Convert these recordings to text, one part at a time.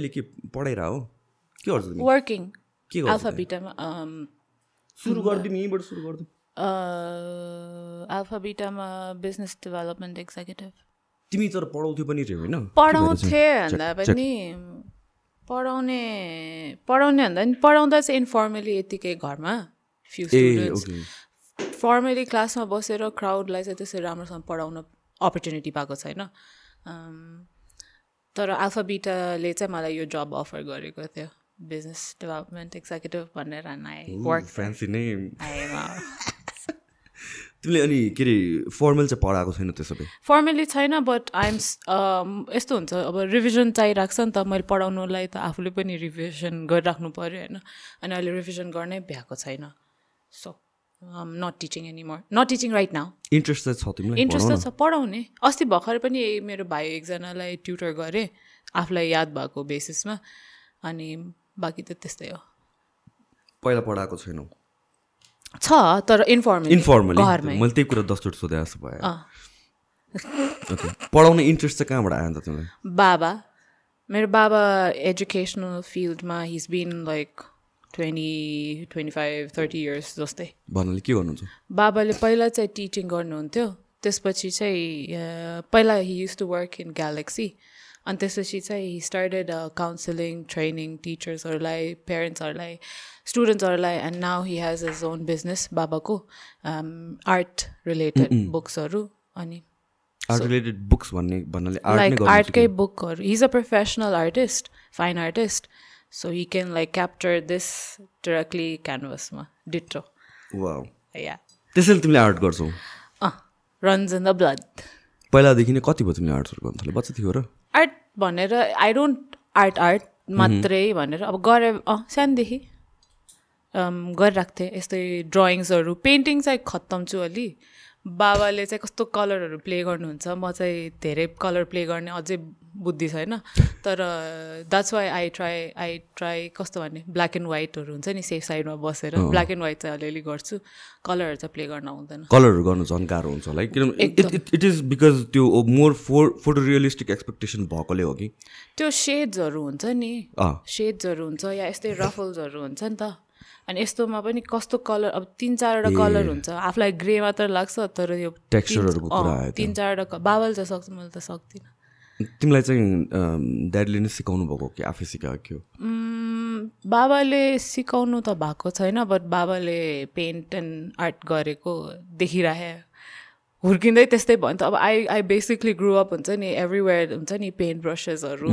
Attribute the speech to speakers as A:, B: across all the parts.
A: अहिले के पढाइरह हो? के गर्छ
B: वर्किङ
A: के गर्छ
B: अल्फा बिटामा um,
A: सुरु गरिदिउँ यहीँबाट सुरु गरिदिउँ
B: अल्फा बिटामा बिजनेस डेभलपमेन्ट एक्जिक्युटिभ
A: तिमी तर पढाउँथ्यो पनि रे होइन?
B: पढाउँथे भन्दा पनि पढाउने पढाउने भन्दा पनि पढाउँदा चाहिँ इन्फर्मली यतिकै घरमा फ्यु स्टुडेन्ट्स फर्मली क्लासमा बसेर क्राउडलाई चाहिँ त्यसरी राम्रोसँग पढाउन अपर्च्युनिटी पाएको छैन। तर अल्फा बिटाले चाहिँ मलाई यो जब अफर गरेको थियो बिजनेस डेभलपमेन्ट एक्जिक्युटिभ भनेर वर्क
A: फ्यान्सी नै
B: आएमा
A: तिमीले अनि के अरे फर्मल चाहिँ पढाएको छैन त्यसो भए
B: फर्मली छैन बट आइएम यस्तो हुन्छ अब रिभिजन चाहिरहेको छ नि त मैले पढाउनुलाई त आफूले पनि रिभिजन गरिराख्नु पऱ्यो होइन? अनि अहिले रिभिजन गर्नै भ्याएको छैन। So not teaching any more not teaching right now
A: interest चाहिँ छ तिमीलाई
B: इन्ट्रेस्ट? त छ पढाउने अस्ति भर्खर पनि मेरो भाइ एकजनालाई ट्युटर गरेँ आफूलाई याद भएको बेसिसमा अनि बाँकी त त्यस्तै हो।
A: पहिला पढाएको छैनौ?
B: छ तर इन्फर्मली
A: इन्फर्मली मैले त्यही कुरा दसचोटि सोधे जस्तो भयो। पढाउने इन्ट्रेस्ट चाहिँ कहाँबाट आयो त तिमीलाई?
B: बाबा। मेरो बाबा एजुकेसनल फिल्डमा he's been like twenty twenty five thirty years जस्तै।
A: भन्नाले के गर्नुहुन्छ?
B: बाबाले पहिला चाहिँ टिचिङ गर्नुहुन्थ्यो त्यसपछि चाहिँ पहिला he used to work in Galaxy अनि त्यसपछि चाहिँ हि स्टार्टेड काउन्सिलिङ ट्रेनिङ टिचर्सहरूलाई पेरेन्ट्सहरूलाई स्टुडेन्ट्सहरूलाई and now he has his own business बाबाको आर्ट रिलेटेड बुक्सहरू अनि
A: आर्ट रिलेटेड बुक्स भन्ने भन्नाले
B: लाइक आर्टकै बुकहरू he's a professional artist fine artist so he can like capture this directly क्यानभसमा डिट्रो
A: वाउ
B: या
A: त्यसैले तिमीले आर्ट गर्छौ?
B: अँ रन्स इन द ब्लड
A: पहिलादेखि नै कति भयो तिमीले आर्ट्सहरू गर्नु थाल्यो बच्चा थियो र?
B: आर्ट भनेर आई डोन्ट आर्ट आर्ट मात्रै भनेर अब गरे अँ सानोदेखि गरिरहेको थिएँ यस्तै ड्रइङ्सहरू पेन्टिङ चाहिँ खत्तम छु अलि। बाबाले चाहिँ कस्तो कलरहरू प्ले गर्नुहुन्छ? म चाहिँ धेरै कलर प्ले गर्ने अझै बुद्धि छैन। तर that's why I try I try कस्तो भने ब्ल्याक एन्ड व्हाइटहरू हुन्छ नि सेफ साइडमा बसेर। ब्ल्याक एन्ड व्हाइट चाहिँ अलिअलि गर्छु। कलरहरू चाहिँ प्ले गर्न आउँदैन।
A: कलरहरू गर्नु झन् गाह्रो हुन्छ लाइक किनभने इट इज बिकज त्यो more for photo realistic expectation भएकोले हो कि?
B: त्यो सेड्सहरू हुन्छ नि। सेड्सहरू हुन्छ या यस्तै रफल्सहरू हुन्छ नि त। अनि यस्तोमा पनि कस्तो कलर अब तिन चारवटा कलर हुन्छ। आफूलाई ग्रे मात्र लाग्छ तर यो
A: टेक्स्चरहरूको आयो
B: तिन चारवटा बाबाले त सक्छ मैले त सक्दिनँ।
A: तिमीलाई चाहिँ ड्याडीले नै सिकाउनु भएको कि आफै सिकाएको
B: बाबाले सिकाउनु त भएको छैन बट बाबाले पेन्ट एन्ड आर्ट गरेको देखिराखे। हुर्किँदै त्यस्तै भयो नि त। अब I I basically grow up हुन्छ नि एभ्रिवेयर हुन्छ नि पेन्ट ब्रसेसहरू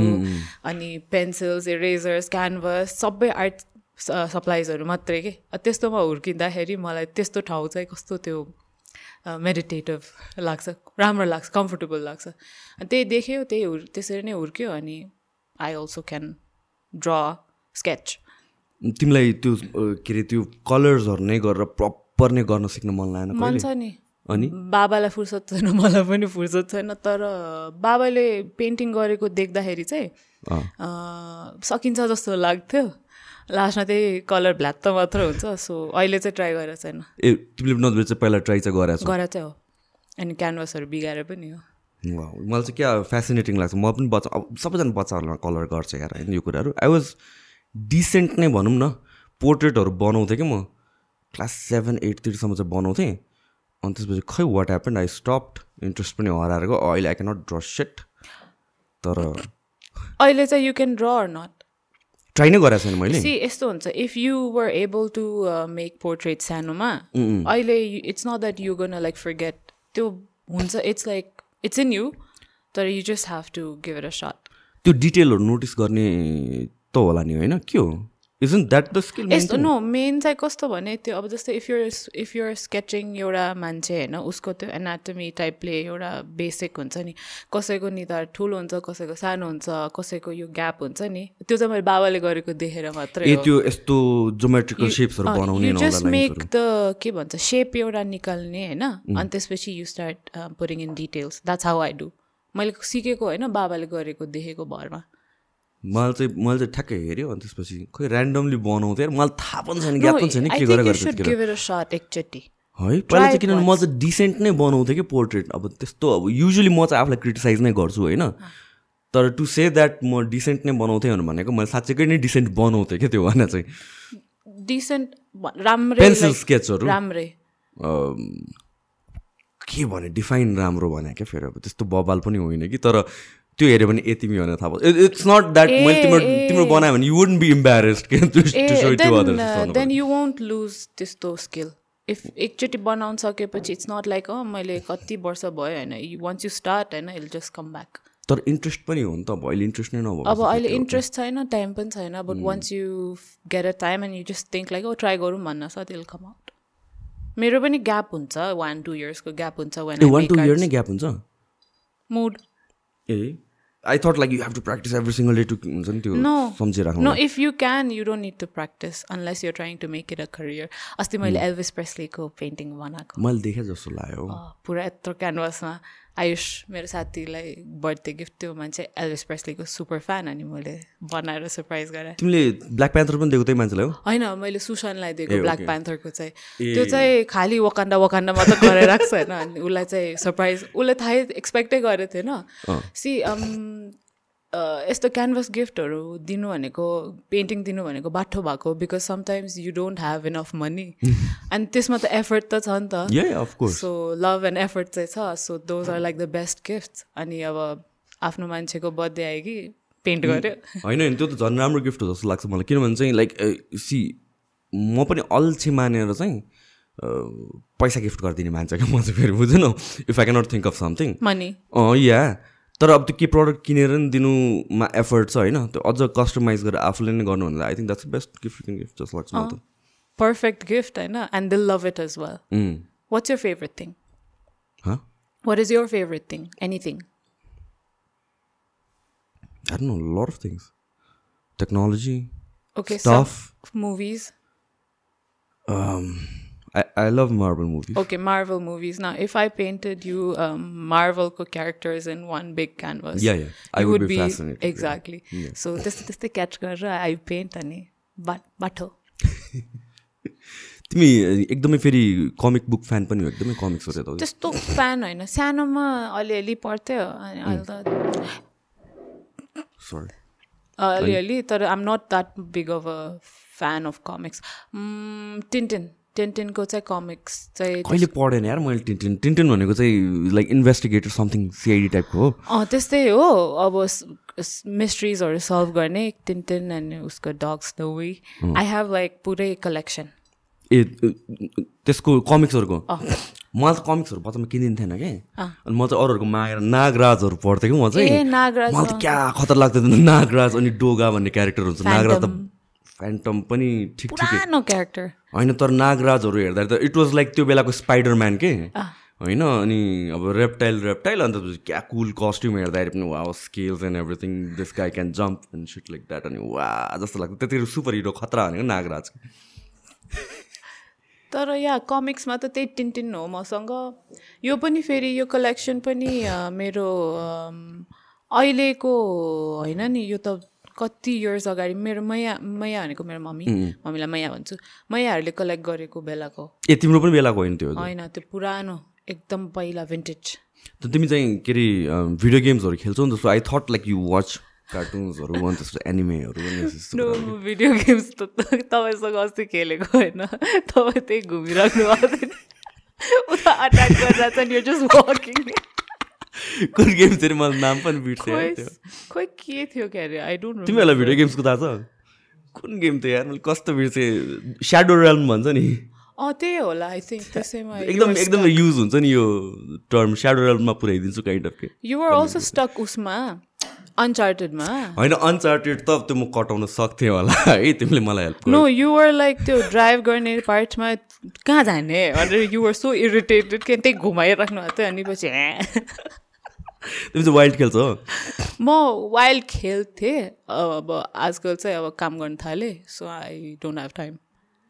B: अनि पेन्सिल्स इरेजर्स क्यानभस सबै आर्ट सप्लाइजहरू मात्रै के? त्यस्तोमा हुर्किँदाखेरि मलाई त्यस्तो ठाउँ चाहिँ कस्तो त्यो मेडिटेटिभ लाग्छ राम्रो लाग्छ कम्फोर्टेबल लाग्छ। त्यही देख्यो त्यही हुर् त्यसरी नै हुर्क्यो अनि I also can draw sketch
A: तिमीलाई त्यो के अरे त्यो कलर्सहरू नै गरेर प्रपर नै गर्न सिक्न मन लागेन
B: मन छ नि।
A: अनि?
B: बाबालाई फुर्सद छैन मलाई पनि फुर्सद छैन तर बाबाले पेन्टिङ गरेको देख्दाखेरि चाहिँ सकिन्छ जस्तो लाग्थ्यो। लास्टमा त्यही कलर ब्ल्याक त मात्र हुन्छ सो अहिले चाहिँ ट्राई गरेको छैन।
A: ए तिमीले नभए चाहिँ पहिला ट्राई चाहिँ गरेको छौ?
B: गरा चाहिँ हो। अनि क्यानभसहरू बिगाएर पनि हो।
A: मलाई चाहिँ क्या फेसिनेटिङ लाग्छ। म पनि बच्चा अब सबैजना बच्चाहरूमा कलर गर्छ यार होइन यो कुराहरू। आई वाज डिसेन्ट नै भनौँ न पोर्ट्रेटहरू बनाउँथेँ कि म। क्लास सेभेन एटतिरसम्म चाहिँ बनाउँथेँ। अनि त्यसपछि खै what happen I stopped interest पनि हराएर गयो। अहिले आई क्यानट ड्र सेट तर
B: अहिले चाहिँ you can draw not
A: try नै गरेको छैन मैले।
B: सी यस्तो हुन्छ। If you were able to make portrait सानोमा अहिले it's not that you gonna like forget त्यो हुन्छ। It's like it's in you तर you just have to give it a shot
A: त्यो डिटेलहरू नोटिस गर्ने त होला नि होइन? के हो? इजन द्याट द स्किल
B: यस्तो नो मेन चाहिँ कस्तो भने त्यो अब जस्तै if you're if you're sketching एउटा मान्छे होइन उसको त्यो एनाटमी टाइपले एउटा बेसिक हुन्छ नि कसैको निधार ठुलो हुन्छ कसैको सानो हुन्छ कसैको यो ग्याप हुन्छ नि त्यो चाहिँ मैले बाबाले गरेको देखेर मात्रै
A: त्यो यस्तो जोमेट्रिकल सेप्सहरू बनाउने
B: जस्ट मेक द के भन्छ सेप एउटा निकाल्ने होइन अनि त्यसपछि you start pouring in details that's how I do मैले सिकेको होइन बाबाले गरेको देखेको भरमा।
A: मलाई चाहिँ मैले चाहिँ ठ्याक्कै हेऱ्यो अनि त्यसपछि खोइ ऱ्यान्डमली बनाउँथेँ मलाई थाहा पनि छैन ज्ञात पनि छैन के गरेर है? पहिला चाहिँ किनभने म चाहिँ डिसेन्ट नै बनाउँथेँ कि पोर्ट्रेट अब त्यस्तो अब युजली म चाहिँ आफूलाई क्रिटिसाइज नै गर्छु होइन? तर टु से द्याट म डिसेन्ट नै बनाउँथेँ भनेको मैले साँच्चैकै नै डिसेन्ट बनाउँथेँ क्या त्यो भने चाहिँ।
B: डिसेन्ट राम्रै
A: पेन्सिल स्केचहरू
B: राम्रै।
A: के भने? डिफाइन राम्रो भने क्या फेरि अब त्यस्तो बबाल पनि होइन कि? तर त्यो हेऱ्यो भने ए तिमी भनेर थाहा पाउँछ। इट्स नट द्याट मैले तिम्रो तिम्रो बनायो भने यु वुडन्ट बी इम्बेरेस्ड के
B: देन यु वोन्ट लुज त्यस्तो स्किल इफ एकचोटि बनाउन सकेपछि इट्स नट लाइक अँ मैले कति वर्ष भयो होइन। वान्स यु स्टार्ट होइन इल जस्ट कम ब्याक
A: तर इन्ट्रेस्ट पनि हो नि त अब। अहिले इन्ट्रेस्ट नै नभयो
B: अब अहिले इन्ट्रेस्ट छैन टाइम पनि छैन but once you get a time and you just think like oh try गरौँ भन्न साथ इल कम आउट मेरो पनि ग्याप हुन्छ वान टू इयर्सको ग्याप हुन्छ
A: वान टू इयर नै ग्याप हुन्छ?
B: Mood
A: A. I thought like you have to practise every single day too हुन्छ नि त्यो
B: No.
A: सम्झिएर राख्नु
B: no if you can you don't need to practise unless you're trying to make it a career अस्ति मैले Elvis प्रेस्लीको painting बनाएको।
A: मैले देखेँ जस्तो लाग्यो।
B: पुरा यत्रो क्यानभासमा आयुष मेरो साथीलाई बर्थडे गिफ्ट त्यो मान्छे एल्भिस प्रेस्लीको सुपर फ्यान अनि मैले बनाएर सरप्राइज गरेँ।
A: तिमीले ब्ल्याक प्यान्थर पनि दिएको त्यही मान्छेलाई हो?
B: होइन मैले सुसनलाई दिएको ब्ल्याक. प्यान्थरको चाहिँ। त्यो चाहिँ खालि वकान्डा वकान्डा मात्र गरेर राख्छ होइन अनि उसलाई चाहिँ सरप्राइज उसले थाहै एक्सपेक्टै गरेको थिएन। सी यस्तो क्यानभस गिफ्टहरू दिनु भनेको पेन्टिङ दिनु भनेको बाठो भएको because sometimes you don't have enough money अनि त्यसमा त एफर्ट त छ नि त। सो लभ एन्ड एफर्ट चाहिँ छ। So those are like the best gift अनि अब आफ्नो मान्छेको बर्थडे आयो कि पेन्ट गऱ्यो
A: होइन होइन त्यो त झन् राम्रो गिफ्ट हो जस्तो लाग्छ मलाई। किनभने चाहिँ लाइक सी म पनि अल्छी मानेर चाहिँ पैसा गिफ्ट गरिदिने मान्छे क्या म चाहिँ फेरि बुझ्नु। If I cannot think of
B: something
A: money या तर अब त्यो के प्रडक्ट किनेर नि दिनुमा एफर्ट छ होइन? त्यो अझ कस्टमाइज गरेर आफूले नै गर्नु भन्दा I think that's best gift किन गिफ्ट जस्तो लाग्छ मलाई त
B: पर्फेक्ट गिफ्ट होइन? And they'll love it
A: as
B: well what's your favourite
A: thing?
B: What is your favourite thing anything
A: I don't know, a lot of things. Technology,
B: okay
A: stuff.
B: movies.
A: Um, I, I love Marvel movies.
B: okay marvel movies now if i painted you um, marvel characters in one big canvas
A: Yeah, yeah. I would be fascinated, yeah.
B: exactly so त्यस्तै त्यस्तै catch गरेर I pant अनि बा बाटो
A: तिमी एकदमै फेरि comic book fan पनि हो एकदमै कमिक्सहरू यता
B: त्यस्तो फ्यान होइन सानोमा अलिअलि पढ्थ्यो अनि अहिले त
A: सरी
B: अलिअलि तर I'm not that big of a fan of comics Tintin टिन्टिनको चाहिँ कमिक्स चाहिँ
A: कहिले पढेन यार मैले टिन्टिन टिन्टिन भनेको चाहिँ लाइक इन्भेस्टिगेटर समथिङ सिआइडी टाइपको हो।
B: अँ त्यस्तै हो। अब मिस्ट्रिजहरू सल्भ गर्ने टिन्टिन अनि उसको dogs the way I have like पुरै कलेक्सन
A: ए त्यसको कमिक्सहरूको मलाई त कमिक्सहरू बच्चामा किनिन्थेन कि? अनि म चाहिँ अरूहरूको मागेर नागराजहरू पढ्थेँ कि म चाहिँ? मलाई त क्या खतर लाग्थ्यो नागराज अनि डोगा भन्ने क्यारेक्टर हुन्छ नागराज त फ्यान्टम पनि ठिक ठिकै।
B: क्यारेक्टर
A: होइन तर नागराजहरू हेर्दाखेरि त इट वाज लाइक त्यो बेलाको स्पाइडरम्यान के? होइन अनि अब रेप्टाइल रेप्टाइल अन्त क्या कुल कस्ट्युम हेर्दाखेरि पनि वा scales and everything this guy can jump and sit like that अनि वा जस्तो लाग्छ। त्यतिखेर सुपर हिरो खतरा भनेको नागराज।
B: तर या कमिक्समा त त्यही टिन्टिन हो मसँग। यो पनि फेरि यो कलेक्सन पनि मेरो अहिलेको होइन नि यो त कति इयर्स अगाडि मेरो मैया मैया भनेको मेरो मम्मी मम्मीलाई मैया भन्छु। मैयाहरूले कलेक्ट गरेको बेलाको।
A: ए तिम्रो पनि बेलाको होइन त्यो?
B: होइन त्यो पुरानो एकदम पहिला भिन्टेज
A: त तिमी चाहिँ के अरे भिडियो गेम्सहरू खेल्छौ नि त so I thought like you watch कार्टुन्सहरू अनि त्यस्तो एनिमेहरू
B: नो भिडियो गेम्स त तपाईँसँग अस्ति खेलेको होइन। तपाईँ त्यही घुमिराख्नु भएको थियो। उता अट्याक गरेर चाहिँ यो जस्ट वाकिङ
A: कुन गेम्सहरू मलाई नाम पनि बिर्सेँ
B: खोइ के थियो क्या अरे आई डोन्ट
A: तिमीहरूलाई भिडियो गेम्सको थाहा छ कुन गेम थियो यार मैले कस्तो बिर्सेँ स्याडो रेल्म भन्छ नि
B: अँ त्यही होला आई थिङ्क त्यसैमा
A: एकदम एकदम युज हुन्छ नि यो टर्म स्याडो रेल्ममा पुऱ्याइदिन्छु काइन्ड अफ के
B: युआर अल्सो स्टक उसमा अनचार्टेडमा
A: होइन अनचार्टेड त त्यो म कटाउन सक्थेँ होला है तिमीले मलाई हेल्प
B: नो युआर लाइक त्यो ड्राइभ गर्ने पार्टमा कहाँ जाने भनेर युआर सो इरिटेटेड कि त्यही घुमाइराख्नु भएको थियो अनि पछि।
A: तिमी चाहिँ वाइल्ड खेल्छौ?
B: म वाइल्ड खेल्थेँ। अब आजकल चाहिँ अब काम गर्न थालेँ so I don't have time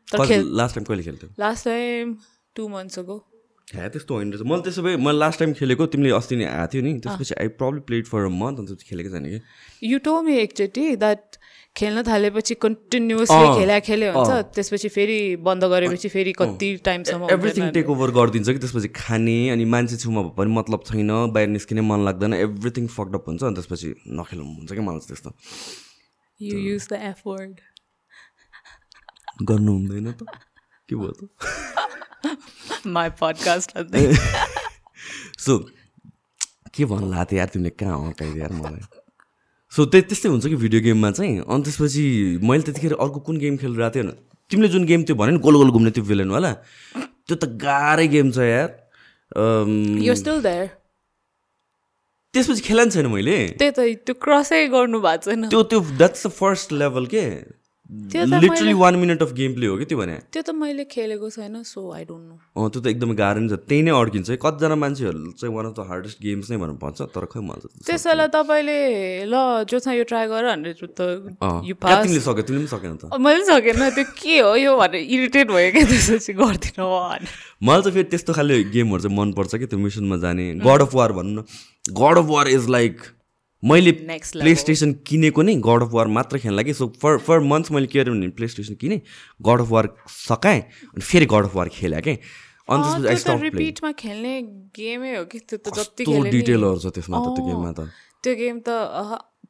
A: last time कहिले खेल्थ्यौ?
B: लास्ट टाइम टु मन्थ्स अगो
A: हे त्यस्तो होइन रहेछ। मैले त्यसो भए मैले लास्ट टाइम खेलेको तिमीले अस्ति नै आएको थियो नि। त्यसपछि I probably played for a month अन्त खेलेको छैन कि?
B: यु टो मी एकचोटि द्याट खेल्न थालेपछि कन्टिन्युसली खेल्या खेले हुन्छ त्यसपछि फेरि बन्द गरेपछि फेरि कति टाइमसम्म
A: एभ्रिथिङ टेक ओभर गरिदिन्छ कि त्यसपछि खाने अनि मान्छे छेउमा भए पनि मतलब छैन बाहिर निस्किने मन लाग्दैन एभ्रिथिङ फकडअप हुन्छ अनि त्यसपछि नखेलौँ हुन्छ कि मलाई त्यस्तो।
B: You use the F word
A: गर्नु हुँदैन त। के भयो त?
B: माई पडकास्ट
A: सो के भन्नु लाएको थियो यार तिमीले कहाँ हकाइदियो यार मलाई? सो त्यही त्यस्तै हुन्छ कि भिडियो गेममा चाहिँ? अनि त्यसपछि मैले त्यतिखेर अर्को कुन गेम खेलिरहेको थिएँ तिमीले जुन गेम त्यो भन्यो नि गोल गोल घुम्ने त्यो विलेनवाला त्यो त गाह्रै गेम छ यार। त्यसपछि खेला छैन मैले।
B: त्यही त त्यो क्रसै गर्नु भएको छैन।
A: त्यो त्यो द्याट्स द फर्स्ट लेभल के? Literally one minute of game play हो कि त्यो भने?
B: त्यो त मैले खेलेको छैन सो आई डोन्ट नो
A: अँ त्यो त एकदमै गाह्रो नि छ। त्यही नै अड्किन्छ है। कतिजना मान्छेहरू चाहिँ one of the hardest games नै भनेर भन्छ तर खै त
B: त्यसैलाई तपाईँले ल जोसँग यो ट्राई गर भनेर त यु पास
A: तिमीले सक्यो? तिमीले पनि सकेन त।
B: मैले पनि सकेन त्यो के हो यो भनेर इरिटेट भयो क्या त्यसपछि गर्दिनँ
A: मलाई चाहिँ फेरि त्यस्तो खाले गेमहरू चाहिँ मनपर्छ कि त्यो मिसनमा जाने। गड अफ वार भनौँ न। God of War is like मैले प्ले स्टेसन किनेको नि गड अफ वार मात्र खेल्न कि सो फर फर मन्थ्स मैले के गरेँ भने प्ले स्टेसन किनेँ गड अफ वार सकाएँ अनि फेरि गड अफ वार खेलेँ कि अनि त्यसपछि
B: खेल्ने गेमै हो कि? त्यो त जति
A: डिटेलहरू छ त्यसमा त त्यो गेममा त?
B: त्यो गेम त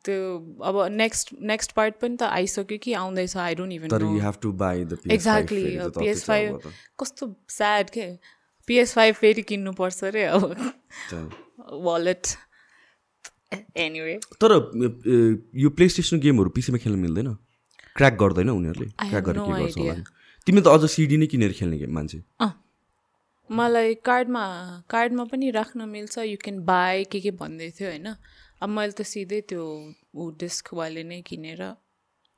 B: त्यो अब नेक्स्ट नेक्स्ट पार्ट पनि त आइसक्यो कि? आउँदैछ। आई डोन्ट इभन
A: तर you have to buy the
B: exactly PS five कस्तो स्याड के? पिएस फाइभ फेरि किन्नुपर्छ अरे अब। वालेट एनिवे
A: तर यो प्ले स्टेसन गेमहरू पिसीमा खेल्न मिल्दैन? क्र्याक गर्दैन उनीहरूले? क्र्याक गरेर के गर्छ होला। तिमी त अझ सिडी नै किनेर खेल्ने गेम मान्छे।
B: मलाई कार्डमा कार्डमा पनि राख्न मिल्छ यु क्यान बाई के के भन्दै थियो होइन? अब मैले त सिधै त्यो ऊ डिस्कवाले नै किनेर।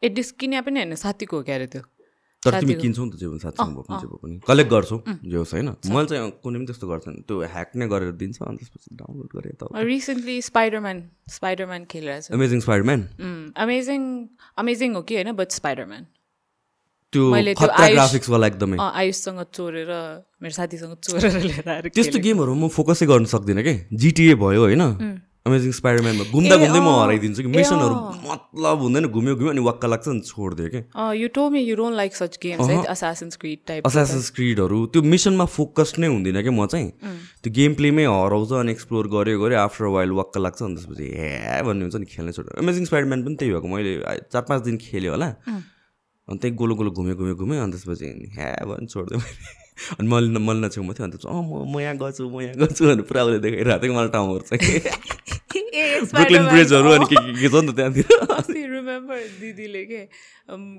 B: ए डिस्क किने पनि होइन साथीको हो क्या अरे त्यो।
A: तर तिमी किन्छौ नि त जे पनि साथीसँग भयो भने जे भयो पनि। कलेक्ट गर्छौ जे होस् होइन। मैले चाहिँ कुनै पनि त्यस्तो गर्छन् त्यो ह्याक नै गरेर दिन्छ अनि त्यसपछि डाउनलोड गरेँ त
B: रिसेन्टली स्पाइडरम्यान स्पाइडरम्यान खेलिरहेको छु।
A: अमेजिङ स्पाइडरम्यान
B: अमेजिङ अमेजिङ हो कि होइन बट स्पाइडरम्यान
A: त्यो ग्राफिक्सवाला एकदमै।
B: आयुषसँग चोरेर मेरो साथीसँग चोरेर लिएर
A: त्यस्तो गेमहरू म फोकसै गर्न सक्दिनँ कि? जिटिए भयो होइन। अमेजिङ स्पाइडरम्यानमा घुम्दा घुम्दै म। हराइदिन्छु कि। मिसनहरू। मतलब हुँदैन घुम्यो घुम्यो अनि वाक्क लाग्छ अनि छोडिदियो कि।
B: You to me you don't like such games है असासिन्स क्रिड टाइप
A: असासन स्क्रिडहरू त्यो मिसनमा फोकस नै हुँदिनँ कि म चाहिँ। त्यो गेम प्लेमै हराउँछ अनि एक्सप्लोर गऱ्यो गऱ्यो आफ्टर वाइल वाक्क लाग्छ अनि त्यसपछि हे भन्ने हुन्छ नि खेल्ने छोड्यो अमेजिङ स्पाइडरम्यान पनि त्यही भएको। मैले चार पाँच दिन खेल्यो होला। अनि त्यही गोलो गोलो घुम्यो घुम्यो घुम्यो अनि त्यसपछि ह्या भन्नु छोडिदियो मैले। अनि मैले मैले नछेउमा थियो अनि त्यसपछि अँ म म यहाँ गएको म यहाँ गएको भनेर पुरा उसले देखाइरहेको थियो कि मलाई ठाउँहरू चाहिँ। ब्रुकलिन ब्रिजहरू अनि के के छ नि त त्यहाँतिर।
B: रिमेम्बर दिदीले के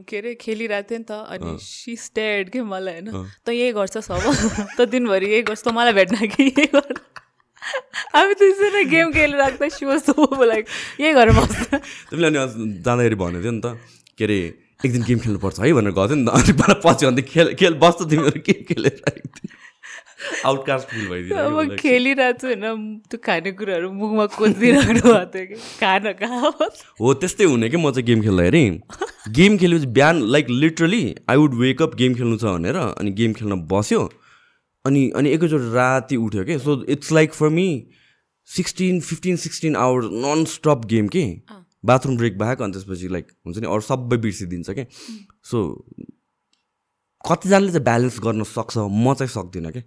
B: के अरे खेलिरहेको थियो नि त अनि सी स्टेड के मलाई होइन। त यही गर्छस् अब त दिनभरि यही गर्छ। त मलाई भेट्न कि यही हामी त्यसरी गेम खेलिरहेको त सी लाइक यही बस्छ।
A: तिमीले अनि जाँदाखेरि भनेको थियो नि त के अरे एक दिन गेम खेल्नुपर्छ है भनेर गएको थियो नि त। अनि मलाई पछि अन्त खेल खेल बस्छ तिमीहरू गेम खेलेर आउटकास्ट फिल
B: अब
A: भइदियो
B: खेलिरहेको छु होइन त्यो खानेकुराहरू मुखमा कोचिदिइराख्नु भएको थियो कि? खान कहाँ हो
A: हो त्यस्तै हुने कि? म चाहिँ गेम खेल्दाखेरि गेम खेलेपछि बिहान like literally I would wake up game खेल्नु छ भनेर अनि गेम खेल्न बस्यो। अनि अनि एकैचोटि राति उठ्यो कि? So it's like for me sixteen fifteen sixteen hours non stop game के बाथरुम ब्रेक बाहेक अनि त्यसपछि लाइक हुन्छ नि अरू सबै बिर्सिदिन्छ कि सो कतिजनाले चाहिँ ब्यालेन्स गर्न सक्छ म चाहिँ सक्दिनँ कि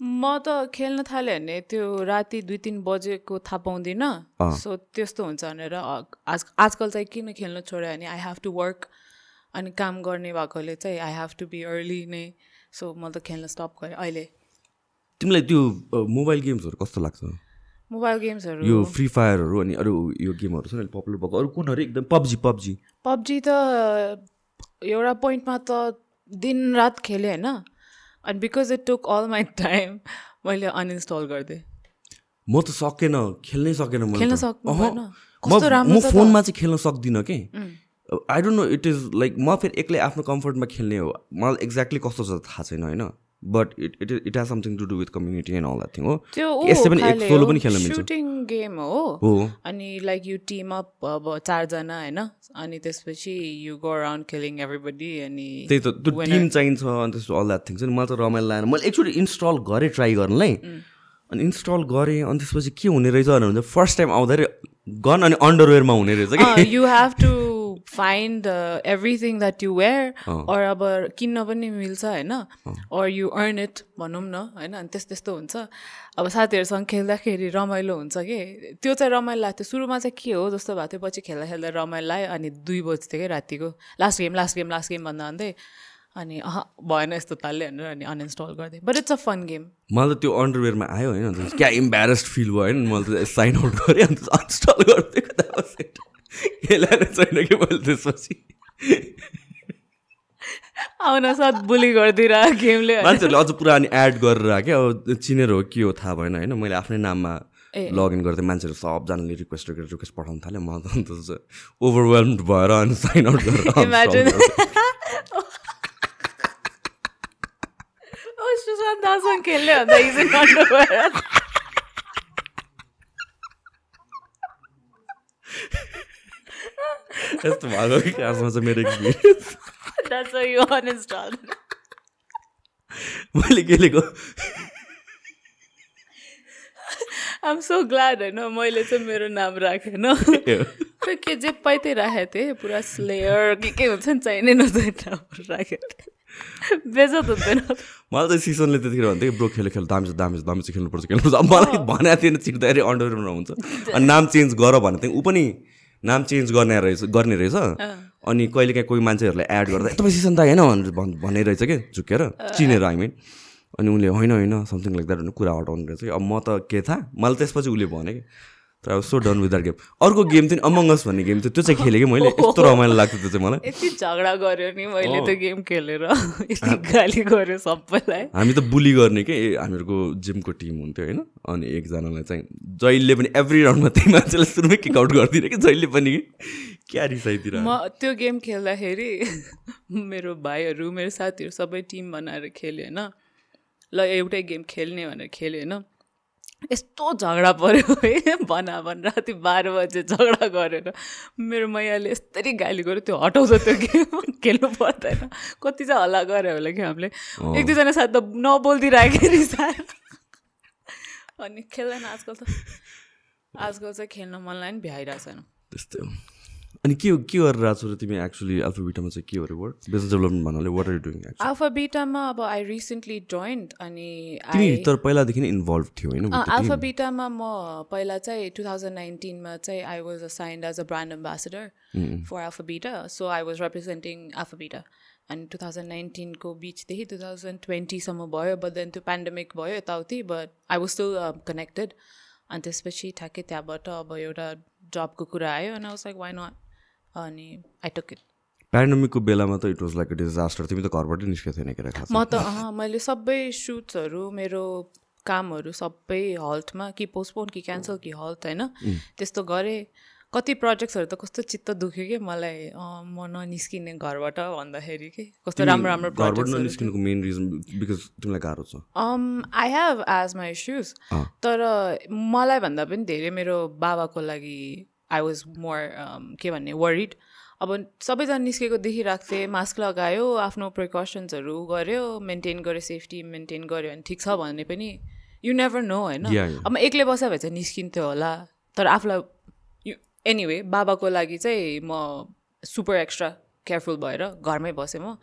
B: म त खेल्न थालेँ भने त्यो राति दुई तिन बजेको थाहा पाउँदिनँ सो त्यस्तो हुन्छ भनेर आज आजकल चाहिँ किन खेल्न छोड्यो भने आई हेभ टु वर्क अनि काम गर्ने भएकोले चाहिँ I have to be early नै। सो म त खेल्न स्टप गरेँ अहिले।
A: तिमीलाई त्यो मोबाइल गेम्सहरू कस्तो लाग्छ?
B: मोबाइल गेम्सहरू।
A: यो फ्री फायरहरू अनि अरू यो गेमहरू छ नि पपुलर भएको अरू कुनहरू एकदम पब्जी पब्जी?
B: पब्जी त एउटा पोइन्टमा त दिन रात खेलेँ होइन। अनि because it took all my time मैले अनइन्स्टल गरिदिएँ।
A: म त सकेन खेल्नै सकेन
B: खेल्न?
A: म। फोनमा चाहिँ खेल्न सक्दिनँ कि? I don't know it is like म फेरि एक्लै आफ्नो कम्फर्टमा खेल्ने हो। मलाई एक्ज्याक्टली कस्तो छ थाहा छैन होइन। But it it it has something to do with community and all that thing हो
B: त्यो
A: यसै पनि एक सोलो पनि खेल्न मिल्छ।
B: सुटिङ गेम हो।
A: हो
B: अनि लाइक यु टिम अप अब चारजना होइन? अनि त्यसपछि you go around killing everybody अनि
A: त्यही त त्यो टिम चाहिन्छ अनि त्यस्तो अल द्याट थिङ चाहिँ मलाई त रमाइलो लागेन। मैले एकचोटि इन्स्टल गरेँ ट्राई गर्नलाई अनि इन्स्टल गरेँ अनि त्यसपछि के हुने रहेछ भने फर्स्ट टाइम आउँदाखेरि गन अनि अन्डरवेयरमा हुने रहेछ कि?
B: You have to find everything that you wear or अब किन्न पनि मिल्छ होइन? अर यु अर्न इट भनौँ न होइन? अनि त्यस्तो त्यस्तो हुन्छ। अब साथीहरूसँग खेल्दाखेरि रमाइलो हुन्छ कि? त्यो चाहिँ रमाइलो लाग्थ्यो। सुरुमा चाहिँ के हो जस्तो भएको थियो पछि खेल्दा खेल्दा रमाइलो लाग्यो अनि दुई बज्थ्यो कि रातिको। Last game last game last game भन्दा भन्दै। अनि अह भएन यस्तो तालले भनेर अनि अनइन्स्टल गरिदिएँ। But it's a fun game
A: मलाई त त्यो अन्डरवेयरमा आयो होइन? क्या इम्बेरेस्ड फिल भयो होइन? मैले त साइन आउट गरेँ अन्त अनइन्स्टल गरिदिएको छैन कि मैले त्यसपछि
B: आउन साथ बुली गरिदिएर गेमले
A: मान्छेहरूले अझ पुरा अनि एड गरेर क्या अब चिनेर हो के हो थाहा भएन होइन मैले आफ्नै नाममा लगइन गर्थेँ मान्छेहरू सबजनाले रिक्वेस्ट रिक्वेस्ट पठाउनु थाल्यो म त अन्त ओभरवेल्म भएर अनि साइन आउट. गरेर
B: सुशान्त दासँग खेल्ने भन्दा इजी अन्डरवेयर
A: यस्तो भएको कि खासमा चाहिँ मेरो एक्सपिरियन्स. मैले खेलेको
B: I'm so glad होइन मैले चाहिँ मेरो नाम राखेन के जे पाइ त्यही राखेको थिएँ पुरा स्लेयर के के हुन्छ नि चाहिने नचाहिने नामहरू राखेको थिएँ बेजत हुँदैन
A: मलाई चाहिँ सिसनले त्यतिखेर भन्थ्यो कि ब्रो खेल खेल दामी छ दामी छ दामी चाहिँ खेल्नुपर्छ खेल्नुपर्छ अब मलाई भनेको थिएन छिट्दाखेरि अन्डरवेयरमा हुन्छ अनि नाम चेन्ज गर भनेको थिएँ ऊ पनि नाम चेन्ज गर्ने रहेछ गर्ने रहेछ। अनि कहिलेकाहीँ कोही मान्छेहरूलाई एड गर्दा "ए, तपाईँ सिसन दाई होइन भनेर भन्- भन्ने रहेछ कि झुकेर। चिनेर आई मिन अनि उसले होइन होइन समथिङ लाइक द्याट भने कुरा हटाउने रहेछ कि। अब म त के थाहा मलाई त्यसपछि उसले भने कि। तर अब so done with that game अर्को गेम थियो नि अमङ्गस भन्ने गेम थियो. त्यो चाहिँ खेलेँ कि मैले? यस्तो रमाइलो लाग्थ्यो त्यो चाहिँ मलाई।
B: यति झगडा गऱ्यो नि मैले त्यो गेम खेलेर। यति गाली गऱ्यो सबैलाई।
A: हामी त बुली गर्ने के? हामीहरूको जिमको टिम हुन्थ्यो होइन? अनि एकजनालाई चाहिँ जहिले पनि एभ्री राउन्डमा त्यही मान्छेलाई सुरुमै किक आउट गरिदिने कि? जहिले पनि कि? क्या रिसाइतिर
B: म त्यो गेम खेल्दाखेरि मेरो भाइहरू मेरो साथीहरू सबै टिम बनाएर खेल्यो होइन? ल एउटै गेम खेल्ने भनेर खेल्यो होइन? यस्तो झगडा पऱ्यो है। भना भन राति बाह्र बजे झगडा गरेर मेरो मैयाले यस्तरी गाली गऱ्यो त्यो हटाउँछ त्यो गेम। खेल्नु पर्दैन। कति चाहिँ हल्ला गऱ्यो होला कि हामीले एक दुईजना साथ त नबोलिदिइराख्यो रिसाएर अनि खेल्दैन आजकल त। आजकल चाहिँ खेल्न मन लाग्यो नि भ्याइरहेको छैन।
A: त्यस्तै अनि के के गरेर आएको छौ र तिमी एक्चुली अल्फाबिटामा चाहिँ के वर्क बिजनेस डेभलपमेन्ट भन्नाले what are doing actually
B: Alpha बिटामा अब आई रिसेन्टली जोइन्ट अनि
A: तिमी
B: आई
A: तर पहिलादेखि नै इन्भल्भ थियो होइन with the team?
B: अल्फा बिटामा म पहिला चाहिँ टु थाउजन्ड नाइन्टिनमा चाहिँ I was assigned as a brand ambassador for Alpha Beta so I was representing Alpha Beta अनि टु थाउजन्ड नाइन्टिनको बिचदेखि टु थाउजन्ड ट्वेन्टीसम्म भयो बट देन त्यो पेन्डेमिक भयो यताउति but I was still connected अनि त्यसपछि ठ्याक्कै त्यहाँबाट अब एउटा जबको कुरा आयो अनि वाज लाइक वाइ नट अनि आई टुक इट
A: पेन्डेमिकको बेलामा त इट वाज लाइक डिजास्टर तिमी त घरबाटै निस्केको थिएन के
B: म त मैले सबै सुट्सहरू मेरो कामहरू सबै हल्टमा कि पोस्टपोन कि क्यान्सल कि हल्ट होइन? त्यस्तो गरेँ। कति प्रोजेक्ट्सहरू त कस्तो चित्त दुख्यो कि मलाई म ननिस्किने घरबाट भन्दाखेरि कि? कस्तो राम्रो राम्रो
A: घरबाट ननिस्किनुको मेन रिजन बिकज तिमीलाई गाह्रो छ।
B: I have as my issues तर मलाई भन्दा पनि धेरै मेरो बाबाको लागि आई वाज मोर के भन्ने वरिड अब सबैजना निस्केको देखिरहेको थिएँ मास्क लगायो आफ्नो प्रिकसन्सहरू गऱ्यो मेन्टेन गर्यो सेफ्टी मेन्टेन गर्यो भने ठिक छ भने पनि यु नेभर नो होइन. अब म एक्लै बस्यो भए चाहिँ निस्किन्थ्यो होला। तर आफूलाई एनिवे बाबाको लागि चाहिँ म सुपर एक्स्ट्रा केयरफुल भएर घरमै बसेँ म।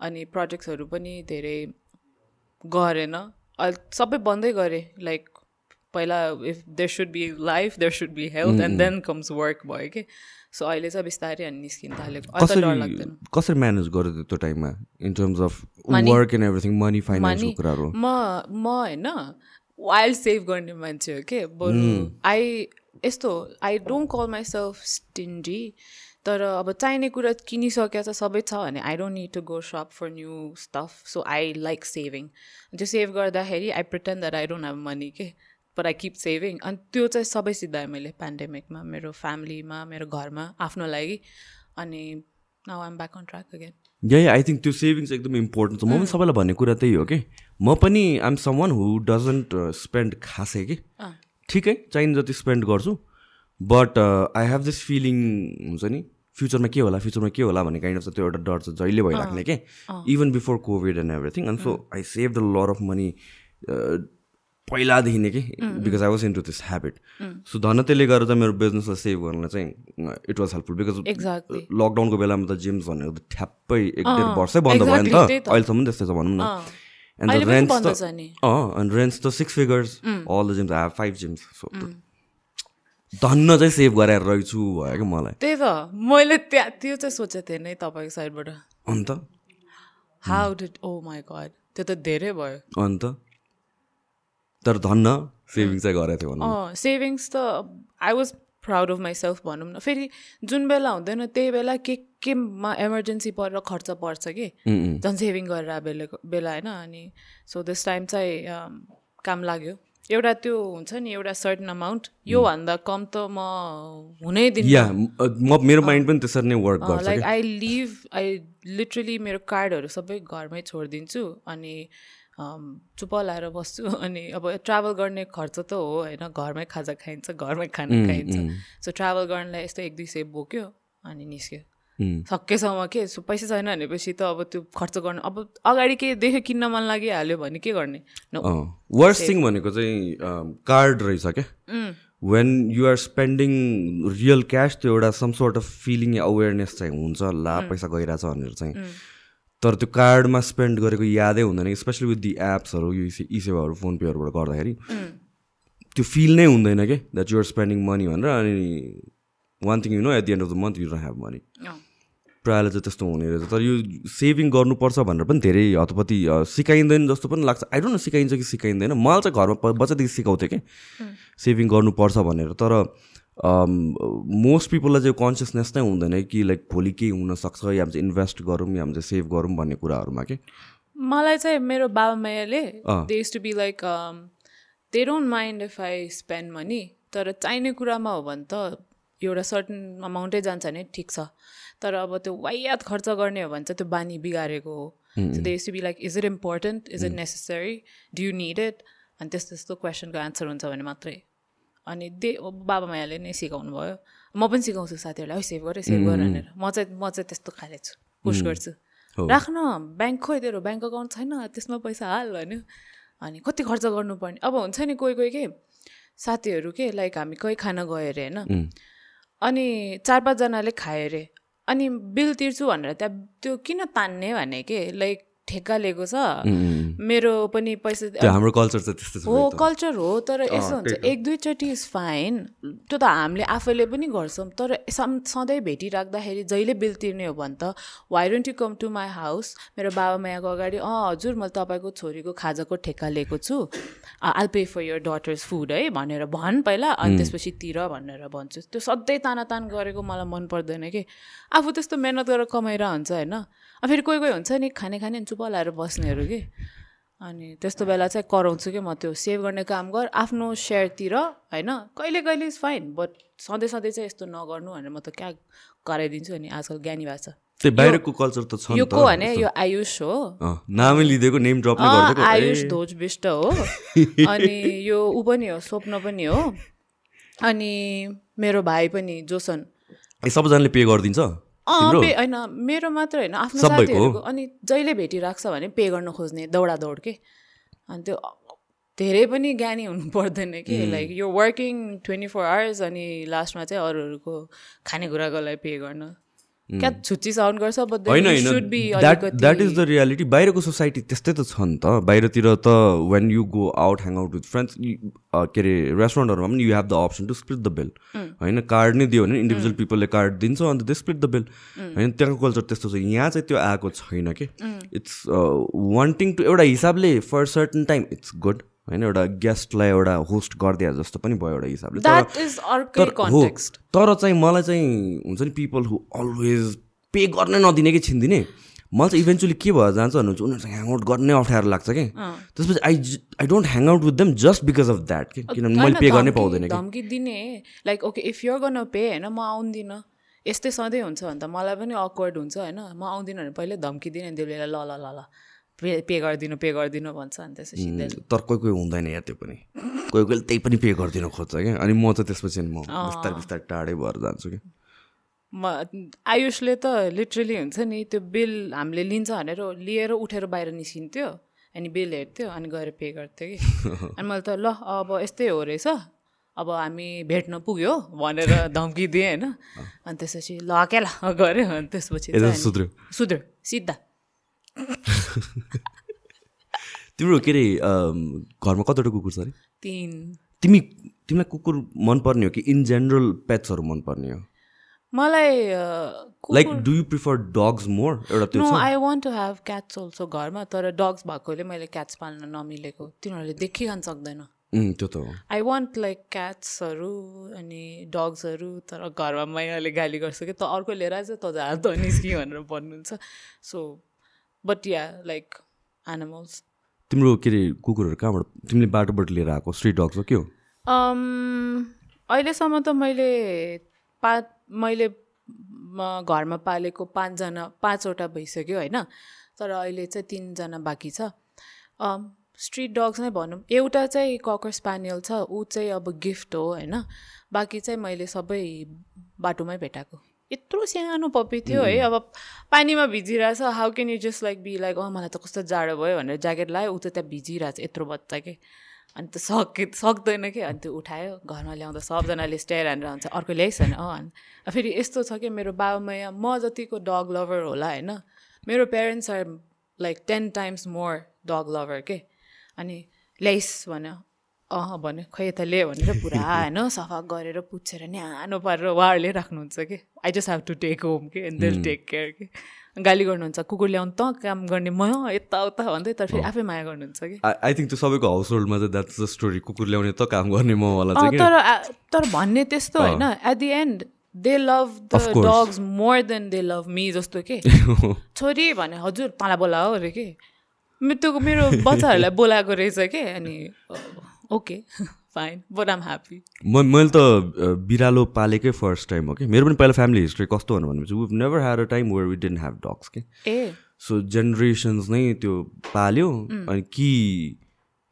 B: अनि प्रोजेक्ट्सहरू पनि धेरै गरेन। अहिले सबै बन्दै गरेँ लाइक पहिला if there should be life there should be health and then comes work भयो कि सो अहिले चाहिँ बिस्तारै अनि निस्किन डर
A: कसरी म्यानेज गर्यो त्यो- टाइममा in terms
B: of?
A: Work and everything money फाइनेन्सको
B: money
A: कुराहरू?
B: म म होइन वाइल्ड सेभ गर्ने मान्छे हो कि बरु आई यस्तो I don't call myself stingy तर अब चाहिने कुरा किनिसकेको छ सबै छ भने I don't need to go shop for new stuff so I like saving त्यो सेभ गर्दाखेरि I pretend that I don't have money के बट आई किप सेभिङ अनि त्यो चाहिँ सबै सिद्धाएँ मैले पेन्डेमिकमा मेरो फ्यामिलीमा मेरो घरमा आफ्नो लागि. अनि now I'm back on track again
A: yeah I think त्यो सेभिङ्स एकदम इम्पोर्टेन्ट छ. म पनि सबैलाई भन्ने कुरा त्यही हो कि? म पनि I'm someone who doesn't spend खासै कि? ठिकै चाहिने जति स्पेन्ड गर्छु। But I have this feeling हुन्छ नि फ्युचरमा के होला फ्युचरमा के होला भन्ने काइन्ड अफ त्यो एउटा डर चाहिँ जहिले भइराख्ने के? Even before Covid and everything and so I save the lot of money पहिलादेखि नै कि? Because I was into this habit so धन त्यसले गर्दा चाहिँ मेरो बिजनेसलाई सेभ गर्न चाहिँ इट वाज हेल्पफुल बिकज. लकडाउनको बेलामा त जिम्स भनेको त ठ्याप्पै एक डेढ वर्षै बन्द भयो नि त। अहिलेसम्म त्यस्तै छ भनौँ न। एन्ड द रेन्ट्स
B: बन्द
A: त एन्ड रेन्ट्स त six figures all the gyms have five gyms so धन्न चाहिँ सेभ गराएर रहेछु भयो क्या मलाई।
B: त्यही त। मैले त्यहाँ त्यो चाहिँ सोचेको थिएँ नै तपाईँको साइडबाट
A: अन्त?
B: How did oh my God त्यो त धेरै भयो।
A: अन्त? तर धन्न सेभिङ चाहिँ गरेको थियो भनौँ
B: सेभिङ्स त I was proud of myself भनौँ न। फेरि जुन बेला हुँदैन त्यही बेला के केमा इमर्जेन्सी परेर खर्च पर्छ कि? झन् सेभिङ गरेर बेला बेला होइन अनि सो दिस टाइम चाहिँ काम लाग्यो। एउटा त्यो हुन्छ नि एउटा सर्टन अमाउन्ट योभन्दा कम त म हुनै
A: म मेरो माइन्ड पनि त्यसरी नै वर्क गर्छ
B: like I live I literally मेरो कार्डहरू सबै घरमै छोडिदिन्छु अनि चुप लाएर बस्छु अनि अब ट्राभल गर्ने खर्च त हो होइन। घरमै खाजा खाइन्छ घरमै खाना खाइन्छ। सो ट्राभल गर्नलाई यस्तो एक दुई सय बोक्यो अनि निस्क्यो। सकेसम्म के सो पैसा छैन भनेपछि त अब त्यो खर्च गर्नु अब अगाडि के देख्यो किन्न मन लागिहाल्यो भने के गर्ने?
A: वर्स्ट थिङ भनेको चाहिँ कार्ड रहेछ क्या? When you're spending real cash त्यो एउटा some sort of feeling awareness चाहिँ हुन्छ ला पैसा गइरहेछ भनेर चाहिँ। तर त्यो कार्डमा स्पेन्ड गरेको यादै हुँदैन स्पेसली विथ दि एप्सहरू यो ई सेवाहरू फोन पेहरूबाट गर्दाखेरि। त्यो फिल नै हुँदैन कि द्याट युआर स्पेन्डिङ मनी भनेर अनि one thing you know at the end of the month you don't have money प्रायःले चाहिँ त्यस्तो हुने रहेछ। तर यो सेभिङ गर्नुपर्छ भनेर पनि धेरै हतपति सिकाइँदैन जस्तो पनि लाग्छ। आई डोन्ट नो सिकाइन्छ कि सिकाइँदैन। मलाई चाहिँ घरमा बच्चादेखि सिकाउँथ्यो कि। सेभिङ गर्नुपर्छ भनेर। तर मोस्ट पिपललाई चाहिँ कन्सियसनेस नै हुँदैन कि लाइक भोलि के हुनसक्छ या हामी चाहिँ इन्भेस्ट गरौँ या हामी चाहिँ सेभ गरौँ भन्ने कुराहरूमा कि?
B: मलाई चाहिँ मेरो बाबा मायाले
A: अँ।
B: They to be like they don't mind if I spend money तर चाहिने कुरामा हो भने त एउटा सर्टन अमाउन्टै जान्छ भने ठिक छ। तर अब त्यो वाइयात खर्च गर्ने हो भने चाहिँ त्यो बानी बिगारेको हो। They to be like is it important is it necessary do you need it अनि त्यस्तो त्यस्तो क्वेसनको आन्सर हुन्छ भने मात्रै। अनि दे बाबा मायाले नै सिकाउनु भयो म पनि सिकाउँछु साथीहरूलाई है सेभ गरेँ सेभ गर भनेर। म चाहिँ म चाहिँ त्यस्तो खाले छु पुस गर्छु। राख्न ब्याङ्क खोइ तेरो ब्याङ्क अकाउन्ट छैन त्यसमा पैसा हाल भन्यो। अनि कति खर्च गर्नुपर्ने? अब हुन्छ नि कोही कोही के साथीहरू के लाइक हामी कोही खाना गयो अरे होइन? अनि चार पाँचजनाले खायो अरे। अनि बिल तिर्छु भनेर त्यहाँ त्यो किन तान्ने भने के लाइक ठेक्का लिएको छ। मेरो पनि पैसा
A: त्यो हाम्रो कल्चर चाहिँ त्यस्तो छ।
B: हो कल्चर हो तर यसो हुन्छ एक दुईचोटि इज फाइन त्यो त हामीले आफैले पनि गर्छौँ तर सम सधैँ भेटिराख्दाखेरि जहिले बिल तिर्ने हो भने त why don't you come to my house मेरो बाबा मायाको अगाडि अँ हजुर मैले तपाईँको छोरीको खाजाको ठेक्का लिएको छु। I'll pay for your daughter's food है भनेर भन् पहिला अनि त्यसपछि तिर भनेर भन्छु। त्यो सधैँ तानातान गरेको मलाई मन पर्दैन कि। आफू त्यस्तो मिहिनेत गरेर कमाइरह हुन्छ होइन। फेरि कोही कोही हुन्छ नि खाने खाने चुप लाएर बस्नेहरू कि? अनि त्यस्तो बेला चाहिँ कराउँछु कि म त्यो सेभ गर्ने काम गर आफ्नो सेयरतिर होइन? कहिले कहिले इज फाइन बट सधैँ सधैँ चाहिँ यस्तो नगर्नु भनेर म त क्या कराइदिन्छु अनि आजकल ज्ञानी भएको छ।
A: त्यो बाहिरको कल्चर त छ
B: यो को भने यो आयुष हो।
A: नामै लिदिएको नेम ड्रप
B: आयुष ध्वज विष्ट हो। अनि यो ऊ पनि हो स्वप्न पनि हो। अनि मेरो भाइ पनि जोसन।
A: ए सबैजनाले पे गरिदिन्छ?
B: होइन मेरो मात्र होइन आफ्नो? साथीहरूको। अनि जहिले भेटिराख्छ भने पे गर्न खोज्ने दौडा दौड के? अनि त्यो धेरै पनि ज्ञानी हुनु पर्दैन कि? लाइक यो वर्किङ ट्वेन्टी फोर आवर्स अनि लास्टमा चाहिँ अरूहरूको खानेकुराको लागि पे गर्न। क्या छुच्ची साउन्ड गर्छ
A: but that is the reality बाहिरको सोसाइटी त्यस्तै त छ नि त। बाहिरतिर त when you go out hang out with friends के अरे रेस्टुरेन्टहरूमा पनि you have the option to split the bill होइन कार्ड नै दियो भने इन्डिभिजुअल पिपलले कार्ड दिन्छ अन्त दे स्प्लिट द बिल होइन त्यहाँको कल्चर त्यस्तो छ। यहाँ चाहिँ त्यो आएको छैन कि। इट्स वान्टिङ टु एउटा हिसाबले for certain time it's good होइन एउटा गेस्टलाई एउटा होस्ट गरिदिए जस्तो पनि भयो एउटा हिसाबले। तर चाहिँ मलाई चाहिँ हुन्छ नि पिपल हु अलवेज पे गर्नै नदिने कि छिन्दिने मलाई चाहिँ इभेन्चुली के भएर जान्छ भन्नुहुन्छ उनीहरूसँग ह्याङआउट गर्नै अप्ठ्यारो लाग्छ कि। त्यसपछि I I don't hang out with them just because of that कि किनभने मैले पे गर्नै पाउँदैन कि।
B: धम्की दिने। Like okay if you're gonna pay होइन म आउँदिनँ। यस्तै सधैँ हुन्छ भने त मलाई पनि अक्वर्ड हुन्छ होइन म आउँदिनँ भने पहिल्यै धम्किदिनँ अनि त्यसले ल ल ल ल। पे पे गरिदिनु पे गरिदिनु भन्छ अनि त्यसपछि
A: तर कोही कोही हुँदैन या त्यो पनि। कोही कोहीले त्यही पनि पे गरिदिनु खोज्छ क्या। अनि म चाहिँ त्यसपछि म बिस्तारै बिस्तारै टाढै भएर जान्छु कि
B: म आयुषले त लिटरली हुन्छ नि त्यो बिल हामीले लिन्छ भनेर लिएर उठेर बाहिर निस्किन्थ्यो। अनि बिल हेर्थ्यो अनि गएर पे गर्थ्यो कि। अनि मैले त ल अब यस्तै हो रहेछ। अब हामी भेट्न पुग्यो भनेर धम्की दिएँ होइन अनि त्यसपछि ल क्या ल गऱ्यो। अनि त्यसपछि
A: सुध्रियो।
B: सुध्रियो। सिधा।
A: तिम्रो के अरे घरमा कतिवटा कुकुर छ अरे?
B: तिन।
A: तिमी तिमीलाई कुकुर मनपर्ने हो कि इन जेनरल पेट्सहरू मनपर्ने हो?
B: मलाई
A: like do you prefer dogs more एउटा त्यो
B: I want to have cats also घरमा तर डग्स भएकोले मैले क्याट्स पाल्न नमिलेको। तिनीहरूले देखिखान सक्दैन।
A: त्यो त हो।
B: आई वान्ट लाइक क्याट्सहरू अनि डग्सहरू तर घरमा मैयाले गाली गर्छु कि त अर्को लिएर आएछ त हात त निस्कि भनेर भन्नुहुन्छ। So but yeah like animals
A: तिम्रो के अरे कुकुरहरू कहाँबाट तिमीले बाटोबाट लिएर आएको? स्ट्रिट डग्स हो के हो?
B: Um, अहिलेसम्म त मैले पा मैले घरमा पालेको पाँचजना पाँचवटा भइसक्यो होइन। तर अहिले चाहिँ तिनजना बाँकी छ। स्ट्रिट डग्स नै भनौँ। एउटा चाहिँ ककर स्पानियल छ ऊ चाहिँ अब गिफ्ट हो होइन। बाँकी चाहिँ मैले सबै बाटोमै भेटाएको। यत्रो सानो पप्पी थियो है अब पानीमा भिजिरहेछ how can you just like be like अँ मलाई त कस्तो जाडो भयो भनेर ज्याकेट लगायो ऊ चाहिँ त्यहाँ भिजिरहेछ यत्रो बच्चा के। अनि त सके सक्दैन कि। अनि त्यो उठायो घरमा ल्याउँदा सबजनाले स्टेयर हानेर हुन्छ अर्को ल्याइस् भने अँ अनि फेरि यस्तो छ कि मेरो बाबामाया म जतिको डग लभर होला होइन मेरो parents are like ten times more dog lover के। अनि ल्याइस् भन्यो अँ भन्यो खै ले भनेर पुरा होइन सफा गरेर पुछेर न्यानो पारेर उहाँहरूले राख्नुहुन्छ कि? I just have to take home के? एन्ड दिल टेक केयर के? गाली गर्नुहुन्छ कुकुर ल्याउनु त काम गर्ने म यताउता भन्दै तर फेरि आफै माया गर्नुहुन्छ कि?
A: आई थिङ्क त्यो सबैको हाउस होल्डमा चाहिँ द्याट्स द स्टोरी कुकुर ल्याउने त काम गर्ने म
B: तर तर भन्ने त्यस्तो होइन। At the end
A: they
B: love
A: the.
B: Dogs more than they love me जस्तो के? छोरी भने हजुर तँलाई बोलाओ अरे के? मे- त्यो मेरो बच्चाहरूलाई बोलाएको रहेछ के? अनि okay fine but I'm happy
A: म मैले त बिरालो पालेकै फर्स्ट टाइम हो कि मेरो पनि पहिला फ्यामिली हिस्ट्री कस्तो भन्नु भनेपछि we never had a time where we didn't have dogs के
B: ए।
A: सो जेनेरेसन्स नै त्यो पाल्यो अनि कि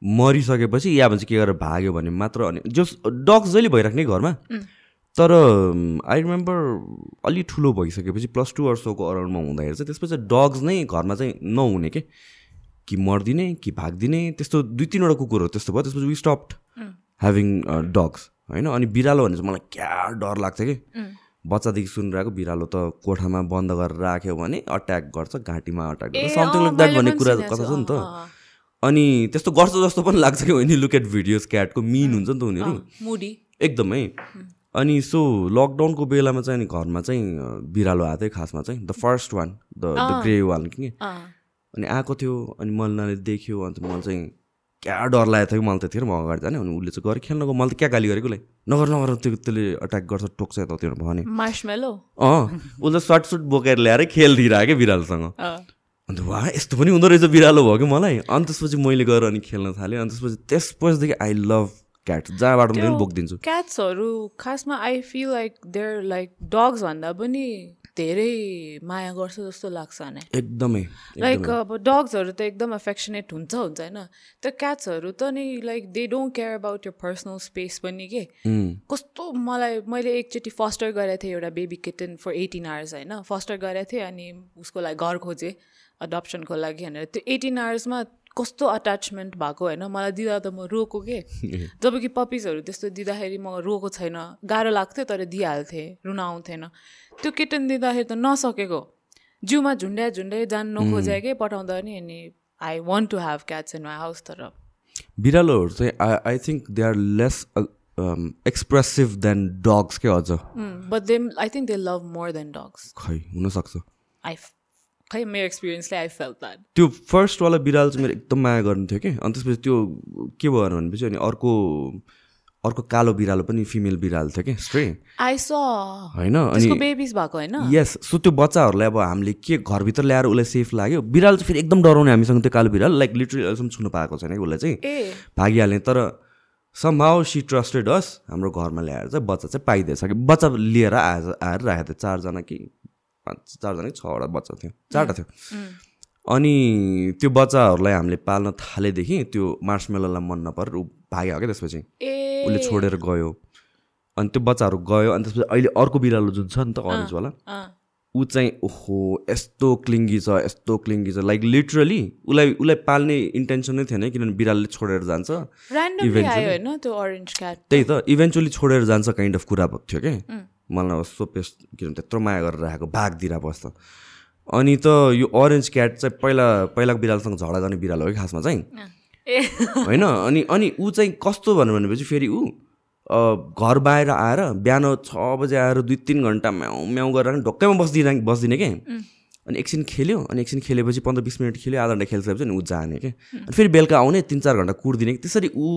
A: मरिसकेपछि या भन्छ के गरेर भाग्यो भने मात्र अनि जस डग्स जहिले भइराख्ने घरमा तर आई रिमेम्बर अलि ठुलो भइसकेपछि प्लस टू वर्षको अराउन्डमा हुँदाखेरि चाहिँ त्यसपछि डग्स नै घरमा चाहिँ नहुने के कि मरिदिने कि भागिदिने त्यस्तो दुई तिनवटा कुकुरहरू त्यस्तो भयो त्यसपछि वी स्टप्ड ह्याभिङ डग्स होइन? अनि बिरालो भने चाहिँ मलाई क्या डर लाग्छ कि? बच्चादेखि सुनिरहेको बिरालो त कोठामा बन्द गरेर राख्यो भने अट्याक गर्छ घाँटीमा अट्याक गर्छ समथिङ लाइक द्याट भन्ने कुरा कथा
B: छु,
A: नि त। अनि त्यस्तो गर्छ जस्तो पनि लाग्छ कि? होइन लुक एट भिडियोज क्याटको मिन हुन्छ नि त उनीहरू। एकदमै। अनि सो लकडाउनको बेलामा चाहिँ अनि घरमा चाहिँ बिरालो आएको थियो खासमा चाहिँ the first one the grey one कि? अनि आएको थियो अनि मल्नाले देख्यो अन्त मलाई चाहिँ क्या डर लागेको थियो कि मलाई त्यतिखेर म अगाडि जाने अनि उसले चाहिँ गएर खेल्नको मैले त क्या गाली गरेको उसलाई नगर नगर त्यो त्यसले अट्याक गर्छ टोक्छ यतातिर भने
B: मार्समेलो
A: अँ उसले सर्ट सुट बोकेर ल्याएर खेलिदिइरहेको क्या बिरालोसँग। अन्त वा यस्तो पनि हुँदो रहेछ बिरालो भयो कि मलाई? अनि त्यसपछि मैले गएर अनि खेल्न थालेँ अनि त्यसपछि त्यसपछिदेखि आई लभ क्याट जहाँबाट बोकिदिन्छु।
B: क्याट्सहरू खासमा I feel like they're like dogs भन्दा पनि धेरै माया गर्छ जस्तो लाग्छ नै
A: एकदमै
B: लाइक अब डग्सहरू त एकदम एफेक्सनेट हुन्छ हुन्छ होइन। त्यो क्याट्सहरू त नि like they don't care about your personal space पनि के। कस्तो मलाई मैले एकचोटि फस्टर गरेको थिएँ एउटा baby kitten for eighteen hours होइन। फस्टर गरेको थिएँ अनि उसको लागि घर खोजेँ अडप्सनको लागि भनेर। त्यो एटिन आवर्समा कस्तो अट्याचमेन्ट भएको होइन? मलाई दिँदा त म रोको के? जब कि पपिजहरू त्यस्तो दिँदाखेरि म रोको छैन। गाह्रो लाग्थ्यो तर दिइहाल्थेँ रुन आउँथेन त्यो किटन दिँदाखेरि त नसकेको। जिउमा झुन्ड्या झुन्ड्याइ जानु नखोजे कि? पठाउँदा नि अनि I want to have cats in my house तर।
A: बिरालोहरू चाहिँ I I think they are less expressive than dogs के अझ?
B: But they I think they love more than dogs
A: खै हुनसक्छ।
B: आई खै मेरो एक्सपिरियन्सले आई फेल द्याट
A: त्यो फर्स्टवाला बिरालो चाहिँ मेरो एकदम माया गर्नु थियो कि अनि त्यसपछि त्यो के भयो भनेपछि अनि अर्को अर्को कालो बिरालो पनि फिमेल बिरालो थियो कि स्ट्रे
B: आई स
A: होइन अनि
B: बेबिज भएको होइन?
A: यस सो त्यो बच्चाहरूलाई अब हामीले के घरभित्र ल्याएर उसलाई सेफ लाग्यो? बिरालो चाहिँ फेरि एकदम डराउने हामीसँग त्यो कालो बिरालो लाइक लिटरली अहिलेसम्म छुन पाएको छैन कि उसलाई चाहिँ। भागिहाल्ने तर somehow she trusted us हाम्रो घरमा ल्याएर चाहिँ बच्चा चाहिँ पाइदिएछ कि बच्चा लिएर आएर आएर राखेको थियो चारजना कि पाँच चारजना छवटा बच्चा थियो। चारवटा थियो। अनि त्यो बच्चाहरूलाई हामीले पाल्न थालेदेखि त्यो मार्समेलोलाई मन नपरेर ऊ भाग्यो क्या त्यसपछि। उसले छोडेर गयो। अनि त्यो बच्चाहरू गयो अनि त्यसपछि अहिले अर्को बिरालो जुन छ नि त अरेन्जवाला ऊ चाहिँ ओहो यस्तो क्लिङ्गी छ यस्तो क्लिङ्गी छ। लाइक लिटरली उसलाई उसलाई पाल्ने इन्टेन्सन नै थिएन किनभने बिरालोले छोडेर जान्छ।
B: क्याट
A: त्यही त? इभेन्चुली छोडेर जान्छ काइन्ड अफ कुरा भएको थियो कि मलाई अब सोपेस किनभने त्यत्रो माया गरेर राखेको भाग दिएर बस्छ अनि त यो अरेन्ज क्याट चाहिँ पहिला पहिलाको बिरालोसँग झगडा गर्ने बिरालो हो कि खासमा चाहिँ? होइन अनि अनि ऊ चाहिँ कस्तो भन्यो भनेपछि फेरि ऊ घर बाहिर आएर बिहान छ बजे आएर दुई तिन घन्टा म्याउ म्याउ गरेर ढोक्कैमा बसिदिने बसिदिने कि? अनि एकछिन खेल्यो अनि एकछिन खेलेपछि पन्ध्र बिस मिनट खेल्यो आधा घन्टा खेलिसकेपछि अनि ऊ जाने कि? अनि फेरि बेलुका आउने तिन चार घन्टा कुर्दिने। कि त्यसरी ऊ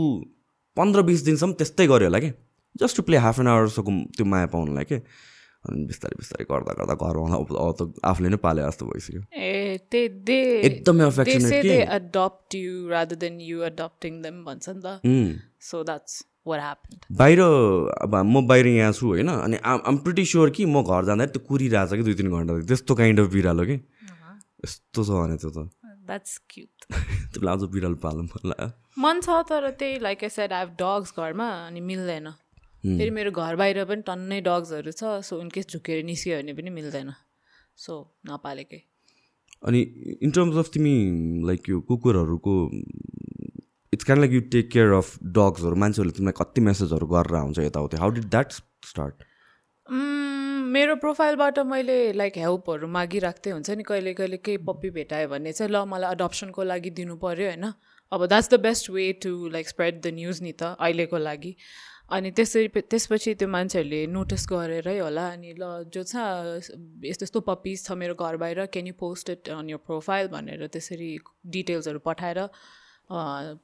A: पन्ध्र बिस दिनसम्म त्यस्तै गर्यो होला कि? Just to play half an hour जस्तो त्यो माया पाउनुलाई के? अनि बिस्तारै बिस्तारै गर्दा गर्दा अब अब त आफूले नै पाले जस्तो भइसक्यो। एकदमै बाहिर अब म बाहिर यहाँ छु होइन? अनि आम प्रिटी स्योर कि म घर जाँदाखेरि त्यो कुरिरहेछ कि दुई तिन घन्टा त्यस्तो काइन्ड अफ बिरालो कि? यस्तो छ भने त्यो त।
B: That's cute
A: त्यो लाजो बिरालो पाल्नु मन लाग्यो
B: मन छ तर त्यही like I said I have dogs घरमा अनि मिल्दैन। फेरि मेरो घर बाहिर पनि टन्नै डग्सहरू छ सो इनकेस झुकेर निस्क्यो भने पनि मिल्दैन। सो नपालेकै।
A: अनि इन टर्म्स अफ तिमी लाइक यो कुकुरहरूको it's can like you take care of डग्सहरू मान्छेहरूले तिमीलाई कति मेसेजहरू गरेर आउँछ यताउति? हाउ डिड द्याट स्टार्ट
B: मेरो प्रोफाइलबाट मैले लाइक हेल्पहरू थिएँ हुन्छ नि कहिले कहिले केही पप्पी भेटायो भने चाहिँ ल मलाई अडप्सनको लागि दिनु पऱ्यो होइन? अब that's the best way to like spread the news नि त अहिलेको लागि। अनि त्यसरी त्यसपछि त्यो मान्छेहरूले नोटिस गरेरै होला अनि ल जो छ यस्तो यस्तो पप्पिज छ मेरो घर बाहिर can you post it on यो प्रोफाइल भनेर त्यसरी डिटेल्सहरू पठाएर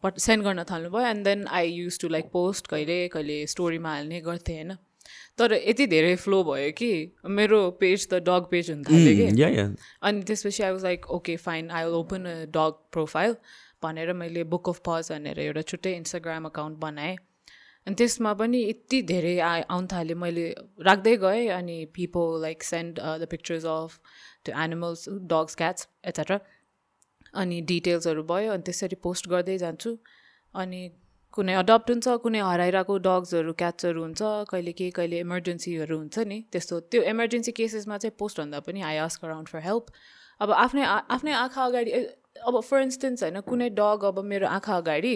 B: पठ सेन्ड गर्न थाल्नुभयो and then I use to like post कहिले कहिले स्टोरीमा हाल्ने गर्थेँ होइन? तर यति धेरै फ्लो भयो कि मेरो पेज त डग पेज हुन थाल्यो कि। अनि त्यसपछि I was like okay fine I will open a dog profile भनेर मैले बुक अफ पज भनेर एउटा छुट्टै इन्स्टाग्राम अकाउन्ट बनाएँ। अनि त्यसमा पनि यति धेरै आ आउनु थाल्यो। मैले राख्दै गएँ अनि people like send the pictures of त्यो एनिमल्स डग्स क्याट्स एट्सेट्रा अनि डिटेल्सहरू भयो अनि त्यसरी पोस्ट गर्दै जान्छु। अनि कुनै अडप्ट हुन्छ कुनै हराइरहेको डग्सहरू क्याट्सहरू हुन्छ कहिले के कहिले इमर्जेन्सीहरू हुन्छ नि त्यस्तो। त्यो इमर्जेन्सी केसेसमा चाहिँ पोस्ट भन्दा पनि I ask around for help अब आफ्नै आफ्नै आँखा अगाडि अब फर इन्स्टेन्स होइन कुनै डग अब मेरो आँखा अगाडि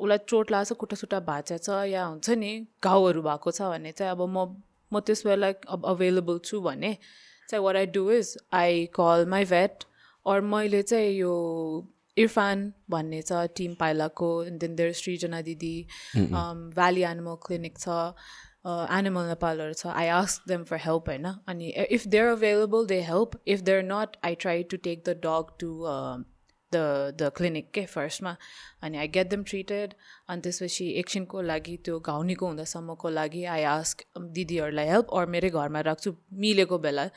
B: उसलाई चोट लाग्छ खुट्टा सुट्टा भाँचिएको छ या हुन्छ नि घाउहरू भएको छ भने चाहिँ अब म म त्यस बेला अब अभाइलेबल छु भने चाहिँ what I do is I call my vet or मैले चाहिँ यो इरफान भन्ने छ टिम पाइलाको देन देयर सृजना दिदी भ्याली एनिमल क्लिनिक छ एनिमल नेपालहरू छ. I ask them for help होइन अनि if they're available they help if they're not I try to take the dog to the the clinic के फर्स्टमा अनि आई गेट देम ट्रिटेड अनि त्यसपछि एकछिनको लागि त्यो घाउनीको हुँदासम्मको लागि आई आस्क दिदीहरूलाई हेल्प अर मेरै घरमा राख्छु मिलेको बेला.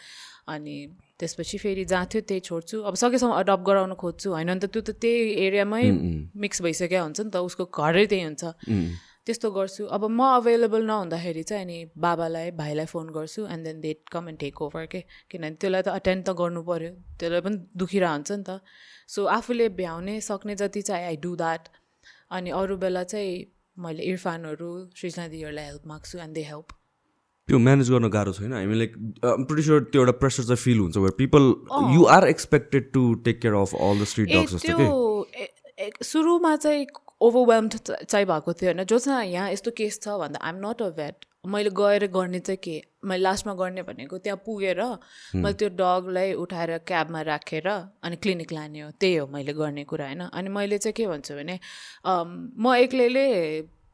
B: अनि त्यसपछि फेरि जहाँ थियो त्यही छोड्छु। अब सकेसम्म अडप्ट गराउन खोज्छु। होइन भने त त्यो त त्यही एरियामै मिक्स भइसकेको हुन्छ नि त उसको घरै त्यही हुन्छ। त्यस्तो गर्छु। अब म अभाइलेबल नहुँदाखेरि चाहिँ अनि बाबालाई भाइलाई फोन गर्छु and then they'd come and take over के? किनभने त्यसलाई त अटेन्ड त गर्नु पऱ्यो त्यसलाई पनि दुखिरहेको हुन्छ नि त। सो आफूले भ्याउने सक्ने जति चाहिँ आई डु द्याट अनि अरू बेला चाहिँ मैले इरफानहरू सृजना दिदीहरूलाई हेल्प माग्छु एन्ड दे हेल्प
A: त्यो म्यानेज गर्न गाह्रो छैन। हामी लाइक प्रिटी स्योर त्यो एउटा प्रेसर चाहिँ फिल हुन्छ people you are expected to take care of all the
B: street
A: dogs जस्तो
B: त्यो सुरुमा चाहिँ ओभरवेल्म्ड चाहिँ भएको थियो होइन। जोसँग यहाँ यस्तो केस छ भन्दा आइएम नट अ भेट मैले गएर गर्ने चाहिँ के? मैले लास्टमा गर्ने भनेको त्यहाँ पुगेर मैले त्यो डगलाई उठाएर क्याबमा राखेर अनि क्लिनिक लाने हो। त्यही हो मैले गर्ने कुरा होइन। अनि मैले चाहिँ के भन्छु भने म एक्लैले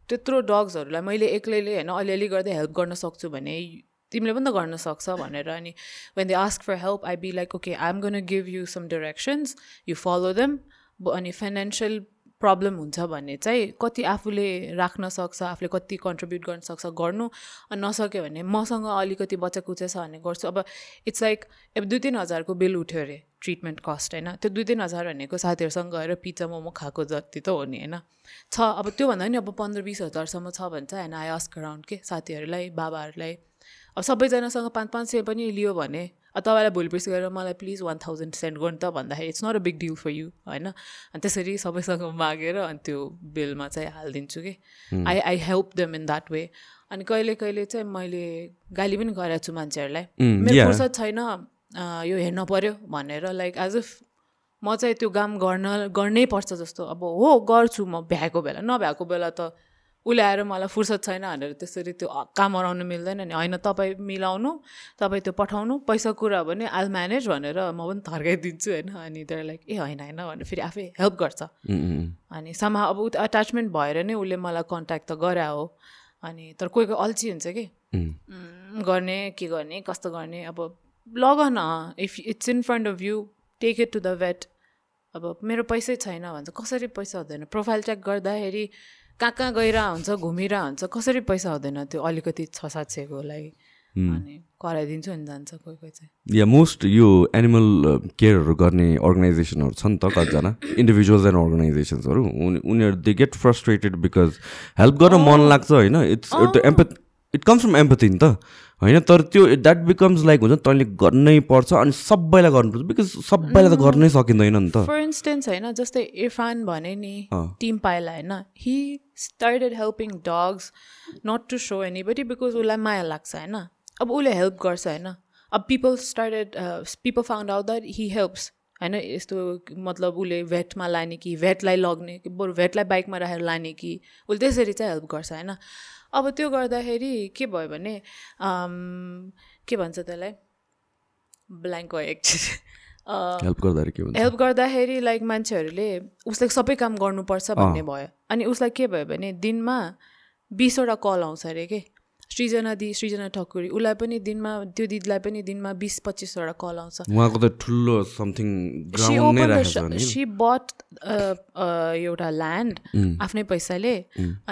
B: त्यत्रो डग्सहरूलाई मैले एक्लैले होइन अलिअलि गर्दै हेल्प गर्न सक्छु भने तिमीले पनि त गर्न सक्छ भनेर अनि when they ask for help I be like okay I am gonna give you some directions you follow them अनि फाइनेन्सियल प्रब्लम हुन्छ भने चाहिँ कति आफूले राख्न सक्छ आफूले कति कन्ट्रिब्युट गर्न सक्छ गर्नु नसक्यो भने मसँग अलिकति बच्चा कुचे छ भने गर्छु। अब इट्स लाइक अब दुई तिन हजारको बिल उठ्यो अरे ट्रिटमेन्ट कस्ट होइन? त्यो दुई तिन हजार भनेको साथीहरूसँग गएर पिज्जा मोमो खाएको जति त हो नि होइन? छ अब त्योभन्दा नि अब पन्ध्र बिस हजारसम्म छ भने चाहिँ होइन आई आस्क अराउन्ड के साथीहरूलाई बाबाहरूलाई? अब सबैजनासँग पाँच पाँच सय पनि लियो भने तपाईँलाई भोलि पर्सि गएर मलाई प्लिज वान थाउजन्ड सेन्ड गर्नु त भन्दाखेरि it's not a big deal for you होइन? अनि त्यसरी सबैसँग मागेर अनि त्यो बिलमा चाहिँ हालिदिन्छु कि। I I help them in that way अनि कहिले कहिले चाहिँ मैले गाली पनि गरेको छु मान्छेहरूलाई। मेरो फुर्सद छैन यो हेर्न पऱ्यो भनेर लाइक एज इफ म चाहिँ त्यो काम गर्न गर्नै पर्छ जस्तो। अब हो गर्छु म भ्याएको बेला। नभ्याएको बेला त उसले आएर मलाई फुर्सद छैन भनेर त्यसरी त्यो काम अराउनु मिल्दैन नि। होइन तपाईँ मिलाउनु तपाईँ त्यो पठाउनु पैसा कुरा भने आल म्यानेज भनेर म पनि थर्काइदिन्छु होइन। अनि त्यो लाइक ए होइन होइन भनेर फेरि आफै हेल्प गर्छ। अनि समा अब एट्याचमेन्ट भएर नै उसले मलाई कन्ट्याक्ट त गरा हो। अनि तर कोही कोही अल्छी हुन्छ कि। गर्ने के गर्ने कस्तो गर्ने अब लग न if it's in front of you take it to the vet अब मेरो पैसै छैन भन्छ कसरी पैसा हुँदैन? प्रोफाइल चेक गर्दाखेरि कहाँ कहाँ गइरह हुन्छ घुमिरह हुन्छ कसरी पैसा हुँदैन त्यो अलिकति छ सात सयको लागि अनि कराइदिन्छु नि जान्छ कोही कोही चाहिँ।
A: या मोस्ट यो एनिमल केयरहरू गर्ने अर्गनाइजेसनहरू छ नि त कतिजना? इन्डिभिजुअल्स एन्ड अर्गनाइजेसन्सहरू उनीहरू they get frustrated because help गर्न मन लाग्छ होइन? It's empath it comes from empathy नि त। होइन तर त्यो द्याट बिकम्स लाइक हुन्छ तैँले गर्नै पर्छ अनि सबैलाई गर्नुपर्छ बिकज सबैलाई त गर्नै सकिँदैन नि त।
B: फर इन्स्टेन्स होइन जस्तै इरफान भने नि टिम पाइला होइन he started helping dogs not to so anybody because उसलाई माया लाग्छ होइन। अब उसले हेल्प गर्छ होइन। अब people started people found out that he helps होइन यस्तो मतलब उसले भेटमा लाने कि भेटलाई लग्ने कि बरु भेटलाई बाइकमा राखेर लाने कि उसले त्यसरी चाहिँ हेल्प गर्छ होइन। अब त्यो गर्दाखेरि के भयो भने के भन्छ त्यसलाई? ब्ल्याङ्क भयो एकचोटि
A: हेल्प गर्दाखेरि के
B: हेल्प गर्दाखेरि लाइक मान्छेहरूले उसलाई सबै काम गर्नुपर्छ भन्ने भयो। अनि उसलाई के भयो भने दिनमा बिसवटा कल आउँछ अरे के? सृजना दि सृजना ठकुरी उसलाई पनि दिनमा त्यो दिदीलाई पनि दिनमा बिस पच्चिसवटा कल आउँछ।
A: उहाँको त ठुलो समथिङ
B: सी बट एउटा ल्यान्ड आफ्नै पैसाले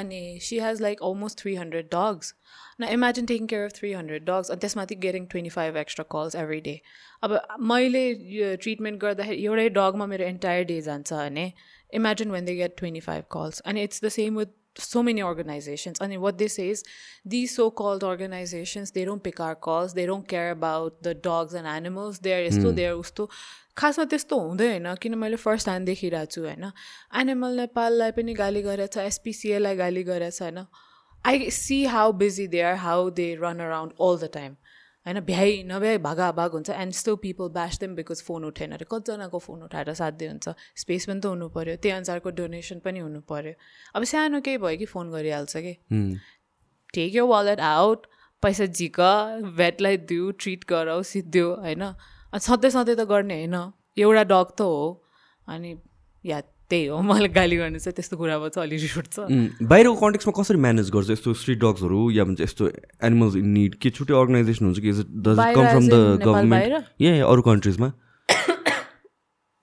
B: अनि she has like almost three hundred dogs न imagine taking care of three hundred dogs अनि त्यसमाथि getting twenty five extra calls every day अब मैले यो ट्रिटमेन्ट गर्दाखेरि एउटै डगमा मेरो एन्टायर डे जान्छ भने imagine when they get twenty five calls अनि it's the same with so many organizations. And what they say is these so called organizations, they don't pick our calls, they don't care about the dogs and animals. They're यस्तो they're उस्तो खासमा त्यस्तो हुँदैन किन मैले first hand देखिरहेको छु होइन एनिमल नेपाललाई पनि गाली गरेछ एसपिसिएलाई गाली गरेछ होइन I see how busy they are how they run around all the time होइन भ्याइ नभ्याइ भागा भाग हुन्छ and still people bash them because phone उठेन अरे। कतिजनाको फोन उठाएर साध्य हुन्छ। स्पेस पनि त हुनु पऱ्यो त्यही अनुसारको डोनेसन पनि हुनु पऱ्यो अब सानो केही भयो कि फोन गरिहाल्छ कि? टेक यो वालेट आउट पैसा झिक भेटलाई दिउ ट्रिट गराउ सिद्धियो होइन। सधैँ सधैँ त गर्ने होइन। एउटा डग त हो। अनि या त्यही हो मलाई गाली गर्नु चाहिँ त्यस्तो कुरामा चाहिँ अलिक रिस उठ्छ
A: बाहिरको कन्टेक्समा कसरी म्यानेज गर्छ? यस्तो स्ट्रिट डग्सहरू या भन्छ यस्तो एनिमल्स इन निड के छुट्टै अर्गनाइजेसन हुन्छ कि? Does come from the government ए अरू कन्ट्रिजमा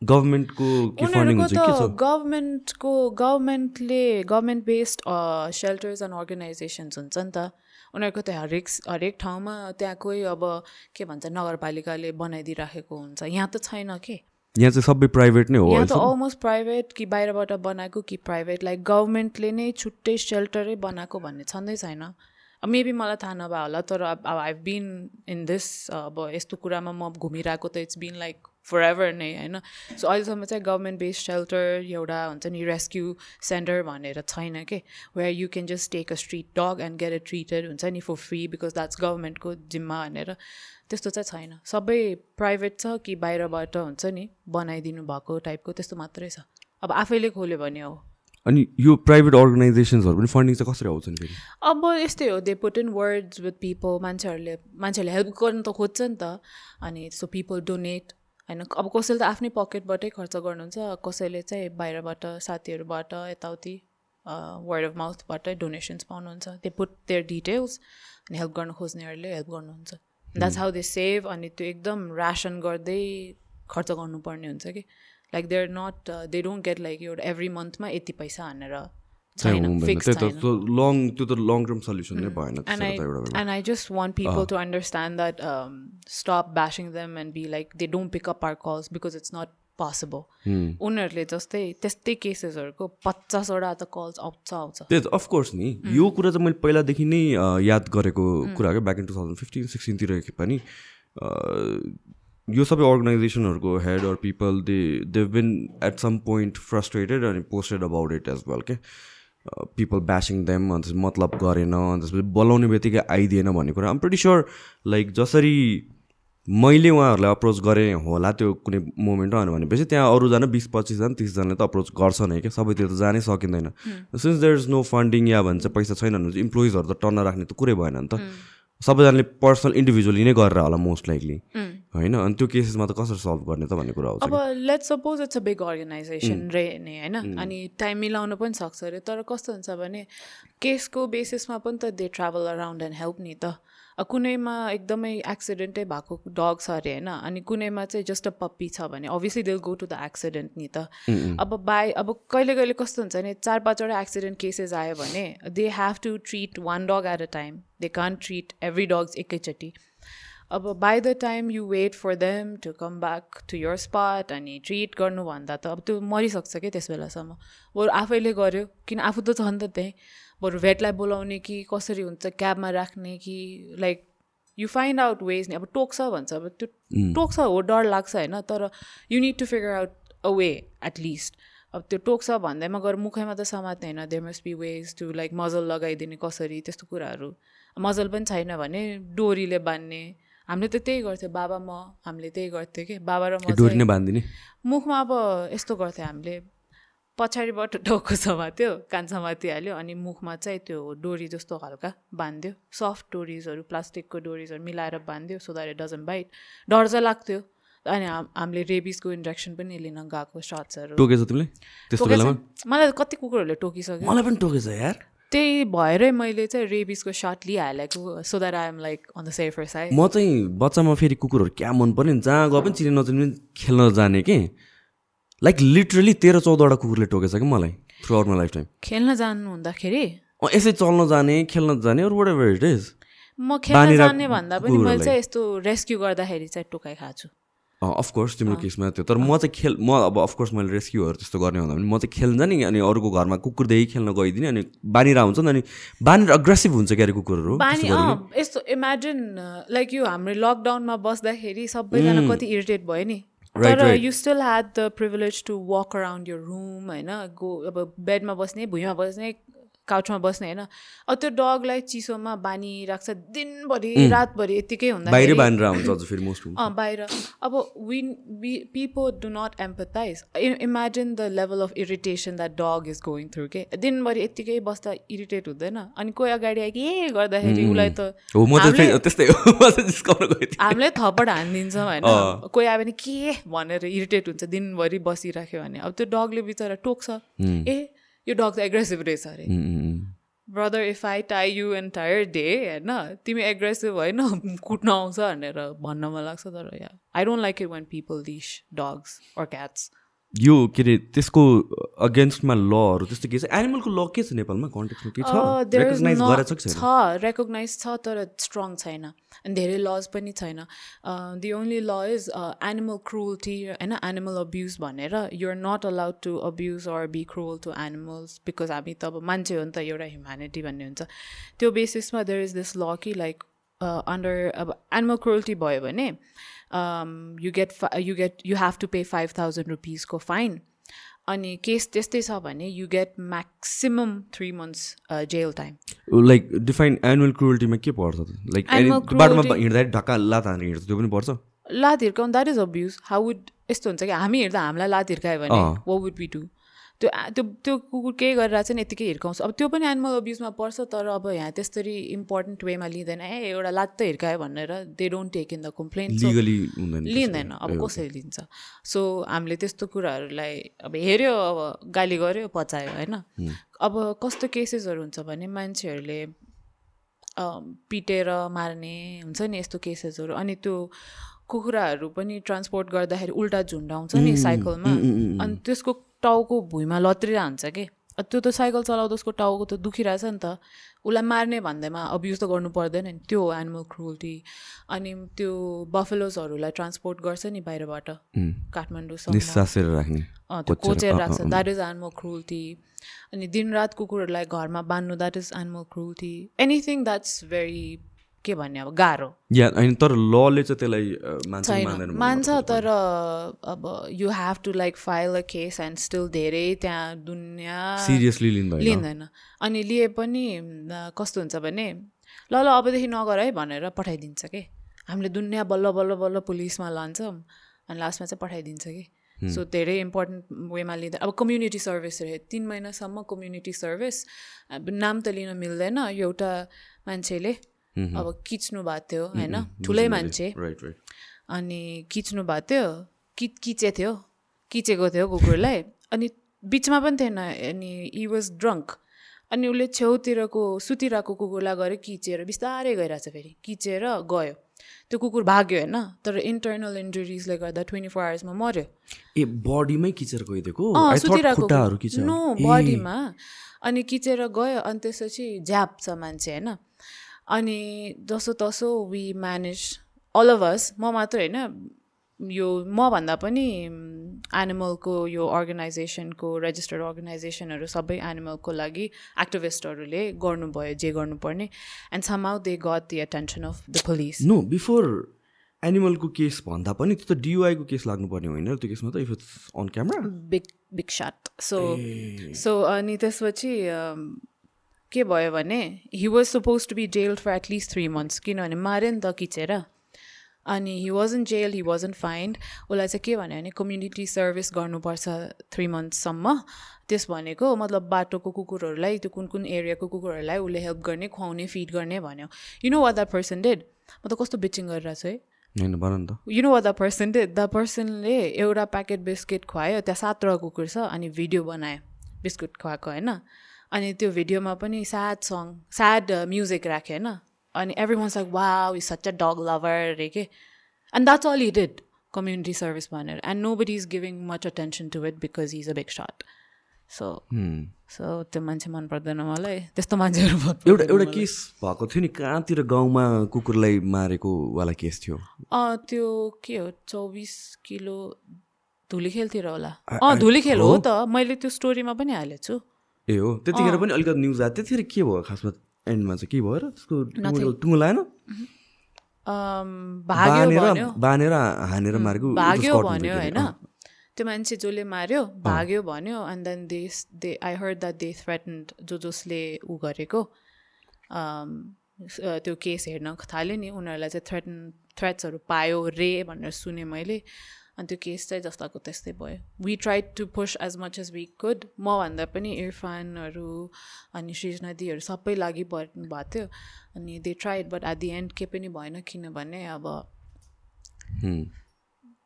A: गभर्मेन्टको के फन्डिङ हुन्छ? के छ?
B: गभर्मेन्टको गभर्मेन्टले government based shelters and organizations हुन्छ नि त। उनीहरूको त हरेक हरेक ठाउँमा त्यहाँकै अब के भन्छ नगरपालिकाले बनाइदिइराखेको हुन्छ। यहाँ त छैन के?
A: यहाँ चाहिँ सबै प्राइभेट नै हो
B: यहाँ त अलमोस्ट प्राइभेट कि बाहिरबाट बनाएको कि प्राइभेट लाइक गभर्मेन्टले नै छुट्टै सेल्टरै बनाएको भन्ने छँदै छैन। मेबी मलाई थाहा नभए होला तर अब आई बिन इन दिस अब यस्तो कुरामा म घुमिरहेको त it's been like forever नै होइन? सो अहिलेसम्म चाहिँ गभर्मेन्ट बेस्ड सेल्टर एउटा हुन्छ नि रेस्क्यु सेन्टर भनेर छैन कि? Where you can just take a street dog and get a treated हुन्छ नि फर फ्री बिकज द्याट्स गभर्मेन्टको जिम्मा भनेर। त्यस्तो चाहिँ छैन। सबै प्राइभेट छ कि बाहिरबाट हुन्छ नि बनाइदिनु भएको टाइपको त्यस्तो मात्रै छ। अब आफैले खोल्यो भने हो।
A: अनि यो प्राइभेट अर्गनाइजेसन्सहरू पनि फन्डिङ चाहिँ कसरी आउँछ नि फेरि?
B: अब यस्तै हो they put in words with people मान्छेहरूले मान्छेहरूले हेल्प गर्नु त खोज्छ नि त। अनि सो पिपल डोनेट होइन अब कसैले त आफ्नै पकेटबाटै खर्च गर्नुहुन्छ कसैले चाहिँ बाहिरबाट साथीहरूबाट यताउति वर्ड अफ माउथबाटै डोनेसन्स पाउनुहुन्छ। दे पुट देयर डिटेल्स अनि हेल्प गर्न खोज्नेहरूले हेल्प गर्नुहुन्छ। द्याट्स हाउ दे सेभ अनि त्यो एकदम रासन गर्दै खर्च गर्नुपर्ने हुन्छ कि। Like they are not they don't get like एउटा एभ्री मन्थमा यति पैसा हानेर
A: चाहिँ
B: छैन
A: हुँदैन.
B: फिक्स
A: त्यही त लङ त्यो त लङ टर्म सल्युसन नै भएन
B: and I
A: त्यसबाट त एउटा
B: and I just want people to understand that um, stop bashing them and be like they don't pick up our calls because it's not possible. उनीहरूले जस्तै त्यस्तै केसेसहरूको पचासवटा त कल्स आउँछ आउँछ।
A: त्यही त अफकोर्स नि। यो कुरा चाहिँ मैले पहिलादेखि नै याद गरेको कुरा क्या back in two thousand fifteen सिक्सटिनतिर पनि यो सबै अर्गनाइजेसनहरूको head or people they they been at some point frustrated अनि posted about it as well के पिपल ब्यासिङ देम अन्त त्यसपछि मतलब गरेन अन्त त्यसपछि बोलाउने बित्तिकै आइदिएन भन्ने कुरा। आम प्रिटी स्योर लाइक जसरी मैले उहाँहरूलाई अप्रोच गरेँ होला त्यो कुनै मोमेन्टमा भनेपछि त्यहाँ अरूजना बिस पच्चिसजना तिसजनाले त अप्रोच गर्छ नै क्या। सबैतिर त जानै सकिँदैन। Since there is no funding yeah भन्छ पैसा छैन भने चाहिँ इम्प्लोइजहरू त टन्न राख्ने त कुरै भएन नि त। सबैजनाले पर्सनल इन्डिभिजुअली नै गरेर होला मोस्ट लाइकली होइन? अनि त्यो केसेसमा त कसरी सल्भ गर्ने त भन्ने कुरा आउँछ
B: अब let suppose it's a big organization रे नै होइन? अनि टाइम मिलाउनु पनि सक्छ अरे। तर कस्तो हुन्छ भने केसको बेसिसमा पनि त they travel around and help नि त। कुनैमा एकदमै एक्सिडेन्टै भएको डग छ अरे होइन अनि कुनैमा चाहिँ जस्ट अ पप्पी छ भने obviously they'll go to the accident नि त। अब बाई अब कहिले कहिले कस्तो हुन्छ भने चार पाँचवटा एक्सिडेन्ट केसेस आयो भने they have to treat one dog at a time they can't treat every dogs एकैचोटि। अब by the time you wait for them to come back to your spot अनि ट्रिट गर्नुभन्दा त अब त्यो मरिसक्छ क्या त्यस बेलासम्म। बरु आफैले गर्यो किन आफू त छ नि त त्यहीँ। बरु भेटलाई बोलाउने कि कसरी हुन्छ क्याबमा राख्ने कि like you find out ways नि अब टोक्छ भन्छ अब त्यो टोक्छ हो डर लाग्छ होइन तर you need to figure out a way at least अब त्यो टोक्छ भन्दैमा गएर मुखैमा त समात्ने होइन there must be ways to like muzzle लगाइदिने कसरी त्यस्तो कुराहरू। मजल पनि छैन भने डोरीले बान्ने हामीले त त्यही गर्थ्यो बाबा म हामीले त्यही गर्थ्यो कि? बाबा र म
A: डोरी बाँधिदिने?
B: मुखमा अब यस्तो गर्थ्यो हामीले। पछाडिबाट टाउको समात्यो कान समातिहाल्यो अनि मुखमा चाहिँ त्यो डोरी जस्तो हल्का बाँधिदियो। सफ्ट डोरिजहरू प्लास्टिकको डोरिजहरू मिलाएर बाँधिदियो so that it doesn't bite. डर चाहिँ लाग्थ्यो अनि हाम हामीले रेबिसको इन्जेक्सन पनि लिन गएको सर्ट्सहरू
A: टोकेछ तिमीले
B: मलाई कति कुकुरहरूले टोकिसक्यो।
A: मलाई पनि टोकेछ यार।
B: त्यही भएरै मैले चाहिँ रेबिसको shot लिइहालेको so that I am like on the safer side
A: म चाहिँ बच्चामा फेरि कुकुरहरू क्या मन पर्ने जहाँ गए पनि चिने नचिने पनि खेल्न जाने कि? लाइक लिटरली तेह्र चौधवटा कुकुरले टोकेछ कि मलाई throughout my lifetime
B: खेल्न जानु हुँदाखेरि?
A: यसै चल्न जाने खेल्न जाने अरू वाट एभर इट इज
B: म खेल्न जाने भन्दा पनि मैले। चाहिँ यस्तो रेस्क्यु गर्दाखेरि चाहिँ टोकाइ खाएको छु।
A: अफकोर्स तिम्रो केसमा त्यो। तर म चाहिँ खेल म अब अफकोर्स मैले रेस्क्युहरू त्यस्तो गर्ने भन्दा पनि म चाहिँ खेल्न जाने अनि अरूको घरमा कुकुरदेखि खेल्न गइदिने अनि बानिरा हुन्छ नि अनि बानिर अग्रेसिभ हुन्छ क्यारे कुकुरहरू
B: यस्तो इमेजिन लाइक यो हाम्रो लकडाउनमा बस्दाखेरि सबैजना कति इरिटेट भयो नि। तर. You still had the privilege to walk around your room होइन? गो अब बेडमा बस्ने भुइँमा बस्ने काउचमा बस्ने होइन। अब त्यो डगलाई चिसोमा बानी राख्छ दिनभरि रातभरि यत्तिकै
A: बाहिरै मोस्ट
B: अँ बाहिर। अब when people do not empathize imagine the level of irritation that dog is going through के दिनभरि यत्तिकै बस्दा इरिटेट हुँदैन। अनि कोही अगाडि आयो के गर्दाखेरि उसलाई त
A: हो म त
B: हामीले-
A: फेरि त्यस्तै हो। म चाहिँ जिस्काउन गएको थिएँ।
B: हामीले थप्पड हानिदिन्छौँ होइन। कोही आयो भने के? भनेर इरिटेट हुन्छ दिनभरि बसिराख्यो भने। अब त्यो डगले बिचरा टोक्छ। ए यो डग त एग्रेसिभ रहेछ अरे। Brother if I tie you entire day होइन तिमी एग्रेसिभ होइन कुट्न आउँछ भनेर भन्न मन लाग्छ तर yeah I don't like it when people diss dogs or cats
A: यो के अरे त्यसको अगेन्स्टमा लहरू त्यस्तो के छ? एनिमलको ल के छ नेपालमा? कन्टेक्समा के छ
B: छ रेकगनाइज छ तर स्ट्रङ छैन अनि धेरै लज पनि छैन। The only law is animal cruelty होइन? एनिमल अब्युज भनेर। You're not allowed to abuse or be cruel to animals because हामी त अब मान्छे हो नि त एउटा ह्युम्यानिटी भन्ने हुन्छ। त्यो बेसिसमा देयर इज दिस ल कि लाइक अन्डर अब एनिमल क्रुअल्टी भयो भने you get you get you have to pay five thousand रुपिसको fine अनि केस त्यस्तै छ भने you get maximum three months jail time
A: like define animal क्रुअल्टीमा के पर्छ लाइक बाटोमा
B: cruelty-
A: हिँड्दाखेरि ढक्का लात हानेर हिँड्छ त्यो पनि पर्छ
B: लात हिर्काउनु that is abuse how would यस्तो हुन्छ कि हामी हिँड्दा हामीलाई लात हिर्कायो भने। वो वुड बी डु त्यो त्यो त्यो कुकुर केही गरेर चाहिँ यत्तिकै हिर्काउँछ। अब त्यो पनि एनिमल अब्युजमा पर्छ तर अब यहाँ त्यसरी इम्पोर्टेन्ट वेमा लिँदैन। ए एउटा लात त हिर्कायो भनेर they don't take in
A: the complain
B: लिँदैन। अब कसरी लिन्छ? सो हामीले त्यस्तो कुराहरूलाई अब हेऱ्यो अब गाली गऱ्यो पचायो होइन? अब कस्तो केसेसहरू हुन्छ भने मान्छेहरूले पिटेर मार्ने हुन्छ नि यस्तो केसेसहरू अनि त्यो कुखुराहरू पनि ट्रान्सपोर्ट गर्दाखेरि उल्टा झुन्डाउँछ नि साइकलमा अनि त्यसको टाउको भुइँमा लत्रिरहेको हुन्छ कि त्यो त साइकल चलाउँदा उसको टाउको त दुखिरहेछ नि त। उसलाई मार्ने भन्दैमा अब्युज त गर्नु पर्दैन नि। त्यो हो एनिमल क्रुल्टी अनि त्यो बफेलोजहरूलाई ट्रान्सपोर्ट गर्छ नि बाहिरबाट। काठमाडौँसम्म त्यो कोचेर राख्छ। द्याट इज एनिमल क्रुल्टी अनि दिनरात कुकुरहरूलाई घरमा बान्नु that is animal cruelty anything that's very के भन्ने अब गाह्रो।
A: या होइन तर लले चाहिँ त्यसलाई मान्छे
B: छैन।
A: मान्दैन
B: मान्छ तर अब you have to like file a case and still धेरै त्यहाँ दुनियाँ
A: सिरियसली लिँदैन।
B: लिँदैन। अनि लिए पनि कस्तो हुन्छ भने ल ल अबदेखि नगर है भनेर पठाइदिन्छ कि? हामीले दुनियाँ बल्ल बल्ल बल्ल पुलिसमा लान्छौँ अनि लास्टमा चाहिँ पठाइदिन्छ कि? सो धेरै इम्पोर्टेन्ट वेमा लिँदैन अब कम्युनिटी सर्भिस रह्यो तिन महिनासम्म कम्युनिटी सर्भिस नाम त लिन मिल्दैन। एउटा मान्छेले अब किच्नु भएको थियो होइन? ठुलै मान्छे। अनि किच्नु भएको थियो कि किचे थियो किचेको थियो कुकुरलाई। अनि बिचमा पनि थिएन अनि इ वाज ड्रङ्क अनि उसले छेउतिरको सुतिरहेको कुकुरलाई गऱ्यो किचेर बिस्तारै गइरहेछ फेरि। किचेर गयो। त्यो कुकुर भाग्यो होइन? तर इन्टर्नल इन्जुरिजले गर्दा ट्वेन्टी फोर आवर्समा मऱ्यो।
A: ए बडीमै किचेर गइदिएको?
B: नो बडीमा अनि किचेर गयो अनि त्यसपछि झ्याप्छ मान्छे होइन? अनि जसो तसो we manage all of us म मात्र होइन यो मभन्दा पनि एनिमलको यो अर्गनाइजेसनको रेजिस्टर्ड अर्गनाइजेसनहरू सबै एनिमलको लागि एक्टिभिस्टहरूले गर्नुभयो जे गर्नुपर्ने. And somehow they got the attention of the police
A: no before एनिमलको case भन्दा पनि त्यो त डियुआईको केस लाग्नुपर्ने होइन त्यो केसमा त if it's on
B: camera big big so so अनि त्यसपछि अम, के भयो भने he was supposed to be jailed for at least three months किनभने माऱ्यो नि त किचेर। अनि he wasn't jail he wasn't fined उसलाई चाहिँ के भन्यो भने कम्युनिटी सर्भिस गर्नुपर्छ थ्री मन्थ्ससम्म त्यस भनेको मतलब बाटोको कुकुरहरूलाई त्यो कुन कुन एरियाको कुकुरहरूलाई उसले हेल्प गर्ने खुवाउने फिड गर्ने भन्यो। You know what that person did म त कस्तो बिचिङ गरिरहेको छु है you know what the person did? The पर्सनले एउटा प्याकेट बिस्किट खुवायो त्यहाँ सातवटा कुकुर छ अनि भिडियो बनायो। बिस्कुट खुवाएको होइन? अनि त्यो भिडियोमा पनि स्याड सङ स्याड म्युजिक राख्यो होइन? अनि every once like what is such a dog lover अरे के? And that's all he did community service भनेर. And nobody is giving much attention to it because is a big shot so so त्यो मान्छे मन पर्दैन मलाई. त्यस्तो मान्छेहरू मन
A: एउटा एउटा केस भएको थियो नि कहाँतिर गाउँमा कुकुरलाई मारेको वाला केस थियो?
B: त्यो के हो चौबिस किलो धुलीखेलतिर होला। अँ धुलीखेल हो त। मैले त्यो स्टोरीमा पनि हालेको छु
A: ए हो? त्यतिखेर पनि अलिकति न्युज आयो त्यतिखेर के भयो? खासमा एन्डमा चाहिँ के भयो र? त्यसको टुङ्गो लाएन? बानेर हानेर मारेको
B: भाग्यो भन्यो होइन। त्यो मान्छे जसले मार्यो भाग्यो भन्यो। And then they they I heard that they threatened जो जसले ऊ गरेको। त्यो केस हेर्न थाल्यो नि। उनीहरूलाई चाहिँ थ्रेटन थ्रेट्सहरू पायो रे भनेर सुने मैले। अनि त्यो केस चाहिँ जस्ताको त्यस्तै भयो। We try to push as much as we could मभन्दा पनि इरफानहरू अनि सृज नदीहरू सबै लागि पर्नु भएको थियो। अनि they tried but at the end के पनि भएन किनभने अब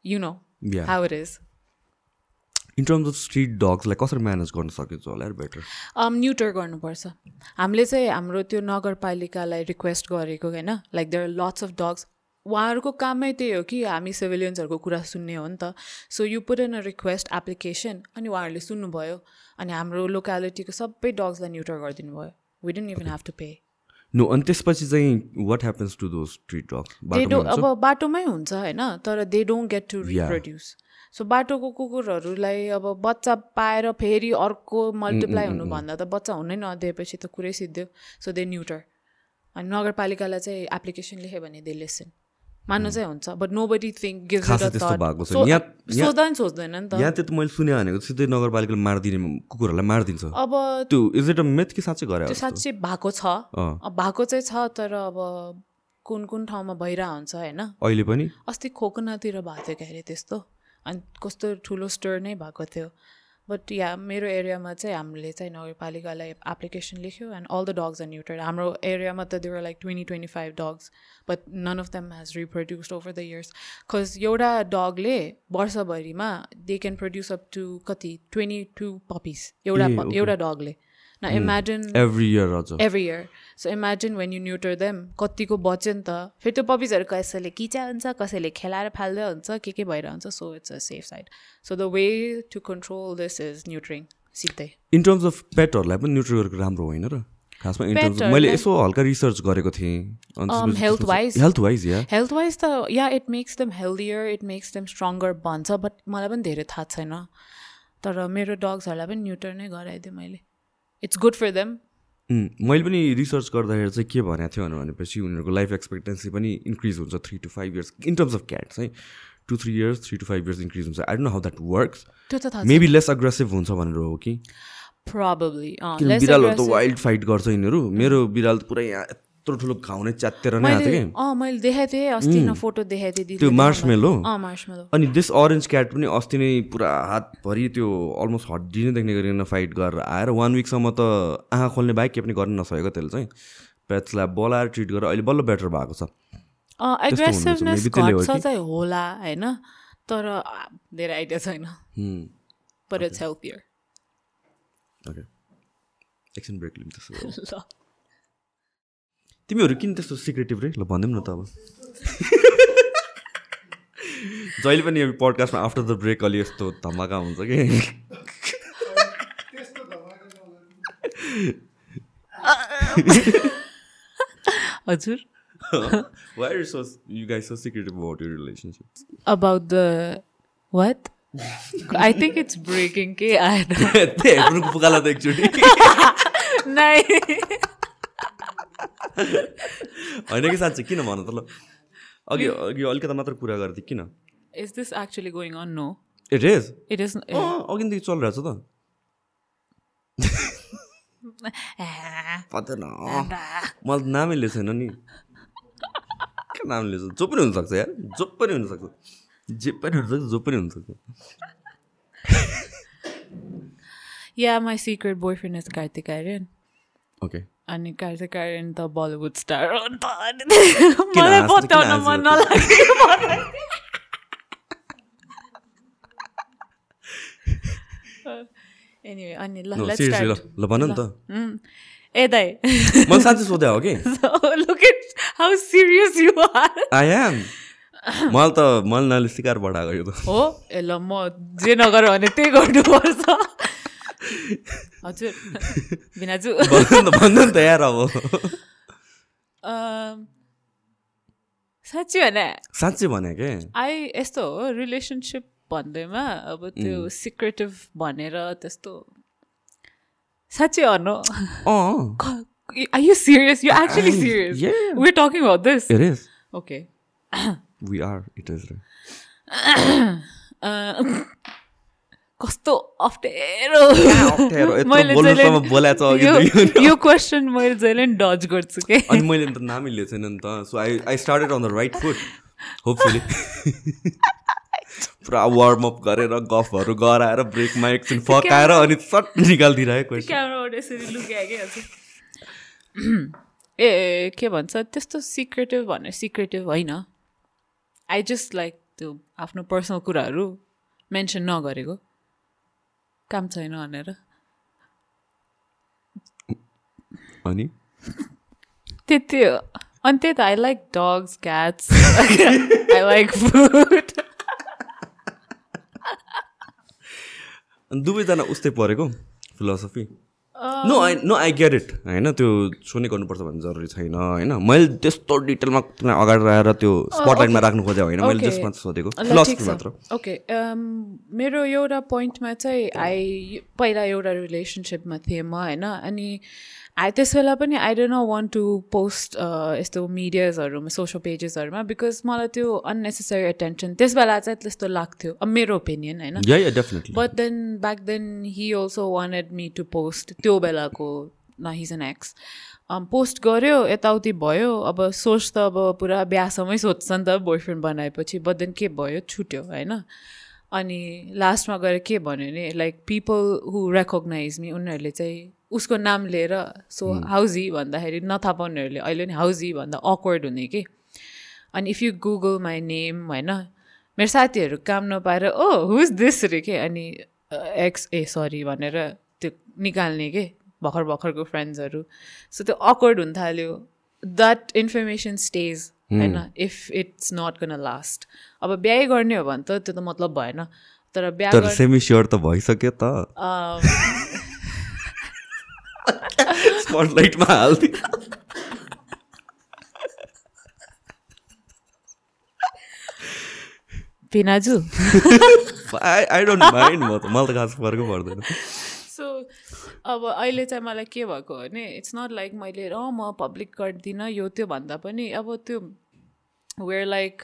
B: you
A: know
B: how it is
A: in terms of street डग्सलाई कसरी म्यानेज गर्न सकिन्छ होला बेटर
B: um, न्युटर गर्नुपर्छ। हामीले चाहिँ हाम्रो त्यो नगरपालिकालाई रिक्वेस्ट गरेको होइन? Like there lots of dogs उहाँहरूको कामै त्यही हो कि हामी सिभिलियन्सहरूको कुरा सुन्ने हो नि त। So you put in a request application अनि उहाँहरूले सुन्नुभयो अनि हाम्रो लोकालिटीको सबै डग्सलाई न्युटर गरिदिनु भयो we didn't even have to pay
A: no अनि त्यसपछि चाहिँ what happens to the street dogs
B: they do अब बाटोमै हुन्छ होइन? तर they don't get to reproduce so बाटोको कुकुरहरूलाई अब बच्चा पाएर फेरि अर्को मल्टिप्लाई हुनुभन्दा त बच्चा हुनै नदिएपछि त कुरै सिद्धो सो दे न्युटर अनि नगरपालिकालाई चाहिँ एप्लिकेसन लेख्यो भने दे लेसन मान्नु चाहिँ हुन्छ बट नो बडी थिङ्क
A: भएको यहाँ-
B: सोच्दा सोच्दैन नि त।
A: यहाँ त्यो त मैले सुने भनेको सिधै नगरपालिकाले मारिदिने कुकुरहरूलाई मारिदिन्छ।
B: अब
A: त्यो इज इट अ मेथ कि साँच्चै गरे
B: साँच्चै भएको छ। भएको चाहिँ छ तर अब कुन कुन ठाउँमा भइरहेको हुन्छ होइन।
A: अहिले पनि?
B: अस्ति खोकनातिर भएको थियो के अरे त्यस्तो। अनि कस्तो ठुलो स्टोर नै भएको थियो। बट या मेरो एरियामा चाहिँ हामीले चाहिँ नगरपालिकालाई एप्लिकेसन लेख्यो and all the dogs are neutered हाम्रो एरियामा त there were like twenty twenty five dogs but none of them has reproduced over the years because एउटा डगले वर्षभरिमा they can produce up to कति ट्वेन्टी टू पपिस एउटा. एउटा डगले न इमेजिन
A: एभ्री इयर अझ
B: every year so imagine when you neuter them कतिको बच्यो नि त फेरि त्यो पपिजहरू कसैले किचा हुन्छ कसैले खेलाएर फाल्दै हुन्छ के के भइरहन्छ so it's a safe side so the way to control this is neutering सिधै.
A: इन टर्म्स अफ पेटहरूलाई पनि न्युट्री गरेको राम्रो होइन र? खासमा मैले यसो हल्का रिसर्च गरेको थिएँ।
B: wise? Health wise
A: yeah
B: health wise त yeah it makes them healthier it makes them stronger भन्छ बट मलाई पनि धेरै थाहा छैन। तर मेरो डग्सहरूलाई पनि न्युटर नै गराइदिएँ मैले। इट्स गुड फर देम
A: मैले पनि रिसर्च गर्दाखेरि चाहिँ के भनेको थियो भनेपछि उनीहरूको लाइफ एक्सपेक्टेन्सी पनि इन्क्रिज हुन्छ three to five years in terms of cats है? Two three years three to five years increase हुन्छ। I don't know
B: how that works
A: maybe less aggressive हुन्छ भनेर हो कि? बिरालहरू त वाइल्ड फाइट गर्छ यिनीहरू। मेरो बिराल त पुरै यहाँ यत्रो ठुलो घाउ नै च्यातेर नै आएको थियो
B: मैले
A: कि?
B: मैले देखाएको थिएँ अस्ति न फोटो देखाएको थिएँ
A: त्यो
B: भयो। अँ मार्समेलो
A: अनि दिस अरेन्ज क्याट पनि अस्ति नै पुरा हातभरि त्यो अलमोस्ट हड्डी नै देख्ने गरिकन फाइट गरेर आएर वान विकसम्म त आँखा खोल्ने बाहेक के पनि गर्न नसकेको त्यसले चाहिँ पेट्सलाई बोलाएर ट्रिट गरेर अहिले बल्ल बेटर भएको छ।
B: एग्रेसिभनेस
A: हो
B: घट्छ? चाहिँ होला होइन? तर धेरै आइडिया छैन।
A: हुँ,
B: बट इट्स
A: ओके एकछिन ब्रेक लिउँ त्यसो भए।
B: ल।
A: तिमीहरू किन त्यस्तो सिक्रेटिभ रे? ल भनिदिउँ न त अब। जहिले पनि यो पडकास्टमा आफ्टर द ब्रेक अलि यस्तो धमाका हुन्छ कि?
B: हजुर।
A: Your
B: about the what? I think it's breaking. के आएर
A: त्यही पुगाला त एकचोटि। होइन कि साँच्चै? किन भन त ल। अघि अघि अलिकति मात्र कुरा गर्थेँ किन?
B: Is this actually going on? No,
A: it is
B: it is.
A: अघिदेखि चलिरहेछ त। पत्दैन मलाई त नामै लिएको छैन नि। के नाम लिएछ जो पनि हुनसक्छ यार। जो पनि हुनसक्छ। जे पनि हुनसक्छ जो पनि हुनसक्छ।
B: Yeah, my secret boyfriend is Kartik Aryan.
A: Okay
B: अनि कार्तिक आर्यन त बलिउड स्टार हो नि त मलाई बताउन मन? नलाग्यो एनिवे अनि ल लेट्स
A: सिरियसली ल
B: स्टार्ट
A: ल भन नि त
B: ए दाइ
A: मैले साँच्चै सोधे हो कि
B: look at how serious you are
A: I am मैले त मैले नाले सिकार बढाएको यो त
B: हो ए ल म जे नगर भने त्यही गर्नुपर्छ हजुर। बिनाजु।
A: भन्नु नि त भन्नु नि त यार अब।
B: साँच्ची भने?
A: साँच्चै भने के?
B: आई यस्तो हो रिलेसनसिप भन्दैमा अब त्यो सिक्रेटिभ भनेर त्यस्तो। साँच्चै हर्नु
A: अँ
B: are you serious you actually
A: serious.
B: We talking about this
A: it is
B: okay
A: we are it is
B: कस्तो अप्ठ्यारो। यो- क्वेसन मैले जहिले नि डज गर्छु के?
A: अनि मैले त नामै लिएको छैन नि त। So I I started on the right foot hopefully पुरा वार्मअप गरेर गफहरू गराएर ब्रेकमा एकछिन फकाएर अनि सट निकालिदिइरहेको
B: ए के भन्छ? त्यस्तो सिक्रेटिभ भने सिक्रेटिभ होइन। आई जस्ट लाइक त्यो आफ्नो पर्सनल कुराहरू मेन्सन नगरेको। काम छैन भनेर।
A: अनि?
B: त्यति हो अनि त्यही त I like dogs cats I like
A: food दुवैजना उस्तै परेको philosophy no I know I get it होइन त्यो सुने गर्नुपर्छ भन्ने जरुरी छैन होइन। मैले त्यस्तो डिटेलमा तिमीलाई अगाडि राखेर त्यो स्पटलाइटमा राख्नु खोजेको होइन मैले मात्र सोधेको। मात्र।
B: ओके मेरो एउटा पोइन्टमा चाहिँ आई पहिला एउटा रिलेसनसिपमा थिएँ म होइन। अनि त्यस बेला पनि I don't know want to post यस्तो मिडियाजहरूमा सोसियल पेजेसहरूमा बिकज मलाई त्यो अननेसेसरी एटेन्सन त्यस बेला चाहिँ त्यस्तो लाग्थ्यो अब मेरो ओपिनियन होइन? But then back then he also wanted me to post त्यो बेलाको न हिज एन एक्स पोस्ट गऱ्यो यताउति भयो अब सोच त अब पुरा बिहासम्मै सोध्छ नि त बोयफ्रेन्ड बनाएपछि बट देन के भयो? छुट्यो होइन? अनि लास्टमा गएर के भन्यो भने like people who recognize me उनीहरूले चाहिँ उसको नाम लिएर सो हाउजी भन्दाखेरि नथाहा पाउनेहरूले अहिले नि हाउजी भन्दा अक्वर्ड हुने कि। अनि if you Google my name होइन मेरो साथीहरू काम नपाएर ओ हुज दिस रे के अनि एक्स ए सरी भनेर त्यो निकाल्ने के भर्खर भर्खरको फ्रेन्ड्सहरू सो त्यो अकवर्ड हुन थाल्यो। द्याट इन्फर्मेसन स्टेज होइन if it's not gonna last अब बिहा गर्ने हो भने त त्यो त मतलब भएन। तर बिहा
A: तर सेमी स्योर त भइसक्यो त। स्पटलाइटमा हालिदियो
B: पिनाजु।
A: आई आई डोन्ट माइन्ड म त मलाई त खास फरकै पर्दैन।
B: सो अब अहिले चाहिँ मलाई के भएको हो भने इट्स नट लाइक मैले अँ म पब्लिक गर्दिनँ यो त्यो भन्दा पनि अब त्यो we're like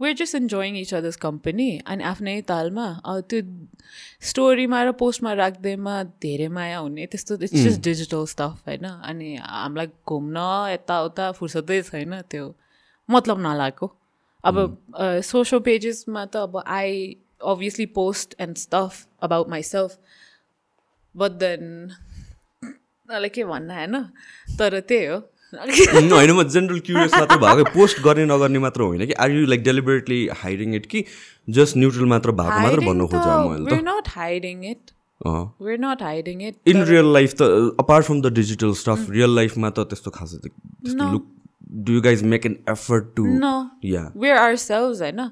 B: we're just enjoying each other's company अनि आफ्नै तालमा त्यो स्टोरीमा र पोस्टमा राख्दैमा धेरै माया हुने त्यस्तो इट्स जस्ट डिजिटल स्टफ होइन अनि हामीलाई घुम्न यताउता फुर्सदै छैन त्यो मतलब नलागेको अब सोसियल पेजेसमा त अब I obviously post and stuff about myself. But then मलाई के भन्न होइन तर त्यही हो
A: होइन म जेनरल क्युरियस मात्र भएको पोस्ट गर्ने नगर्ने मात्र होइन कि? Are you like deliberately hiding it कि जस्ट न्युट्रल मात्र भएको मात्र भन्नु खोजेँ मैले
B: hiding it.
A: In real life त apart from the digital stuff real लाइफमा त त्यस्तो खासै त्यस्तो look do you guys make an effort
B: to
A: yeah
B: we're ourselves होइन?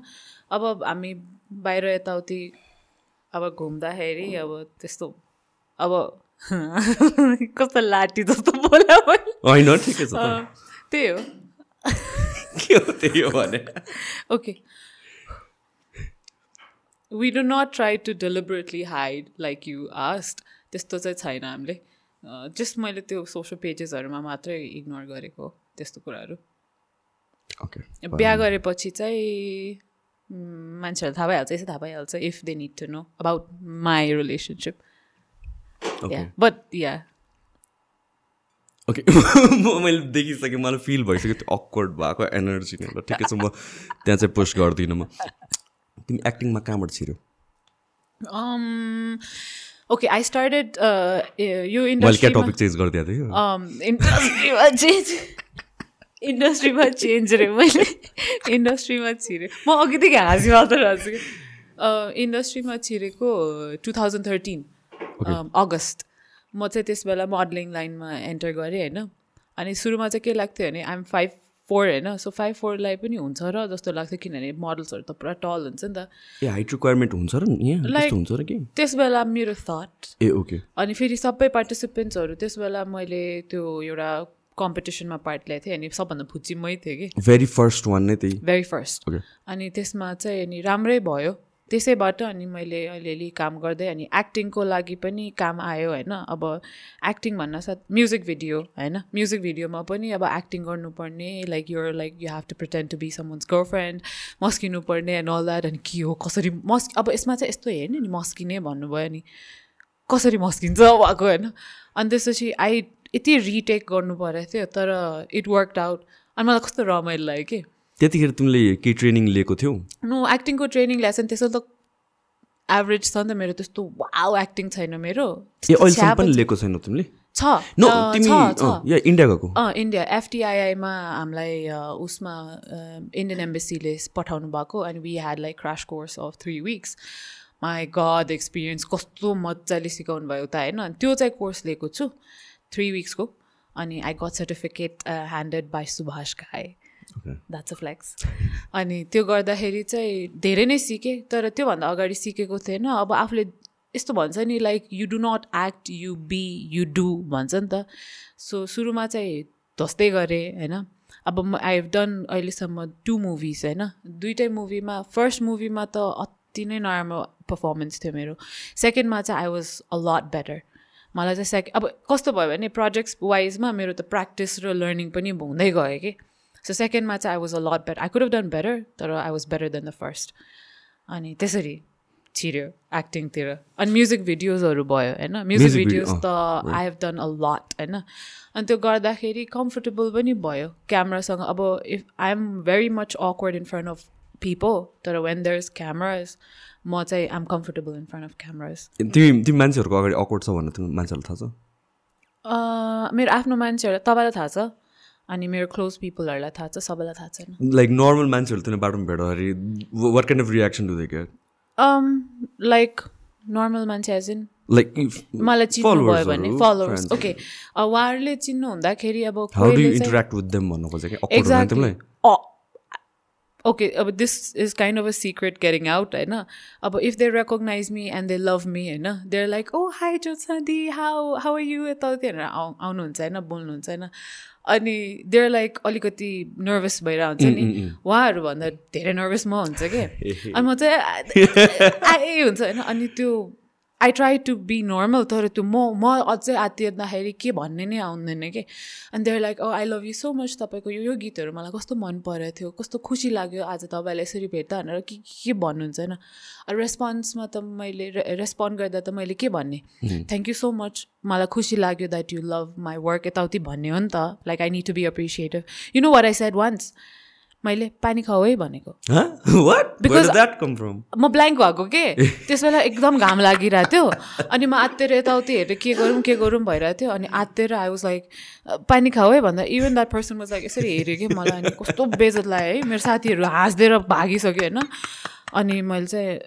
B: अब हामी बाहिर यताउति अब घुम्दाखेरि अब त्यस्तो अब कस्तो लाटी जस्तो बोला
A: होइन ठिकै छ
B: त्यही हो।
A: के हो त्यही हो भने?
B: Okay. We do not try to deliberately hide like you asked. त्यस्तो चाहिँ छैन हामीले। जस्ट मैले त्यो सोसियल पेजेसहरूमा मात्रै इग्नोर गरेको हो त्यस्तो कुराहरू।
A: ओके
B: बिहा गरेपछि चाहिँ मान्छेहरूलाई थाहा भइहाल्छ यसै थाहा भइहाल्छ if they need to know about my relationship
A: okay
B: but yeah
A: okay म मैले देखिसकेँ मलाई फिल भइसक्यो त्यो अक्वर्ड भएको एनर्जी नै ठिकै छ म त्यहाँ चाहिँ पोस्ट गर्दिनँ म। तिमी एक्टिङमा कहाँबाट छिर्यो?
B: ओके आई स्टार्टेड यो इन्डस्ट्रीमा
A: टपिक चेन्ज गरिदिएको
B: um, इन्डस्ट्रीमा चेन्ज इन्डस्ट्रीमा चेन्ज रे मैले। इन्डस्ट्रीमा छिरेँ। म अघिदेखि हाँसी मात्र हाँसेँ कि इन्डस्ट्रीमा छिरेको टु थाउजन्ड थर्टिन अगस्त। म चाहिँ त्यस बेला मोडलिङ लाइनमा एन्टर गरेँ होइन? अनि सुरुमा चाहिँ के लाग्थ्यो भने आइएम फाइभ फोर होइन? सो फाइभ फोरलाई पनि हुन्छ र जस्तो लाग्थ्यो किनभने मोडल्सहरू त पुरा टल हुन्छ नि त।
A: ए हाइट रिक्वायरमेन्ट हुन्छ र त्यस्तो हुन्छ र कि?
B: त्यस बेला मेरो थट
A: ए ओके
B: अनि फेरि सबै पार्टिसिपेन्ट्सहरू त्यस बेला मैले त्यो एउटा कम्पिटिसनमा पार्ट लिएको थिएँ अनि सबभन्दा फुच्ची मै थिएँ कि।
A: भेरी फर्स्ट वान नै त्यही।
B: भेरी फर्स्ट अनि त्यसमा चाहिँ अनि राम्रै भयो। त्यसैबाट अनि मैले अलिअलि काम गर्दै अनि एक्टिङको लागि पनि काम आयो होइन। अब एक्टिङ भन्न साथ म्युजिक भिडियो होइन। म्युजिक भिडियोमा पनि अब एक्टिङ गर्नुपर्ने like your like you have to pretend to be someone's girlfriend मस्किनु पर्ने एन्ड अल द्याट अनि के हो कसरी मस् अब यसमा चाहिँ यस्तो हेर्ने नि मस्किने भन्नुभयो नि कसरी मस्किन्छ भएको होइन। अनि त्यसपछि आई यति रिटेक गर्नु परेको थियो तर इट वर्क आउट अनि मलाई कस्तो रमाइलो लाग्यो कि।
A: त्यतिखेर तिमीले केही ट्रेनिङ लिएको थियौ?
B: नो एक्टिङको ट्रेनिङ ल्याएको छ नि त्यस्तो त एभरेज छ नि त मेरो त्यस्तो वाउ एक्टिङ छैन मेरो।
A: ए अहिलेसम्म पनि लिएको छैनौ तिमीले?
B: छ
A: या इन्डिया गएको
B: इन्डिया एफटिआइआईमा हामीलाई उसमा इन्डियन एम्बेसीले पठाउनु भएको। अनि we had like crash course of three weeks my god experience कस्तो मजाले सिकाउनु भयो उता होइन? त्यो चाहिँ कोर्स लिएको छु थ्री विक्सको अनि I got certificate handed by Subhash
A: Ghai.
B: That's a flex अनि त्यो गर्दाखेरि चाहिँ धेरै नै सिकेँ तर त्योभन्दा अगाडि सिकेको थिएन। अब आफूले यस्तो भन्छ नि like you do not act you be you do भन्छ नि त। सो सुरुमा चाहिँ धस्दै गरेँ होइन। अब म आई हेभ डन अहिलेसम्म टु मुभिज होइन। दुइटै मुभीमा फर्स्ट मुभीमा त अति नै नराम्रो पर्फर्मेन्स थियो मेरो। सेकेन्डमा चाहिँ I was a lot better मलाई चाहिँ सेकेन्ड अब कस्तो भयो भने प्रोजेक्ट्स वाइजमा मेरो त प्र्याक्टिस र लर्निङ पनि हुँदै गयो कि। सो सेकेन्डमा चाहिँ I was a lot better I could have done better तर I was better than the first अनि त्यसरी छिर्यो एक्टिङतिर अनि म्युजिक भिडियोजहरू भयो होइन? म्युजिक भिडियोज त I have done a lot होइन? अनि त्यो गर्दाखेरि कम्फर्टेबल पनि भयो। क्यामरासँग अब if I am very much awkward in front of people तर वेन देयर इज क्यामराज म चाहिँ I am comfortable in front of cameras
A: तिमी तिमी मान्छेहरूको अगाडि अकवर्ड छ भनेर मान्छेहरूलाई थाहा छ?
B: मेरो आफ्नो मान्छेहरू तपाईँलाई थाहा छ? अनि मेरो क्लोज पिपलहरूलाई थाहा छ सबैलाई थाहा छैन।
A: लाइक नर्मल मान्छेहरू बाटोमा भेट्दाखेरि what kind of reaction do they get
B: like normal मान्छे एज इन
A: लाइक
B: मलाई चिन्नुभयो भने। फलोवर्स ओके उहाँहरूले चिन्नु हुँदाखेरि अब
A: how do interact with them भन्नु खोजेँ कि? Awkward हुँदैन तिमीलाई?
B: ओके अब this is kind of a secret getting out होइन? अब if they recognize me and they love me होइन? There like oh hi Jyotsna di how how are you यताउति भनेर आउ आउनुहुन्छ होइन? बोल्नुहुन्छ होइन? अनि देयर लाइक अलिकति नर्भस भइरहेको हुन्छ नि उहाँहरूभन्दा धेरै नर्भस म हुन्छ कि? अनि म चाहिँ आए हुन्छ होइन। अनि त्यो I try to be normal तर त्यो म म अझै आत्तिँदाखेरि के भन्ने नै आउँदैन कि। अनि there like I love you so much तपाईँको यो यो गीतहरू मलाई कस्तो मन परेको थियो कस्तो खुसी लाग्यो आज तपाईँलाई यसरी भेट्दा भनेर के के भन्नुहुन्छ होइन। रेस्पोन्समा त मैले रेस्पोन्ड गर्दा त मैले के भन्ने? थ्याङ्क यू सो मच मलाई खुसी लाग्यो that you love my work यताउति भन्ने हो नि त। Like I need to be appreciative you know what I said once मैले पानी खाऊ है भनेको। म ब्ल्याङ्क भएको के? त्यस बेला एकदम घाम लागिरहेको थियो। अनि म आत्तेर यताउति हेरेर के गरौँ के गरौँ भइरहेको थियो। अनि आत्तेर आई वाज लाइक पानी खाऊ है भन्दा even that person was like यसरी हेऱ्यो कि मलाई अनि कस्तो बेजत लाग्यो है। मेरो साथीहरू हाँसिदिएर भागिसक्यो होइन? अनि मैले चाहिँ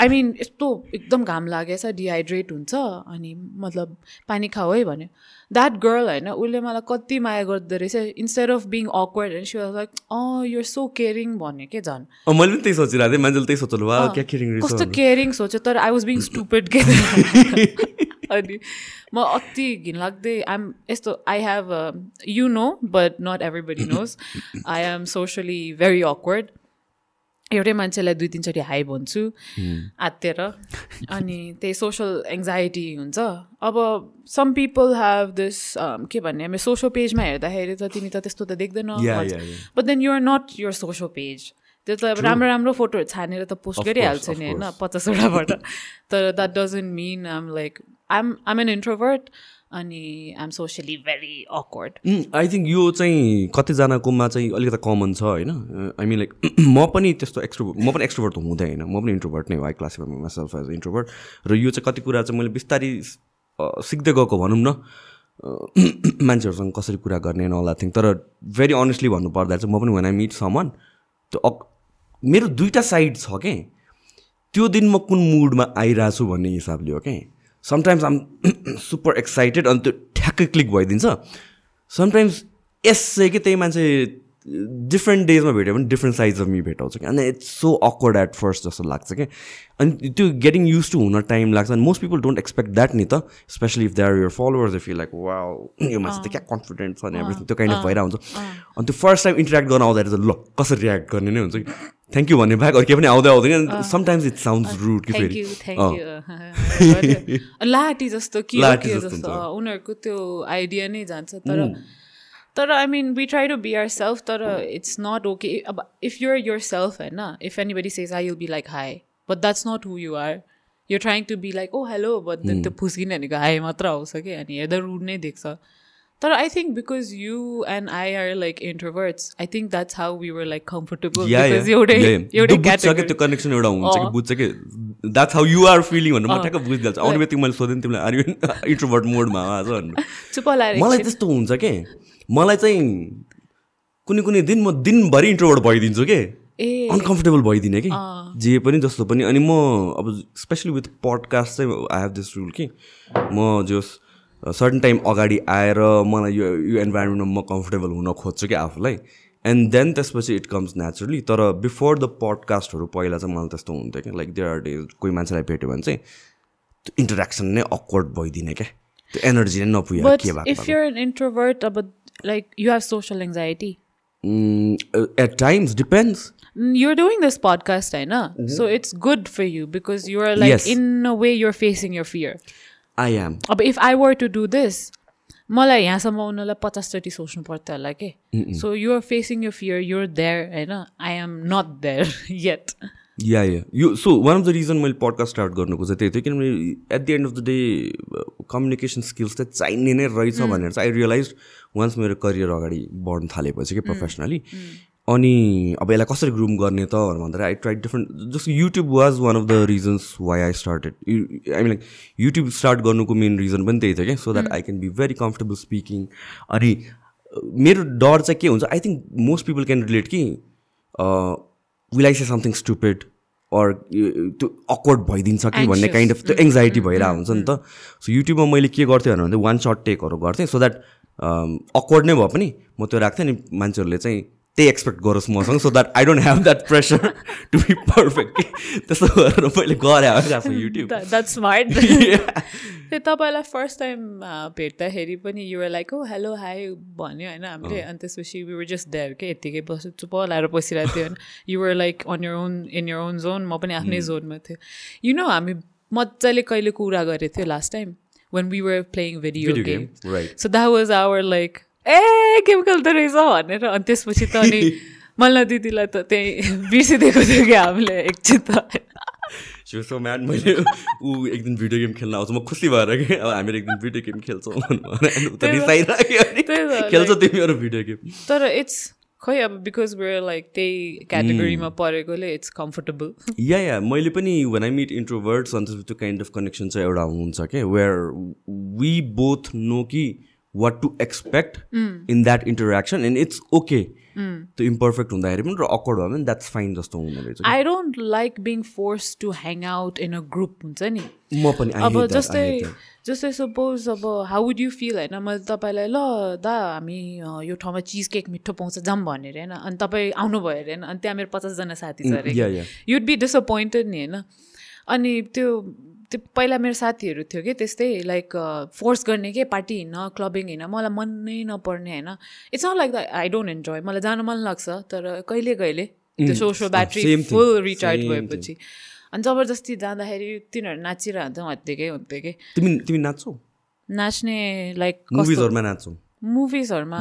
B: आई मिन यस्तो एकदम घाम लागेछ डिहाइड्रेट हुन्छ अनि मतलब पानी खाऊ है भन्यो। द्याट गर्ल होइन उसले मलाई कति माया गर्दो रहेछ इन्स्टेड अफ बिङ अक्वर्ड होइन was like uh you're so caring भन्यो के झन्?
A: मैले पनि त्यही सोचिरहेको थिएँ मान्छेले त्यही सोच्नु
B: कस्तो केयरिङ सोच्यो तर आई वाज बिङ स्टुपेड के अनि म अति घिनलाग्दै आइएम यस्तो I have you know but not everybody knows I am socially very awkward एउटै मान्छेलाई दुई तिनचोटि हाई भन्छु आत्तेर। अनि त्यही सोसल एङ्जाइटी हुन्छ। अब सम पिपल हेभ दिस के भन्ने हामी सोसल पेजमा हेर्दाखेरि त तिमी त त्यस्तो त देख्दैन। But then you're not your social page त्यो त अब राम्रो राम्रो फोटोहरू छानेर त पोस्ट गरिहाल्छ नि होइन पचासवटाबाट। तर that doesn't mean um like um um an introvert अनि I'm socially very awkward
A: I think यो चाहिँ कतिजनाकोमा चाहिँ अलिकति कमन छ होइन? आई मिन लाइक म पनि त्यस्तो एक्सट्रो म पनि एक्सट्रोभर्ट हुँदै होइन म पनि इन्ट्रोभर्ट नै हो I classify myself as introvert र यो चाहिँ कति कुरा चाहिँ मैले बिस्तारै सिक्दै गएको भनौँ न। मान्छेहरूसँग कसरी कुरा गर्ने नला थिङ तर भेरी अनेस्टली भन्नुपर्दा चाहिँ म पनि वान आई मिट समन त्यो मेरो दुइटा साइड छ क्या त्यो दिन म कुन मुडमा आइरहेको छु भन्ने हिसाबले हो क्या समटाइम्स आम सुपर एक्साइटेड अनि त्यो ठ्याक्कै क्लिक भइदिन्छ। समटाइम्स यस चाहिँ कि त्यही मान्छे डिफ्रेन्ट डेजमा भेट्यो भने डिफ्रेन्ट साइज अफ मी भेटाउँछ कि। अनि it's so awkward at first जस्तो लाग्छ कि। अनि त्यो गेटिङ युज टु हुन टाइम लाग्छ। अनि most people don't expect that नि त specially if they are your followers if you like वा यो मान्छे त क्या कन्फिडेन्ट छ अनि एभ्रिथिङ त्यो काइन्ड अफ भइरहेको हुन्छ। अनि त्यो फर्स्ट टाइम इन्टरेक्ट गर्न आउँदाखेरि ल कसरी रियाक्ट गर्ने नै हुन्छ कि? थ्याङ्क यू भन्ने बाहेक अरू केही पनि आउँदै आउँदैन समटाइम्स इट साउन्ड्स रुड कि फेरि।
B: लाटी जस्तो के जस्तो उनीहरूको त्यो आइडिया नै जान्छ। तर तर I mean we try to be our self तर इट्स नट ओके अब इफ युआर युर सेल्फ होइन if anybody says I will be like hi but that's not who you are you trying to be like oh hello but त्यो फुस्किने भनेको high मात्र आउँछ कि अनि हेर्दा रुड नै देख्छ तर I think because you and I are like introverts I think that's how we were like comfortable एउटै
A: एउटै त्यो कनेक्सन एउटा हुन्छ कि बुझ्छ कि that's how you are feeling भनेर म ठ्याक्क बुझिहाल्छ आउने बित्तिकै मैले सोधेँ तिमीलाई आर यु इन्ट्रोभर्ट मोडमा आज
B: चुप
A: मलाई त्यस्तो हुन्छ के मलाई चाहिँ कुनै कुनै दिन म दिनभरि इन्ट्रोभर्ट भइदिन्छु कि? अनकम्फर्टेबल भइदिने कि? जे पनि जस्तो पनि। अनि म अब स्पेसली विथ पडकास्ट चाहिँ आई हेभ दिस रुल कि म जस सर्टन टाइम अगाडि आएर मलाई यो यो इन्भाइरोमेन्टमा म कम्फर्टेबल हुन खोज्छु कि आफूलाई। एन्ड देन त्यसपछि इट कम्स नेचुरली तर बिफोर द पडकास्टहरू पहिला चाहिँ मलाई त्यस्तो हुन्थ्यो क्या लाइक देयर आर डेज कोही मान्छेलाई भेट्यो भने चाहिँ त्यो इन्टरेक्सन नै अक्वर्ड भइदिने क्या त्यो एनर्जी नै नपुग्यो के
B: भएको इफ युर इन्ट्रोभर्ट अब Like you have social anxiety
A: at times depends
B: you're doing this podcast, I know. Mm-hmm. So it's good for you because you are like yes. in a way you're facing your fear.
A: I am
B: अब if I were to do this मलाई यहाँसम्म आउनलाई पचासचोटि सोच्नु पर्थ्यो होला कि so you're facing you fear you're there होइन I am not there yet
A: yeah yeah यो so one of the reason मैले पडकास्ट स्टार्ट गर्नुको चाहिँ त्यही थियो किनभने at the end of the day communication skills चाहिँ चाहिने नै रहेछ भनेर चाहिँ आई रियलाइज वान्स मेरो करियर अगाडि बढ्नु थालेपछि कि प्रोफेसनली अनि अब यसलाई कसरी ग्रुम गर्ने त भन्दाखेरि आई ट्राई डिफ्रेन्ट जस्तो YouTube was one of the reasons why I started I mean like YouTube start गर्नुको मेन रिजन पनि त्यही थियो क्या so that I can be very comfortable speaking अनि मेरो डर चाहिँ के हुन्छ I think most people can relate कि will I say something stupid or त्यो अक्वर्ड भइदिन्छ कि भन्ने. काइन्ड अफ त्यो एङ्जाइटी भइरहेको हुन्छ नि त। सो युट्युबमा मैले के गर्थेँ भने वान सर्ट टेकहरू गर्थेँ सो द्याट अक्वर्ड नै भए पनि। म त्यो राख्थेँ नि मान्छेहरूले चाहिँ त्यही एक्सपेक्ट गरोस् मसँग so that I don't have that pressure to be perfect त्यस्तो गरेर मैले गरेँ युट्युब
B: द्याट स्मार्ट त्यो तपाईँलाई फर्स्ट टाइम भेट्दाखेरि पनि युआर लाइक हो हेलो हाई भन्यो होइन हामीले। अनि त्यसपछि वी वर जस्ट देयर के यत्तिकै बस्यो चुप लाएर बसिरहेको थियो होइन। You're like on your own in your own zone म पनि आफ्नै जोनमा थिएँ। यु नो हामी मजाले कहिले कुरा गरेको थियो last time when we were playing video
A: Video
B: game
A: game, right.
B: So that was our like a game खेल्दो रहेछ भनेर। अनि त्यसपछि त अनि मल्ल दिदीलाई त त्यही बिर्सिदिएको थियो कि हामीले एकछिन त
A: सो म्यान मैले ऊ एक दिन भिडियो गेम खेल्न आउँछ म खुसी भएर कि अब हामीहरू एक दिन भिडियो गेम खेल्छौँ त
B: त,
A: खेल्छौ तिमीहरू भिडियो गेम
B: तर इट्स खै अब बिकज वेयर लाइक त्यही क्याटेगोरीमा परेकोले इट्स कम्फर्टेबल
A: या या मैले पनि वेन आई मिट इन्ट्रोभर्ट्स अन्त त्यो काइन्ड अफ कनेक्सन चाहिँ एउटा हुन्छ क्या वेयर वी बोथ नो कि what to expect in that interaction and it's okay त्यो इम्पर्फेक्ट हुँदाखेरि पनि र अक्वर्ड भयो भने द्याट्स फाइन जस्तो हुँदो रहेछ
B: I don't like being force to hang out in a group हुन्छ नि।
A: म पनि
B: अब जस्तै. जस्तै सपोज अब हाउ वुड यु फिल होइन? मैले तपाईँलाई ल दा हामी यो ठाउँमा चिज केक मिठो पाउँछ जाऊँ भनेर होइन? अनि तपाईँ आउनुभयो अरे होइन? अनि त्यहाँ मेरो पचासजना साथी छ अरे. युड बी डिसपोइन्टेड नि होइन? अनि त्यो त्यो पहिला मेरो साथीहरू थियो कि त्यस्तै लाइक फोर्स गर्ने के? पार्टी हिँड्न क्लबिङ हिँड्न मलाई मन नै नपर्ने होइन। It's not like the I don't enjoy मलाई जानु मन लाग्छ तर कहिले कहिले त्यो सोसियल ब्याट्री फुल रिचार्ज भएपछि। अनि जबरजस्ती जाँदाखेरि तिनीहरू नाचिरहन्छ हत्तिकै हुन्थ्यो कि
A: तिमी तिमी नाच्छौ?
B: नाच्ने लाइक
A: मुभिजहरूमा नाच्छौ?
B: मुभिजहरूमा?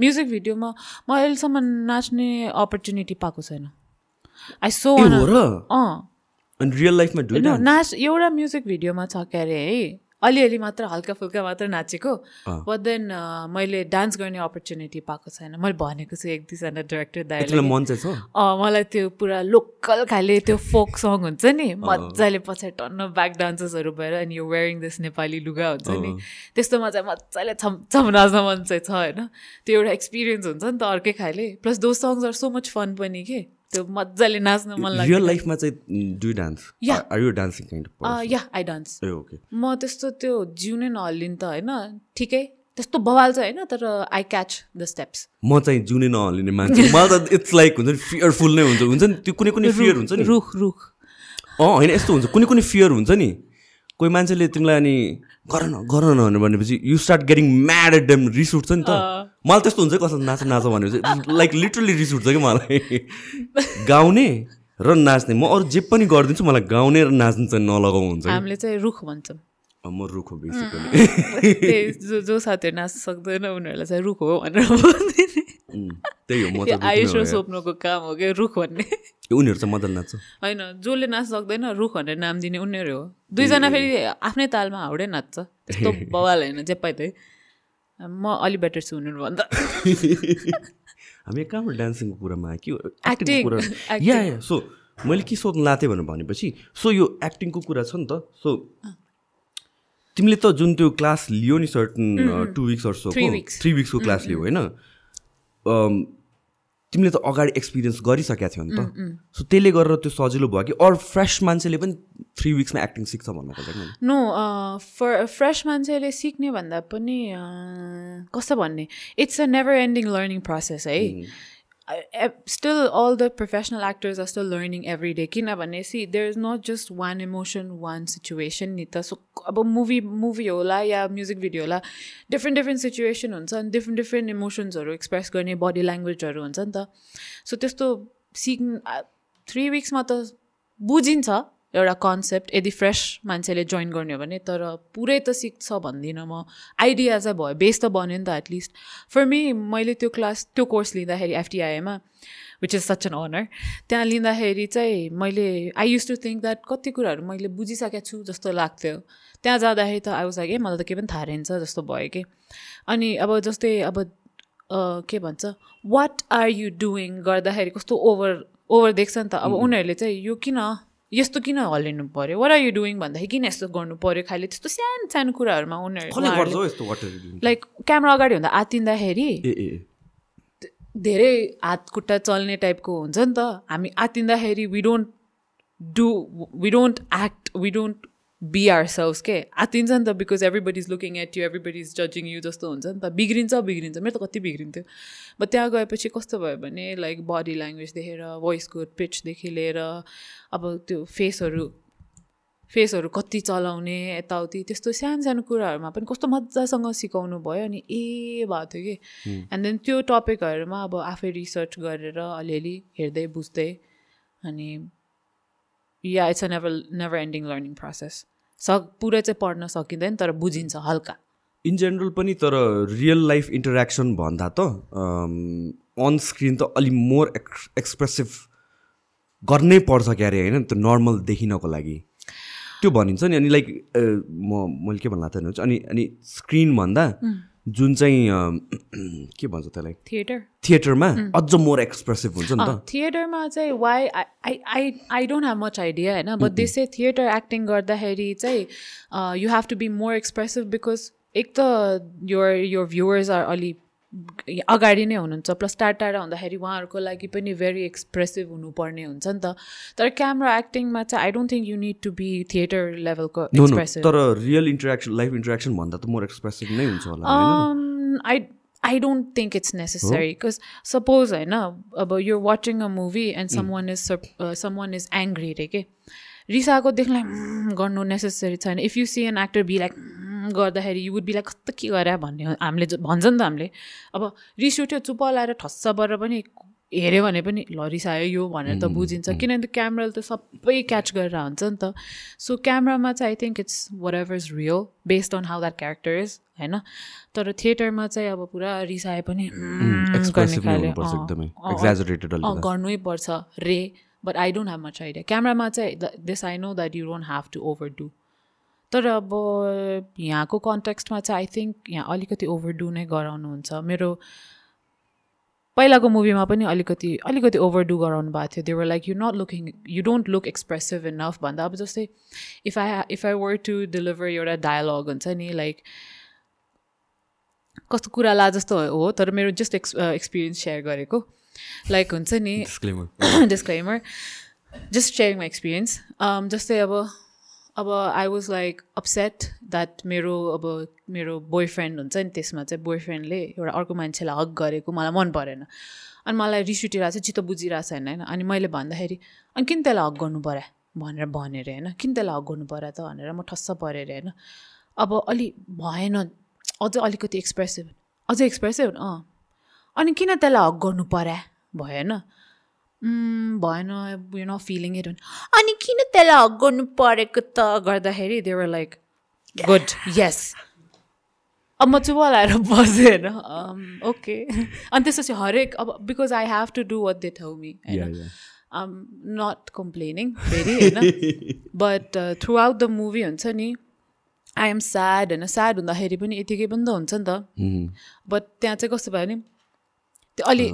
B: म्युजिक भिडियोमा म अहिलेसम्म नाच्ने अपर्च्युनिटी पाएको छैन। आई सो अँ।
A: अनि रियल लाइफमा डु
B: नो, नाच एउटा म्युजिक भिडियोमा छ के अरे है? अलिअलि मात्र हल्का फुल्का मात्र नाचेको। बट देन मैले डान्स गर्ने अपर्च्युनिटी पाएको छैन। मैले भनेको छु एक दुईजना डिरेक्टर दाइले
A: मन चाहिँ
B: मलाई त्यो पुरा लोकल खाले त्यो फोक सङ हुन्छ नि मजाले पछाडि टन्न ब्याक डान्सेसहरू भएर अनि यो वेयरिङ दिस नेपाली लुगा हुन्छ नि। त्यस्तोमा चाहिँ मजाले छम छम नाच्न मन चाहिँ छ होइन? त्यो एउटा एक्सपिरियन्स हुन्छ नि त अर्कै खाले। Plus though songs are so much fun पनि के। त्यो मजाले नाच्न मन लाग्छ
A: रियल लाइफमा चाहिँ do dance. Are you dancing
B: kind yeah I
A: dance okay
B: म त्यस्तो त्यो जिउ नै नहल्लिनु त होइन ठिकै। त्यस्तो बवाल चाहिँ होइन तर आई क्याच द स्टेप्स
A: म चाहिँ जुनै नहलिने मान्छे मलाई त इट्स लाइक हुन्छ नि फियरफुल नै हुन्छ। हुन्छ नि त्यो कुनै कुनै फियर हुन्छ नि।
B: रुख रुख।
A: अँ होइन यस्तो हुन्छ। कुनै कुनै फियर हुन्छ नि। कोही मान्छेले तिमीलाई अनि गर न गर न भनेर भनेपछि you start getting mad at them रिस उठ्छ नि त। मलाई त्यस्तो हुन्छ कसो नाच नाच भनेपछि। लाइक लिटरली रिस उठ्छ कि मलाई। गाउने र नाच्ने। म अरू जे पनि गरिदिन्छु मलाई गाउने र नाच्नु चाहिँ नलगाउ हुन्छ
B: हामीले चाहिँ रुख भन्छौँ।
A: म रुख हो बेसिकली
B: जो साथीहरू नाच्न सक्दैन उनीहरूलाई चाहिँ रुख हो भनेर
A: त्यही हो म
B: आयुष स्वप्नको काम हो क्या रुख भन्ने।
A: उनीहरू चाहिँ मजाले नाच्छ।
B: होइन जसले नाच्न सक्दैन रुख भनेर नाम दिने उनीहरू हो। दुईजना फेरि आफ्नै तालमा हाउडै नाच्छ। त्यस्तो बवाल होइन जे पाइ त्यही म अलि बेटर छु उनीहरूभन्दा
A: हामी कहाँबाट डान्सिङको कुरामा कि एक्टिङको कुरा. या या सो मैले के सोध्नु लाथेँ भनेर भनेपछि सो यो एक्टिङको कुरा छ नि त सो तिमीले त जुन त्यो क्लास लियो नि certain two weeks or so
B: Three weeks.
A: Three विक्सको class लियो होइन? तिमीले त अगाडि एक्सपिरियन्स गरिसकेका थियौ नि त। सो त्यसले गरेर त्यो सजिलो भयो कि? अरू फ्रेस मान्छेले पनि थ्री विक्समा एक्टिङ सिक्छ भन्नु खोजेको
B: नो फर फ्रेस मान्छेले सिक्ने भन्दा पनि कस्तो भन्ने? It's a never ending learning process है still all the professional actors are still learning every day किनभने see there is not just one emotion one situation नि त सो अब मुभी मुभी होला या म्युजिक भिडियो होला डिफ्रेन्ट डिफ्रेन्ट सिचुएसन हुन्छ अनि डिफ्रेन्ट डिफ्रेन्ट इमोसन्सहरू एक्सप्रेस गर्ने बडी ल्याङ्ग्वेजहरू हुन्छ नि त सो त्यस्तो सिक् थ्री विक्समा त बुझिन्छ एउटा कन्सेप्ट यदि फ्रेस मान्छेले जोइन गर्ने हो भने तर पुरै त सिक्छ भन्दिनँ म। आइडिया चाहिँ भयो बेस त बन्यो नि त एटलिस्ट फर मी मैले त्यो क्लास त्यो कोर्स लिँदाखेरि एफटिआईमा which is such an honor त्यहाँ लिँदाखेरि चाहिँ मैले I use to think that कति कुराहरू मैले बुझिसकेको छु जस्तो लाग्थ्यो। त्यहाँ जाँदाखेरि त लाइक ए मलाई त केही पनि थाहा रहेछ जस्तो भयो कि? अनि अब जस्तै अब के भन्छ वाट आर यु डुइङ गर्दाखेरि कस्तो ओभर ओभर देख्छ नि त। अब उनीहरूले चाहिँ यो किन यस्तो किन हल्लिनु पऱ्यो वाट आर यु डुइङ भन्दाखेरि किन यस्तो गर्नु पऱ्यो खालि? त्यस्तो सानो सानो कुराहरूमा उनीहरू लाइक क्यामरा अगाडि हुँदा आतिँदाखेरि
A: ए
B: धेरै हात खुट्टा चल्ने टाइपको हुन्छ नि त। हामी आतिँदाखेरि we don't do we don't act we don't be our selves के? आत्तिन्छ नि त because everybody is looking at you everybody is जजिङ you जस्तो हुन्छ नि त। बिग्रिन्छ बिग्रिन्छ। मेरो त कति बिग्रिन्थ्यो। बट त्यहाँ गएपछि कस्तो भयो भने लाइक बडी ल्याङ्ग्वेज देखेर भोइसको पिचदेखि लिएर अब त्यो फेसहरू फेसहरू कति चलाउने यताउति त्यस्तो सानो सानो कुराहरूमा पनि कस्तो मजासँग सिकाउनु भयो अनि ए भएको थियो कि। एन्ड देन त्यो टपिकहरूमा अब आफै रिसर्च गरेर अलिअलि हेर्दै बुझ्दै अनि yeah it's a never never ending learning process सक पुरै चाहिँ पढ्न सकिँदैन तर बुझिन्छ हल्का।
A: इन जेनरल पनि तर रियल लाइफ इन्टरेक्सन भन्दा त अन स्क्रिन त अलिक मोर एक्स एक्सप्रेसिभ गर्नै पर्छ क्यारे होइन? त्यो नर्मल देखिनको लागि। त्यो भनिन्छ नि अनि लाइक म मैले के भन्नु लाग्थेन अनि अनि स्क्रिनभन्दा जुन चाहिँ के भन्छ त्यसलाई?
B: थिएटर
A: थिएटरमा अझ मोर एक्सप्रेसिभ हुन्छ नि त।
B: थिएटरमा चाहिँ why I I I don't have much idea होइन? बट दिस थिएटर एक्टिङ गर्दाखेरि चाहिँ you have to be more expressive because एक त योर योर भ्युवर्स आर अलि अगाडि नै हुनुहुन्छ। प्लस टाढा टाढा हुँदाखेरि उहाँहरूको लागि पनि भेरी एक्सप्रेसिभ हुनुपर्ने हुन्छ नि त। तर क्यामरा एक्टिङमा चाहिँ I don't think you need to be theatre लेभलको एक्सप्रेसिभ
A: तर रियल इन्टरेक्सन लाइफ इन्टरेक्सन भन्दा त मोर एक्सप्रेसिभ नै हुन्छ होला
B: I I don't think it's necessary because suppose होइन अब यो watching a movie and someone is someone is angry रे के रिसाएको देख्नलाई गर्नु नेसेसरी छैन। If you see an actor be like गर्दाखेरि यु वुड बी लाइक कस्तो के गरे? भन्ने हामीले भन्छ नि त हामीले। अब रिस उठ्यो चुप लाएर ठस्सबाट पनि हेऱ्यो भने पनि ल रिसायो यो भनेर त बुझिन्छ। किनभने क्यामराले त सबै क्याच गरेर हुन्छ नि त। सो क्यामरामा चाहिँ I think it's whatever is real based on how that character is होइन? तर थिएटरमा चाहिँ अब पुरा रिसाए पनि गर्नै पर्छ रे but I don't have much idea क्यामरामा चाहिँ this I know that you don't have to overdo तर अब यहाँको कन्टेक्स्टमा चाहिँ आई थिङ्क यहाँ अलिकति ओभरडु नै गराउनुहुन्छ। मेरो पहिलाको मुभीमा पनि अलिकति अलिकति ओभरडु गराउनु भएको थियो। They were like you not looking you don't look expressive enough भन्दा अब जस्तै if I if I were to deliver एउटा डायलग हुन्छ नि लाइक कस्तो कुरा ला जस्तो हो। तर मेरो जस्ट एक्स एक्सपिरियन्स सेयर गरेको। लाइक हुन्छ नि? Disclaimer just sharing my experience जस्तै अब अब I was like upset that मेरो अब मेरो बोय फ्रेन्ड हुन्छ नि त्यसमा चाहिँ बोय फ्रेन्डले एउटा अर्को मान्छेलाई हक गरेको मलाई मन परेन. अनि मलाई रिस उठिरहेको छ चित्त बुझिरहेको छैन होइन? अनि मैले भन्दाखेरि अनि किन त्यसलाई हक गर्नु पऱ्यो भनेर भनेर होइन? किन त्यसलाई हक गर्नु पऱ्यो त? भनेर म ठस्स परेर होइन? अब अलि भएन अझै अलिकति एक्सप्रेसिभ अझै एक्सप्रेसिभ अँ। अनि किन त्यसलाई हक गर्नु पऱ्यो भएन। भएन यु न फिलिङ इट अनि किन त्यसलाई हक गर्नु परेको त गर्दाखेरि देवर लाइक गुड यस अब म चुप लाएर बसेँ होइन। ओके अनि त्यसपछि हरेक अब because I have to do what they throw me होइन। आम नट कम्प्लेनिङ फेरि होइन। But throughout the movie हुन्छ नि आई एम स्याड होइन। स्याड हुँदाखेरि पनि यतिकै पनि त हुन्छ नि त। बट त्यहाँ चाहिँ कस्तो भयो भने त्यो अलि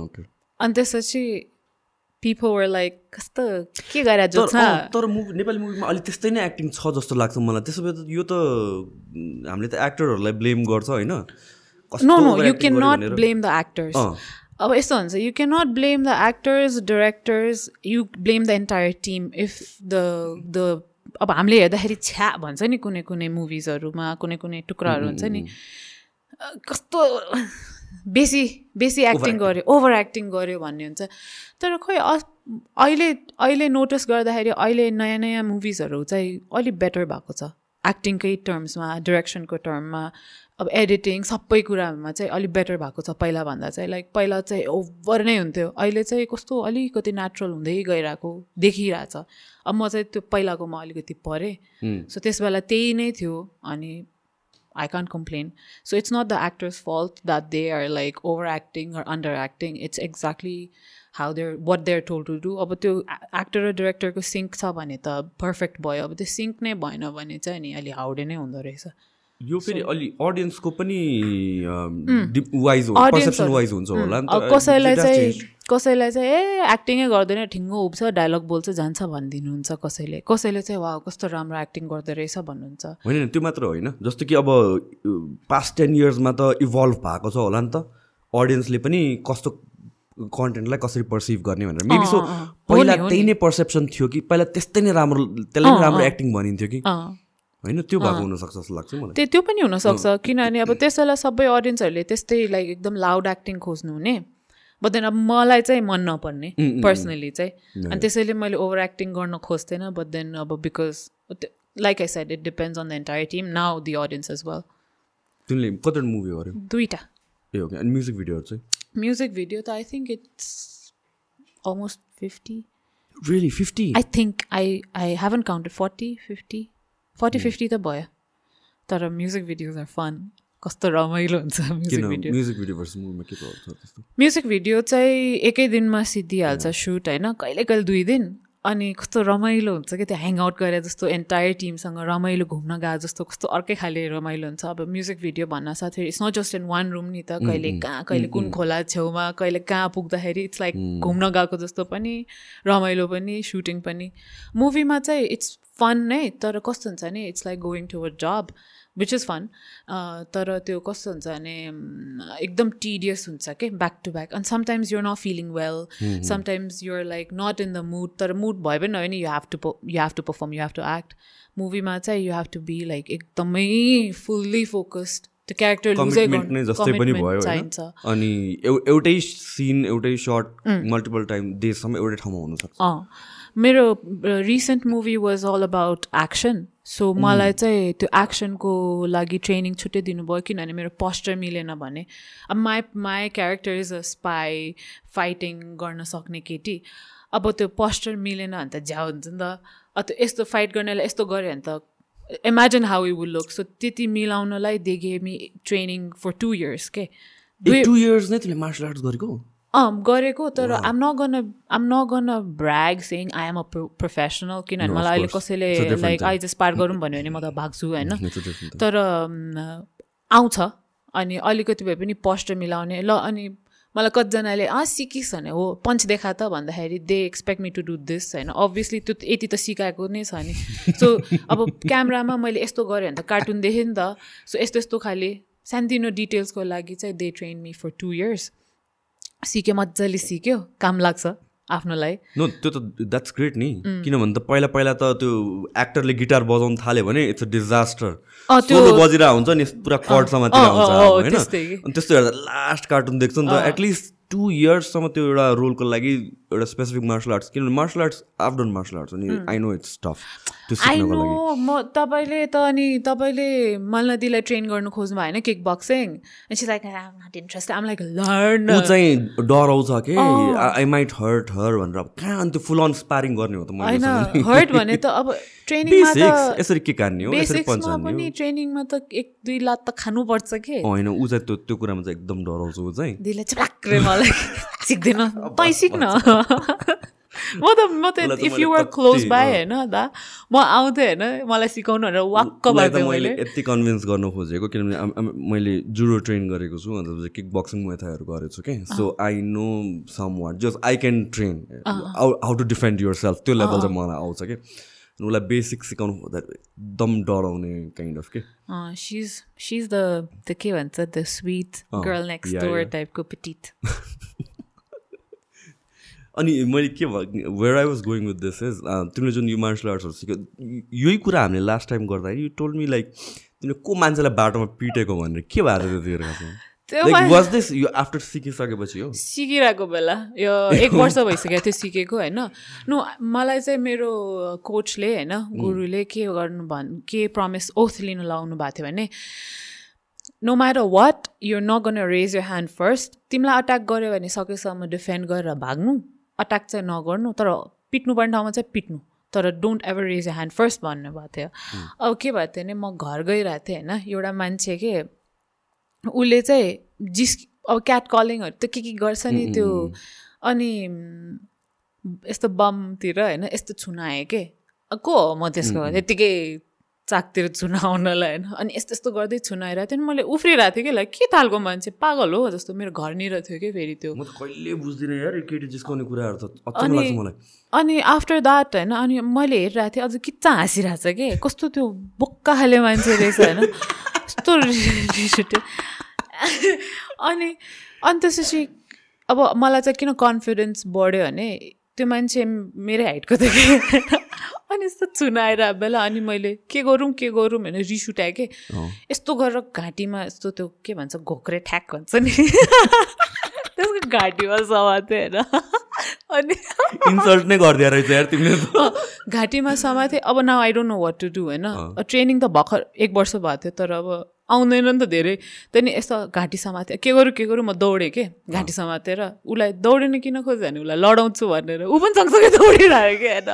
B: अनि त्यसपछि पिपल वर लाइक कस्तो? के गरेर जोड्छ
A: तर मुभी नेपाली मुभीमा अलिक त्यस्तै नै एक्टिङ छ जस्तो लाग्छ मलाई। त्यसो भए त यो त हामीले त एक्टरहरूलाई ब्लेम गर्छ होइन?
B: No no you can not blame the actors अब यस्तो हुन्छ you can not blame the actors directors you blame the entire team if the the अब हामीले हेर्दाखेरि छ्या भन्छ नि कुनै कुनै मुभिजहरूमा कुनै कुनै टुक्राहरू हुन्छ नि। कस्तो? बेसी बेसी एक्टिङ गर्यो ओभर एक्टिङ गर्यो भन्ने हुन्छ। तर खोइ अहिले अहिले नोटिस गर्दाखेरि अहिले नयाँ नयाँ मुभिजहरू चाहिँ अलिक बेटर भएको छ। एक्टिङकै टर्म्समा डिरेक्सनको टर्ममा अब एडिटिङ सबै कुरामा चाहिँ अलिक बेटर भएको छ पहिलाभन्दा चाहिँ। लाइक पहिला चाहिँ ओभर नै हुन्थ्यो। अहिले चाहिँ कस्तो अलिकति नेचुरल हुँदै गइरहेको देखिरहेछ। अब म चाहिँ त्यो पहिलाकोमा अलिकति परेँ सो त्यस बेला त्यही नै थियो। अनि I can't complain. So it's not the actor's fault that they are like overacting or underacting. It's exactly how they're what they're told to do. अब त्यो एक्टर र डिरेक्टरको सिङ्क छ भने त पर्फेक्ट भयो अब त्यो सिङ्क नै भएन भने चाहिँ नि अलि हाउडे नै हुँदो रहेछ
A: यो फेरि अलि अडियन्सको पनि वाइज पर्सेप्सन वाइज हुन्छ होला।
B: कसैलाई चाहिँ कसैलाई चाहिँ ए एक्टिङै गर्दैन ठिङ्गो उब्छ डायलग बोल्छ जान्छ भनिदिनुहुन्छ कसैले। कसैले चाहिँ वा कस्तो राम्रो एक्टिङ गर्दो रहेछ भन्नुहुन्छ।
A: होइन त्यो मात्र होइन। जस्तो कि अब पास्ट टेन इयर्समा त इभल्भ भएको छ होला नि त। अडियन्सले पनि कस्तो कन्टेन्टलाई कसरी पर्सिभ गर्ने भनेर।
B: Maybe so.
A: पहिला
B: नि,
A: त्यही नै पर्सेप्सन थियो कि पहिला त्यस्तै नै राम्रो त्यसलाई नै राम्रो एक्टिङ भनिन्थ्यो कि। होइन त्यो भएको हुनसक्छ जस्तो लाग्छ मलाई।
B: त्यो त्यो पनि हुनसक्छ। किनभने अब त्यस बेला सबै अडियन्सहरूले त्यस्तै लाइक एकदम लाउड एक्टिङ खोज्नु हुने बट देन अब मलाई चाहिँ मन नपर्ने पर्सनली चाहिँ। अनि त्यसैले मैले ओभर एक्टिङ गर्न खोज्थेन बट देन अब because like I said it depends on the entire team now the audience as well
A: तिमीले कतिवटा मुभी गर्यो?
B: दुइटा
A: ए हो कि अनि म्युजिक भिडियोहरू चाहिँ?
B: म्युजिक भिडियो त I think it's almost fifty
A: really fifty
B: I think I I haven't counted forty fifty forty fifty त भयो तर म्युजिक भिडियोज आर फन कस्तो रमाइलो हुन्छ
A: music
B: video
A: music video versus मुभीमा के प्रभाव छ त्यस्तो.
B: म्युजिक भिडियो चाहिँ एकै दिनमा सिद्धिहाल्छ सुट होइन? कहिले कहिले दुई दिन अनि कस्तो रमाइलो हुन्छ कि त्यो ह्याङआउट गरे जस्तो एन्टायर टिमसँग रमाइलो घुम्न गए जस्तो कस्तो अर्कै खाले रमाइलो हुन्छ। अब म्युजिक भिडियो भन्न साथ it's not just in one room नि त कहिले कहाँ कहिले कुन खोला छेउमा कहिले कहाँ पुग्दाखेरि इट्स लाइक घुम्न गएको जस्तो पनि रमाइलो पनि सुटिङ पनि। मुभीमा चाहिँ इट्स फन नै तर कस्तो हुन्छ भने it's like going to a job which is fun तर त्यो कस्तो हुन्छ भने एकदम टिडियस हुन्छ कि? ब्याक टु ब्याक अनि sometimes you're not feeling well sometimes you're like not in the mood तर मुड भयो पनि होइन you have to you have to perform you have to act मुभीमा चाहिँ you have to be like एकदमै fully focused त्यो character
A: नै जस्तै पनि भयो अनि एउ- एउटै सिन एउटै सर्ट मल्टिपल टाइम देशसम्म एउटै ठाउँमा हुनसक्छ
B: मेरो recent movie was all about action so मलाई चाहिँ त्यो एक्सनको लागि ट्रेनिङ छुट्टै दिनुभयो किनभने मेरो पोस्चर मिलेन भने। अब my my character is a spy fighting गर्न सक्ने केटी। अब त्यो पोस्चर मिलेन भने त झ्याउ हुन्छ नि त। अब त्यो यस्तो फाइट गर्नेलाई यस्तो गऱ्यो भने त imagine how you will look so त्यति मिलाउनलाई they me training for two years के?
A: टु इयर्स नै तिमीले मार्सल आर्ट्स गरेको?
B: अँ गरेको तर आम not gonna I'm not gonna brag saying I am a professional किनभने मलाई अहिले. कसैले लाइक. आई जस्ट पार गरौँ भन्यो भने म त भाग्छु होइन. तर आउँछ अनि अलिकति भए पनि पोस्टर मिलाउने। ल अनि मलाई कतिजनाले अँ सिकिस् भने हो पञ्च देखा त भन्दाखेरि they expect me to do this होइन? अभियसली त्यो यति त सिकाएको नै छ नि। सो अब क्यामरामा मैले यस्तो गरेँ भने त कार्टुन देखेँ नि त। सो यस्तो यस्तो खाले सानोतिनो डिटेल्सको लागि चाहिँ they train me for two years सिक्यो मजाले सिक्यो। काम लाग्छ आफ्नोलाई।
A: नो त्यो त द्याट्स ग्रेट नि। किनभने त पहिला पहिला त त्यो एक्टरले गिटार बजाउन थाल्यो भने इट्स अ डिजास्टर
B: त्यो-
A: सोलो बजिरहेको हुन्छ नि पुरा कर्डसम्म होइन।
B: त्यस्तै। कि।
A: अनि त्यस्तो हेर्दा लास्ट कार्टुन देख्छ नि त एटलिस्ट टु इयर्ससम्म त्यो एउटा रोलको लागि एउटा स्पेसिफिक मार्सल आर्ट्स किनभने martial arts I've done martial arts अनि I know
B: it's
A: tough
B: I
A: know
B: म तपाईँले त अनि तपाईँले मल्नदीलाई ट्रेन गर्नु खोज्नु भएन kick boxing like not interest um like learn
A: ऊ चाहिँ डराउँछ कि? आई माइट हर्ट हर भनेर अब कहाँ अनि त्यो फुल अन स्पारिङ गर्ने हो त
B: होइन हर्ट भने त अब ट्रेनिङमा त
A: यसरी के कान्ने हो? यसरी हो
B: पनि ट्रेनिङमा त एक दुई लात त खानुपर्छ के?
A: होइन ऊ चाहिँ त्यो त्यो कुरामा चाहिँ एकदम डराउँछ ऊ चाहिँ।
B: दिदीले चप्राक्रे मलाई सिक्दैन। तै सिक्न। म त म त इफ यु
A: कति,
B: क्लोज बाई। होइन दा म आउँथेँ होइन मलाई सिकाउनु भनेर वाक्क भएको
A: मैले यति कन्भिन्स गर्न खोजेको किनभने मैले जुडो ट्रेन गरेको छु अन्त किक बक्सिङ मेथाहरू गरेको छु कि so I know somewhat just I can train how to defend yourself त्यो लेभल चाहिँ मलाई आउँछ कि उसलाई बेसिक सिकाउनु खोज्दा एकदम डराउने काइन्ड अफ के
B: सिज सिज द द के भन्छ the sweet
A: girl
B: next
A: door.
B: टाइपको पिटिट
A: अनि मैले के where I was going with this is तिमीले जुन यो मार्सल आर्ट्सहरू सिक्यो यही कुरा हामीले लास्ट टाइम गर्दाखेरि यु टोल्ड मी लाइक तिमीले को मान्छेलाई बाटोमा पिटेको भनेर? के भएको थियो त्यो
B: त्यो
A: लाइक
B: मा-
A: वाज दिस यो आफ्टर सिकिसकेपछि हो?
B: सिकिरहेको बेला यो एक वर्ष भइसकेको थियो सिकेको होइन? नो मलाई चाहिँ मेरो कोचले होइन गुरुले के गर्नु भन् के प्रमिस ओथ लिनु लाउनु भएको थियो भने no matter what you not gonna raise your hand first तिमीलाई अट्याक गऱ्यो भने सकेसम्म डिफेन्ड गरेर भाग्नु। अट्याक चाहिँ नगर्नु तर पिट्नुपर्ने ठाउँमा चाहिँ पिट्नु। तर don't ever raise hand first भन्नुभएको थियो। अब के भएको थियो भने म घर गइरहेको थिएँ होइन एउटा मान्छे के उसले चाहिँ जिस अब क्याट कलिङहरू त के के गर्छ नि त्यो अनि यस्तो बमतिर होइन यस्तो छुन आएँ के को हो म त्यसको त्यत्तिकै चाकतिर छुन आउनलाई होइन? अनि यस्तो यस्तो गर्दै थियो नि। मैले उफ्रिरहेको थिएँ कि लाइक के तालको मान्छे? पागल हो जस्तो मेरो घरनिर थियो कि फेरि त्यो।
A: कहिले बुझ्दिनँ मलाई।
B: अनि आफ्टर द्याट होइन अनि मैले हेरिरहेको थिएँ अझ किच्चा हाँसिरहेको छ कि। कस्तो त्यो बोक्का खाले मान्छे रहेछ होइन? कस्तो रिस उठ्यो। अनि अनि त्यसपछि अब मलाई चाहिँ किन कन्फिडेन्स बढ्यो भने त्यो मान्छे मेरै हाइटको थियो कि अनि यस्तो चुनाएर बेला अनि मैले के गरौँ के गरौँ? भने रिस उठाएँ कि। यस्तो गरेर घाँटीमा यस्तो त्यो के भन्छ घोक्रे ठ्याक भन्छ नि। त्यसको घाँटीमा समातेँ होइन। अनि
A: इन्सल्ट नै गरिदिएर रहेछ यार तिमीले
B: घाँटीमा समातेँ अब now I don't know what to do होइन। ट्रेनिङ त भर्खर एक वर्ष भएको थियो तर अब आउँदैन नि त धेरै। त्यहाँदेखि यस्तो घाँटी समातेँ के गरौँ के गरौँ? म दौडेँ कि? घाँटी समातेर उसलाई दौडिनु किन खोज्यो भने? उसलाई लडाउँछु भनेर। ऊ पनि सँगसँगै दौडिरहेको कि होइन।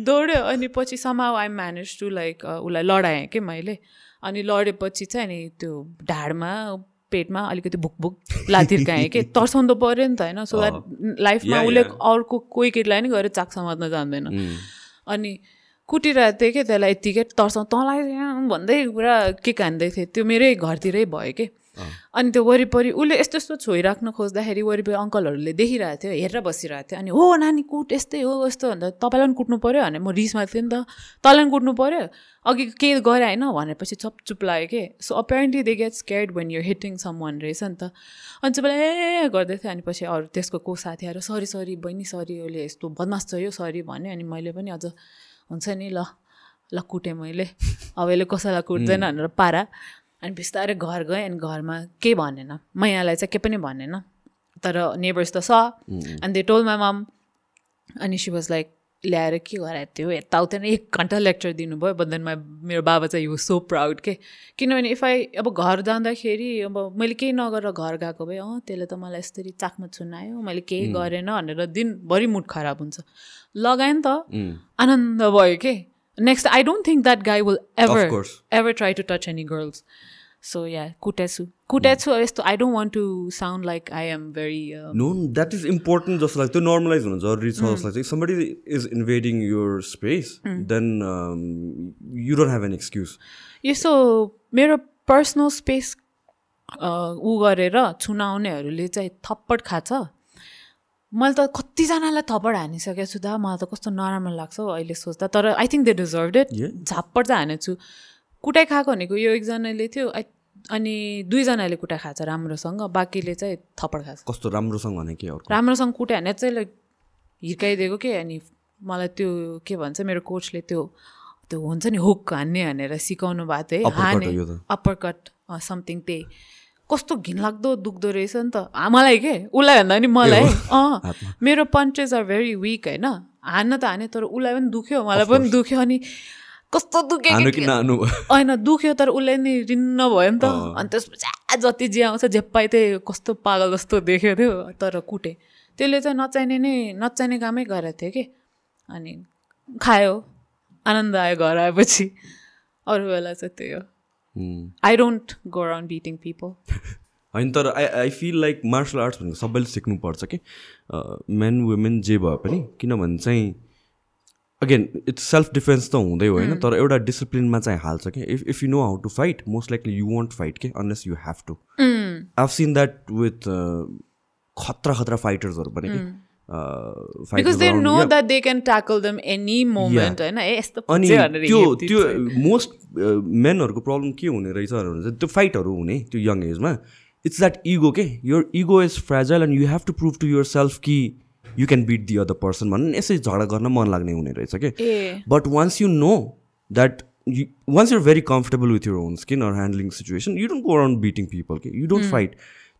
B: दौड्यो अनि पछि समाउ आई म्यानेज टु लाइक उसलाई लडाएँ कि मैले? अनि लडेपछि चाहिँ अनि त्यो ढाडमा पेटमा अलिकति भुकभुक लातिर्काएँ कि? तर्साउँदो पऱ्यो नि त होइन? सो द्याट लाइफमा उसले अर्को कोही केटीलाई नै गएर चाक समात्न जान्दैन। अनि कुटिरहेको थिएँ कि त्यसलाई यत्तिकै तर्साउँ तँलाई भन्दै पुरा के कान्दै थिएँ? त्यो मेरै घरतिरै भयो कि? अनि त्यो वरिपरि उसले यस्तो यस्तो छोइराख्न खोज्दाखेरि वरिपरि अङ्कलहरूले देखिरहेको थियो हेरेर बसिरहेको थियो। अनि हो नानी कुट यस्तै हो यस्तो भन्दा तपाईँलाई पनि कुट्नु पऱ्यो भने म रिसमा थिएँ नि त। तँलाई पनि कुट्नु पऱ्यो अघि के गरेँ होइन? भनेपछि चप चुप लाग्यो कि? So apparently they get scared when you hitting someone रहेछ नि त। अनि चाहिँ ए गर्दै थियो। अनि पछि अरू त्यसको को साथीहरू सरी सरी बहिनी सरी उसले यस्तो बदमास छ यो सरी भन्यो। अनि मैले पनि अझ हुन्छ नि ल ल कुटेँ मैले। अब यसले कसैलाई कुट्दैन भनेर पारा। अनि बिस्तारै घर गएँ अनि घरमा केही भनेन। मैयालाई चाहिँ केही पनि भनेन। तर नेबर्स त छ। अनि दे टोल माई मम अनि सी वाज लाइक ल्याएर के गराएको थियो यताउता नै एक घन्टा लेक्चर दिनुभयो बट देन मेरो बाबा चाहिँ यु सो प्राउड के। किनभने इफ आई अब घर जाँदाखेरि अब मैले केही नगरेर घर गएको भए अँ त्यसले त मलाई यसरी चाकमा छुनायो मैले केही गरेन भनेर दिनभरि मुड खराब हुन्छ। लगाएँ नि त। आनन्द भयो के। Next I don't think that guy will ever ever try to touch any girls so yeah कुटेछु कुटेछु यस्तो I don't want to sound like I am very
A: no that is important जस्तो लाग्छ त्यो नर्मलाइज हुनु जरुरी छ जस्तो लाग्छ somebody is invading your space then you don't have an excuse
B: यसो मेरो पर्सनल स्पेस ऊ गरेर छुनाउनेहरूले चाहिँ थप्पड खाछ। मैले त कतिजनालाई थप्पड हानिसकेको छु दा। मलाई त कस्तो नराम्रो लाग्छ हौ अहिले सोच्दा। तर I think they deserve it झाप्पड चाहिँ हानेछु। कुटाइ खाएको भनेको यो एकजनाले थियो। अनि दुईजनाले कुटाइ खाएको छ राम्रोसँग। बाँकीले चाहिँ थप्पड खाएको
A: कस्तो राम्रोसँग भने के
B: राम्रोसँग कुटाइ हाने चाहिँ लाइक हिर्काइदिएको के? अनि मलाई त्यो के भन्छ मेरो कोचले त्यो त्यो हुन्छ नि हुक हान्ने भनेर सिकाउनु भएको थियो है। हाने। अप्पर कट समथिङ त्यही। कस्तो घिनलाग्दो दुख्दो रहेछ नि त। मलाई के? उसलाई भन्दा पनि मलाई। अँ। मेरो पन्चेस आर भेरी विक होइन? हान्न त हाने तर उसलाई पनि दुख्यो मलाई पनि दुख्यो अनि कस्तो दुख्यो होइन दुख्यो तर उसले नि रिन्न भयो नि त। अनि त्यसपछि जति जे आउँछ झेप्पाइ त्यही कस्तो पागल जस्तो देख्यो थियो तर कुटे। त्यसले चाहिँ नचाहिने नै नचाहिने कामै गरेको थियो कि। अनि खायो आनन्द आयो घर आएपछि। अरू बेला चाहिँ त्यही हो। I don't go around beating people
A: होइन तर I I feel like martial arts भनेको सबैले सिक्नुपर्छ कि? मेन वुमेन जे भए पनि किनभने चाहिँ अगेन इट्स सेल्फ डिफेन्स त हुँदै होइन? तर एउटा डिसिप्लिनमा चाहिँ हाल्छ कि? If if you know how to fight most likely you won't fight के unless you have to I seen that with खतरा खतरा फाइटर्सहरू पनि कि? अनि त्यो त्यो मोस्ट मेनहरूको प्रब्लम के हुने रहेछ भने त्यो फाइटहरू हुने त्यो यङ एजमा इट्स द्याट इगो के यो ego is fragile and you have to prove to yourself कि you can beat the other person भन्नु यसै झगडा गर्न मन लाग्ने हुने रहेछ कि but once you know that you once you're very comfortable with your own skin or handling situation you don't go around beating people के यु डोन्ट फाइट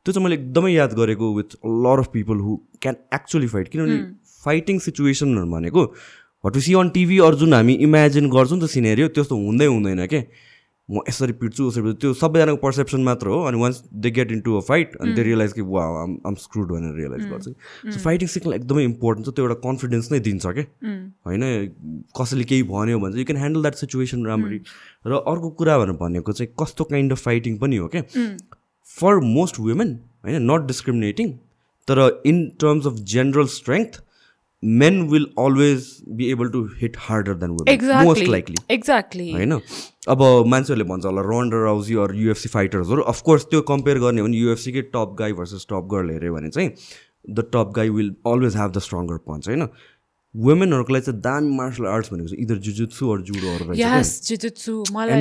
A: त्यो चाहिँ मैले एकदमै याद गरेको with lot of people who can actually fight किनभने fighting सिचुएसनहरू भनेको हट सी अन टिभी अरू जुन हामी इमेजिन गर्छौँ नि त सिनेरियो त्यस्तो हुँदै हुँदैन के? म यसरी पिट्छु उसरी त्यो सबैजनाको पर्सेप्सन मात्र हो। अनि once they get into a fight अनि दे रियलाइज कि वा आम आम स्क्रुड भनेर रियलाइज गर्छ। सो फाइटिङ सिक्न एकदमै इम्पोर्टेन्ट छ त्यो एउटा कन्फिडेन्स नै दिन्छ क्या होइन कसैले केही भन्यो भने चाहिँ you can handle that situation राम्ररी। र अर्को कुरा भनेर भनेको चाहिँ कस्तो काइन्ड अफ फाइटिङ पनि हो क्या फर मोस्ट वुमेन होइन नट डिस्क्रिमिनेटिङ तर in terms of general strength men will always be able to hit harder than women most likely
B: exactly
A: होइन? अब मान्छेहरूले भन्छ होला रन्डर राउजी अरू युएफसी फाइटर्सहरू अफकोर्स त्यो कम्पेयर गर्ने भने युएफसीकै top guy versus top girl हेऱ्यो भने चाहिँ the top guy will always have the stronger punch होइन? वुमेनहरूको लागि चाहिँ दामी मार्सल आर्ट्स भनेको चाहिँ इदर जुजुत्सु अरू जुडोहरू रहेछ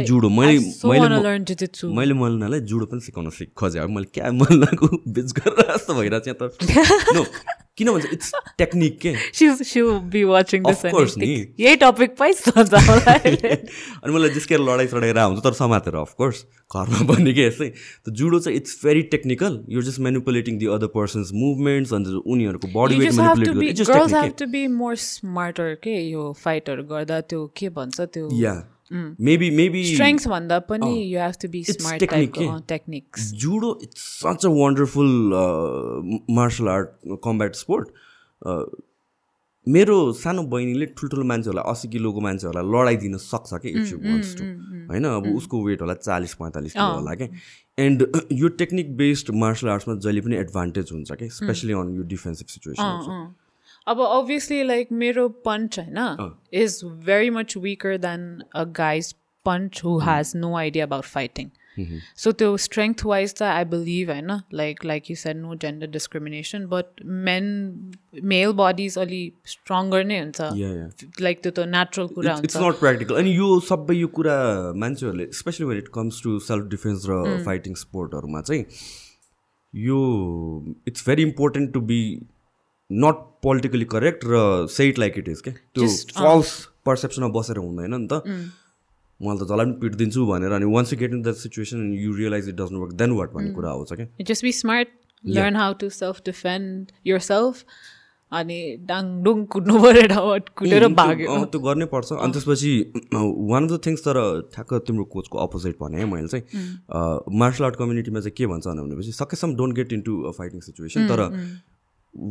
A: judo. मैले- मैले मल्नालाई जुडो पनि सिकाउन सिक खोजेँ। अब मैले क्या मल्नाको बिच गरेर जस्तो भइरहेको छ त। किन भन्छ इट्स टेक्निक के? नि।
B: यही टपिक पाइस
A: अनि मलाई जिस्केर लडाइँ सडाइँ हुन्छ तर समातेर अफकोर्स घरमा पनि के यस्तै। त जुडो चाहिँ it's very technical you're just manipulating the other person's movements अनि उनीहरूको body
B: weight manipulate to be more smarter के यो फाइटहरू गर्दा त्यो के भन्छ त्यो
A: या मेबी मेबी
B: स्ट्रेङ्थ भन्दा पनि you have to
A: be
B: smart
A: technique
B: टाइपको
A: के?
B: Techniques
A: judo it's such a wonderful martial art combat sport मेरो सानो बहिनीले ठुल्ठुलो मान्छेहरूलाई अस्सी किलोको मान्छेहरूलाई लडाइदिन सक्छ कि इफ यु वान्ट्स टु होइन? अब उसको वेट होला चालिस पैँतालिस किलो होला क्या एन्ड यो टेक्निक बेस्ड मार्सल आर्ट्समा जहिले पनि एडभान्टेज हुन्छ कि? स्पेसली अन यो डिफेन्सिभ सिचुएसन
B: अब अभियसली लाइक मेरो पन्च होइन is very much weaker than a guy's punch who has no idea about fighting so त्यो स्ट्रेङ्थ वाइज त आई बिलिभ होइन like like you said no gender discrimination but men male bodies अलि stronger नै हुन्छ like त्यो त natural कुरा
A: it's
B: हुन्छ
A: नट प्र्याक्टिकल अनि यो सबै यो कुरा मान्छेहरूले specially when it comes to self defence र फाइटिङ स्पोर्टहरूमा चाहिँ यो it's very important to be not politically correct र say it like it is क्या त्यो फल्स पर्सेप्सनमा बसेर हुँदैन नि त। मैले त जसलाई पनि पिटिदिन्छु भनेर अनि once you get in that situation you realize it doesn't work then what भन्ने कुरा आउँछ क्या
B: just be smart learn how to self defend yourself अनि डाङडुङ कुद्नु पऱ्यो भाग्यो।
A: त्यो गर्नै पर्छ। अनि त्यसपछि वान अफ द थिङ्स तर ठ्याक्क तिम्रो कोचको अपोजिट भने मैले चाहिँ मार्सल आर्ट कम्युनिटीमा चाहिँ के भन्छ भनेपछि सकेसम्म don't get into fighting situation तर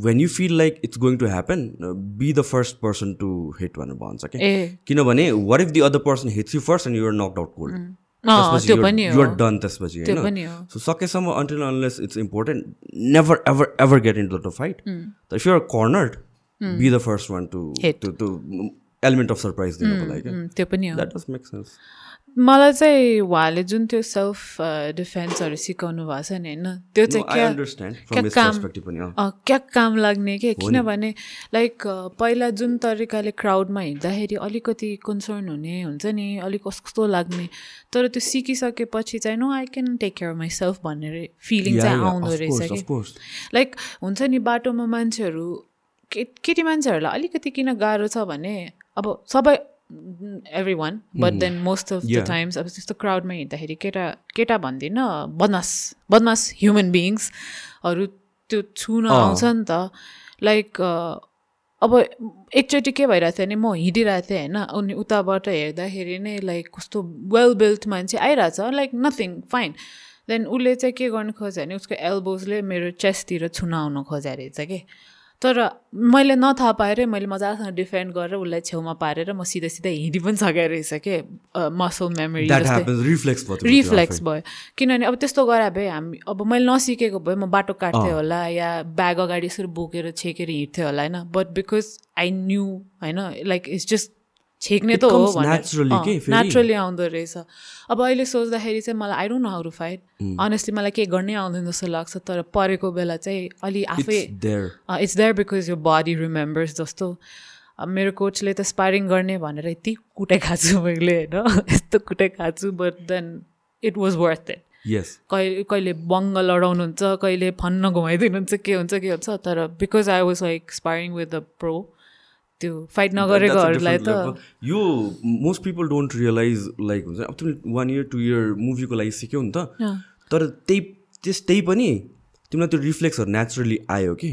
A: when you feel like it's going to happen be the first person to hit भनेर भन्छ कि किनभने what if the other person hits you first and
B: you're knock out cold
A: you're done त्यसपछि
B: त्यो
A: होइन so सकेसम्म until unless it's important never ever ever get in the fight if you're cornered be the first one
B: to.
A: To to element of surprise दिनुको लागि that does make sense
B: मलाई चाहिँ उहाँले जुन त्यो सेल्फ डिफेन्सहरू सिकाउनु भएको छ नि होइन? त्यो चाहिँ क्या काम क्या काम लाग्ने के? किनभने लाइक पहिला जुन तरिकाले क्राउडमा हिँड्दाखेरि अलिकति कन्सर्न हुने हुन्छ नि अलिक कस्तो लाग्ने। तर त्यो सिकिसकेपछि चाहिँ no I can take care myself भन्ने फिलिङ चाहिँ आउँदो रहेछ कि. लाइक हुन्छ नि बाटोमा मान्छेहरू के केटी मान्छेहरूलाई अलिकति किन गाह्रो छ भने अब सबै everyone but then most of
A: the.
B: Times अब त्यस्तो क्राउडमा हिँड्दाखेरि केटा केटा भन्दिनँ बदमास बदमास ह्युमन बिङ्सहरू त्यो छुन आउँछ नि त। लाइक अब एकचोटि के भइरहेको थियो भने म हिँडिरहेको थिएँ होइन अनि उताबाट हेर्दाखेरि नै लाइक कस्तो वेल बिल्ट मान्छे आइरहेछ लाइक नथिङ फाइन देन उसले चाहिँ के गर्नु खोज्यो भने उसको एल्बोजले मेरो चेस्टतिर छुन आउनु खोज्या रहेछ कि। तर मैले नथाहा पाएरै मैले मजासँग डिफेन्ड गरेर उसलाई छेउमा पारेर म सिधै सिधै हिँडी पनि सकेको रहेछ कि मसल मेमोरी
A: रिफ्लेक्स भयो
B: किनभने अब त्यस्तो गरे भए हामी अब मैले नसिकेको भए म बाटो काट्थेँ होला या ब्याग अगाडि यसरी बोकेर छेकेर हिँड्थेँ होला होइन? बट बिकज आई न्यू होइन? लाइक इट्स जस्ट छेक्ने त हो? नेचुरली आउँदो रहेछ। अब अहिले सोच्दाखेरि चाहिँ मलाई I don't know how to fight honestly मलाई केही गर्नै आउँदैन जस्तो लाग्छ तर परेको बेला चाहिँ अलि आफै
A: इट्स देयर
B: बिकज यो बडी रिमेम्बर्स जस्तो। मेरो कोचले त स्पारिङ गर्ने भनेर यति कुटाइ खाएको छु मैले होइन? यस्तो कुटाइ खाएको छु but then it was worth it
A: yes
B: कहिले कहिले बङ्ग लडाउनुहुन्छ कहिले फन्न घुमाइदिनुहुन्छ के हुन्छ के हुन्छ तर because I was like sparring with the pro त्यो फाइट नगरेकोहरूलाई त
A: यो most people don't realise like हुन्छ अब तिमीले वान इयर टु इयर मुभीको लागि सिक्यौ नि त। तर त्यही त्यस त्यही पनि तिमीलाई त्यो रिफ्लेक्सहरू नेचुरली आयो कि।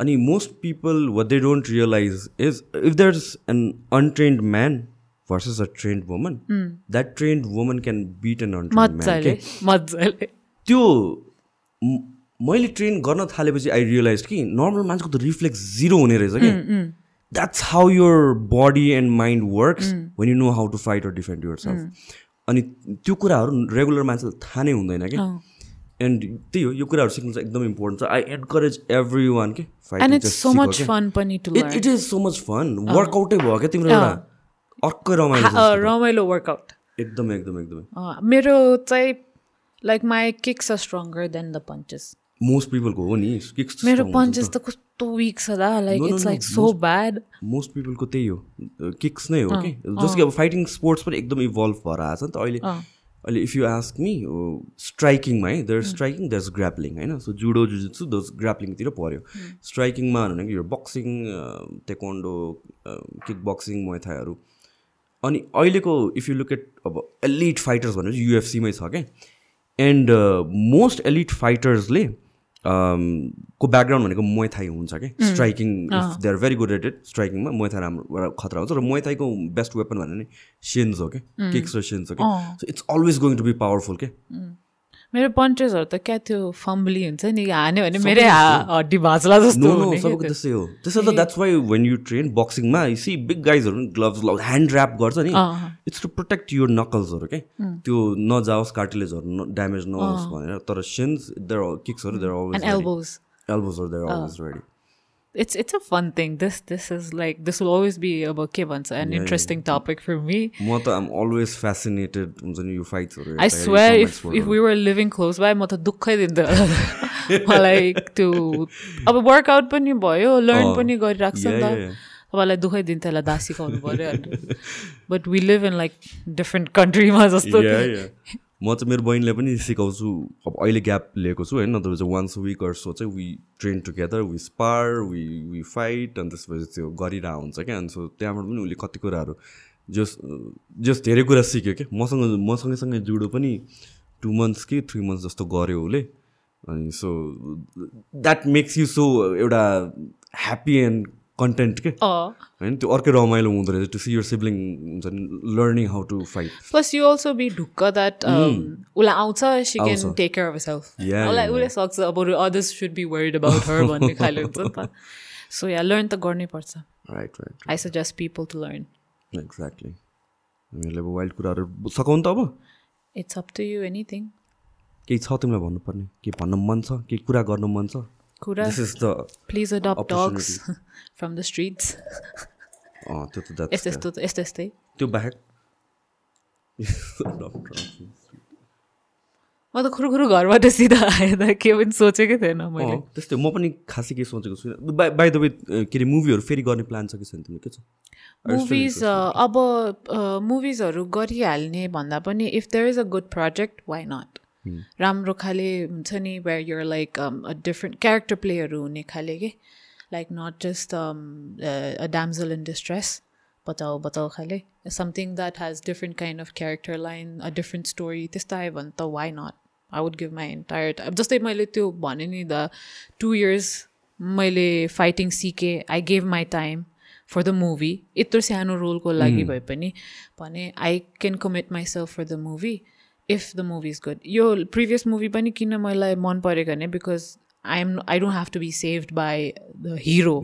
A: अनि most people what they don't realize is if there is an untrained man versus a. Trained woman that trained woman can beat
B: an untrained
A: त्यो मैले ट्रेन गर्न थालेपछि आई रियलाइज कि नर्मल मान्छेको त रिफ्लेक्स जिरो हुने रहेछ कि that's how your body and mind works when you know how to fight or defend yourself अनि त्यो कुराहरू रेगुलर मान्छेलाई थाहा नै हुँदैन कि? एन्ड त्यही हो यो कुराहरू सिक्नु चाहिँ एकदम इम्पोर्टेन्ट छ। आई एन्करेज एभ्री वान के it is so much fun वर्कआउटै भयो क्या तिम्रो एउटा? अर्कै रमाइलो।
B: रमाइलो वर्कआउट
A: एकदमै एकदमै एकदमै।
B: मेरो चाहिँ like my kicks are stronger than the punches
A: most पिपलको हो नि
B: मेरो पन्चेस त कस्तो विक छ दा like
A: it's
B: like so bad
A: most पिपलको त्यही हो किक्स नै हो कि जस्तो कि अब फाइटिङ स्पोर्ट्स पनि एकदम इभल्भ भएर आएको छ नि त अहिले। अहिले इफ यु आस्क मी स्ट्राइकिङमा है देयर स्ट्राइकिङ देयर ग्राप्लिङ होइन? सो जुडो जुजुत्सु दोज ग्राप्लिङतिर पऱ्यो स्ट्राइकिङमा भनेको यो बक्सिङ टेक्वान्डो किक बक्सिङ मोथाहरू अनि अहिलेको इफ यु लुक एट अब एलिट फाइटर्स भनेपछि युएफसीमै छ क्या एन्ड मोस्ट एलिट फाइटर्सले को ब्याकग्राउन्ड भनेको मोथाई हुन्छ कि? Striking they are very good at it स्ट्राइकिङमा Muay Thai राम्रो खतरा हुन्छ र मोथाईको बेस्ट वेपन भनेर नि सेन्स हो कि किक्स र सेन्स हो कि so it's always going to be powerful के?
B: मेरो पन्चेसहरू त क्या त्यो फम्बली हुन्छ नि हान्यो भने मेरै हड्डी भाँच्ला जस्तो
A: सबैको त्यस्तै हो। त्यसो त that's why when you train बक्सिङमा see big गाइजहरू ग्लोभ्स लगाउँछ ह्यान्ड ऱ्याप गर्छ नि। इट्स टु प्रोटेक्ट युर नकल्सहरू के त्यो नजाओस् कार्टिलेजहरू ड्यामेज नहोस् भनेर। तर सेन्स देयर किक्सहरू there always
B: elbows
A: एल्बोजहरू they're always ready
B: it's it's a fun thing this this is like this will always be about के भन्छ an interesting topic for me
A: म त आम अलवेज फेसिनेटेड हुन्छ नि यो फाइट्सहरू
B: I swear if if we were living close by म त दुःखै दिन्थ्यो मलाई त्यो अब वर्कआउट पनि भयो लर्न पनि गरिरहेको छ नि
A: Yeah,
B: त
A: yeah, yeah.
B: तपाईँलाई दुःखै दिन्थ्यो होला दासी सिकाउनु पऱ्यो but we live in like different कन्ट्रीमा जस्तो
A: Yeah, yeah. म चाहिँ मेरो बहिनीलाई पनि सिकाउँछु। अब अहिले ग्याप लिएको छु होइन? नत्र वान्स विक अर्सो चाहिँ we train together we spar we we fight अनि त्यसपछि त्यो गरिरहेको हुन्छ क्या। अनि सो त्यहाँबाट पनि उसले कति कुराहरू जस जस धेरै कुरा सिक्यो क्या। मसँग मसँगै सँगै जुडो पनि टु मन्थ्स कि थ्री मन्थ्स जस्तो गऱ्यो उसले। अनि so that makes you so एउटा ह्याप्पी एन्ड कन्टेन्ट के। होइन त्यो अर्कै रमाइलो हुँदो रहेछ टु सी यर सिब्लिङ हुन्छ नि learning how to fight
B: plus you also be ढुक्क द्याट उसलाई आउँछ she can take care of
A: self
B: उसलाई उसले सक्छ अब others should be worried about her भन्ने खाले हुन्छ नि त। सो या लर्न त गर्नै पर्छ।
A: Right right
B: I suggest people to learn
A: exactly हामीहरूले अब वाइल्ड कुराहरू सघाउनु त अब।
B: It's up to you anything
A: केही छ तिमीलाई भन्नुपर्ने? के भन्न मन छ? केही कुरा गर्नु मन छ?
B: कुरा please adopt dogs from the streets
A: त्यो त
B: यस्तो यस्तो यस्तो यस्तै
A: त्यो बाहेक
B: म त खुरुखुरु घरबाट सिधा आएँ त के पनि सोचेकै थिएन मैले
A: त्यस्तै म पनि खासै केही सोचेको छुइनँ बाई बाई द वे के अरे मुभीहरू फेरि गर्ने प्लान छ कि छैन तिम्रो के छ
B: मुभिज अब मुभिजहरू गरिहाल्ने भन्दा पनि if there is a good project why not राम्रो खाले हुन्छ नि where you're like a different character प्लेहरू हुने खाले के? Like not just a damsel in distress बचाओ बचाओ खाले। Something that has different kind of character line a different story त्यस्तो आयो भने त why not I would give my entire time जस्तै मैले त्यो भने नि द टु इयर्स मैले फाइटिङ सिकेँ I gave my time for the movie यत्रो सानो रोलको लागि भए पनि भने I can commit myself for the movie if the movie is good यो प्रिभियस मुभी पनि किन मलाई मन परेको भने because I am I don't have to be saved by the
A: hero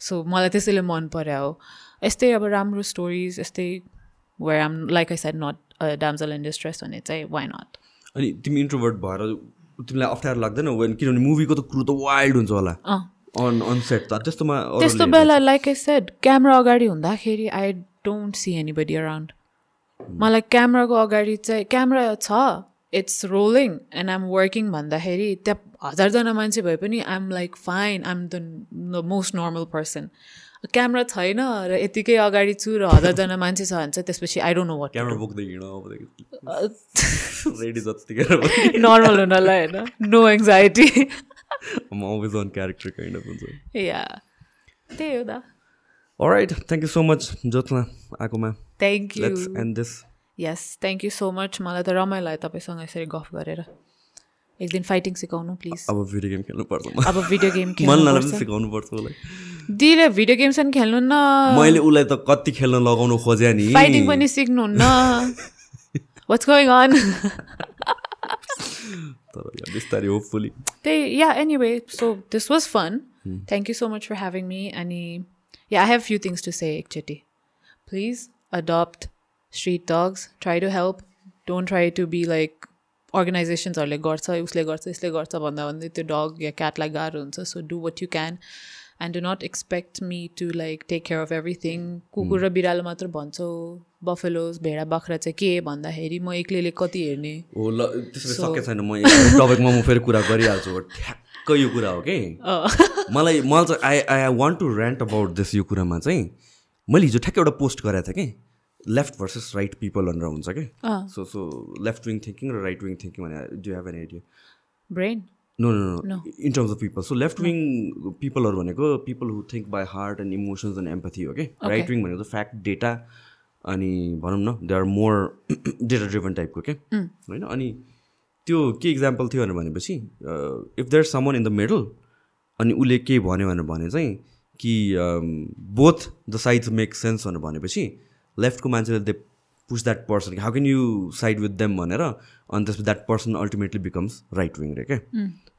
B: so मलाई त्यसैले मन पर्यो हो यस्तै अब राम्रो स्टोरिज यस्तै where um like I said not damsel in distress भने चाहिँ वाइ नट
A: अनि तिमी इन्ट्रोभर्ट भएर तिमीलाई अप्ठ्यारो लाग्दैन वेन किनभने मुभीको त कुरो त वाइल्ड हुन्छ होला अन अन सेट त त्यस्तोमा
B: त्यस्तो बेला लाइक आई सेड क्यामरा अगाडि हुँदाखेरि I don't see anybody around मलाई क्यामराको अगाडि चाहिँ क्यामरा छ it's rolling and I'm working भन्दाखेरि त्यहाँ हजारजना मान्छे भए पनि I'm like fine I'm the most normal person camera छैन र यतिकै अगाडि छु र हजारजना मान्छे छ भने चाहिँ त्यसपछि I don't know what
A: camera बोक्दै हिँड
B: नर्मल हुनलाई होइन। नो एङ्जाइटी
A: म always on character kind of हुन्छ।
B: या त्यही हो त।
A: Right thank you so much Jyotsna आएकोमा
B: thank
A: you and this
B: yes thank you so much मलाई त रमाइलो लाग्यो तपाईँसँग यसरी गफ गरेर एक दिन फाइटिङ सिकाउनु प्लिज
A: अब भिडियो गेम खेल्नुपर्छ
B: अब भिडियो गेम खेल्नु
A: सिकाउनु पर्छ उसलाई
B: दिदीले भिडियो गेम्स पनि खेल्नु न
A: मैले उसलाई त कति खेल्न लगाउनु खोजेँ नि
B: फाइटिङ पनि सिक्नुहुन्न वाट्स गोइङ अन
A: तर बिस्तारै होपफुली
B: त्यही yeah anyway so this was fun thank you so much for having me अनि yeah I have few things to say एकचोटि please adopt street dogs try to help don't try to be like अर्गनाइजेसन्सहरूले गर्छ उसले गर्छ यसले गर्छ भन्दा भन्दै त्यो डग या क्याटलाई गाह्रो हुन्छ so do what you can and do not expect me to like take care of everything कुकुर र बिरालो मात्र भन्छौ बफेलोज भेडा बाख्रा चाहिँ के भन्दाखेरि म एक्लैले कति हेर्ने
A: हो ल त्यसरी सके छैन म टपिकमा म फेरि कुरा गरिहाल्छु ठ्याक्क यो कुरा हो कि? मलाई मलाई चाहिँ I I want to rant about this यो कुरामा चाहिँ मैले हिजो ठ्याक्क एउटा पोस्ट गरेको थिएँ कि लेफ्ट भर्सेस राइट पिपल भनेर हुन्छ कि। So so left wing thinking र राइट विङ थिङ्किङ भने do have an idea
B: brain
A: no no no in terms of people so left wing पिपलहरू भनेको people who think by heart and emotions and empathy हो कि right wing भनेको fact data अनि भनौँ न they are more data driven टाइपको के होइन? अनि त्यो के इक्जाम्पल थियो भनेर भनेपछि if there someone in the middle अनि उसले के भन्यो भनेर भने चाहिँ कि both the sides make sense भनेर भनेपछि लेफ्टको मान्छेले they push that person how can you side with them भनेर अनि त्यसपछि that person ultimately becomes right wing रे क्या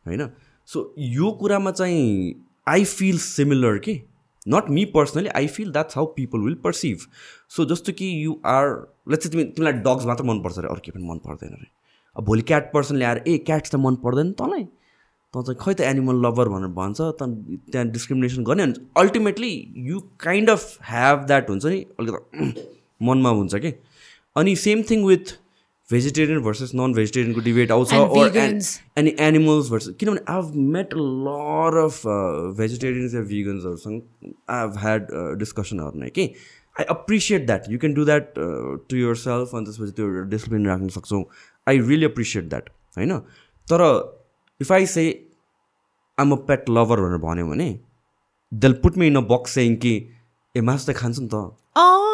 A: होइन? सो यो कुरामा चाहिँ आई फिल सिमिलर कि? Not me personally I feel that's how people will perceive so जस्तो कि यु आर लेट्स तिमी तिमीलाई डग्स मात्र मनपर्छ अरे अरू केही पनि मन पर्दैन अरे अब भोलि क्याट पर्सन ल्याएर ए क्याट्स त मन पर्दैन तँलाई तँ चाहिँ खै त एनिमल लभर भनेर भन्छ त त्यहाँ डिस्क्रिमिनेसन गर्ने अनि ultimately you kind of have that हुन्छ नि? अलिकति मनमा हुन्छ कि? अनि same thing with vegetarian versus non भेजिटेरियनको debate आउँछ अनि एनिमल्स भर्सेस किनभने I have met lot of vegetarians yeah भिगन्सहरूसँग I have had डिस्कसनहरू नै कि? I appreciate that you can do that to yourself अनि त्यसपछि त्यो डिसिप्लिन राख्न सक्छौँ। आई रियली अप्रिसिएट द्याट होइन? तर if I say I'm a pet lover भनेर भन्यो भने they'll put me in a box saying कि ए मासु त खान्छ नि त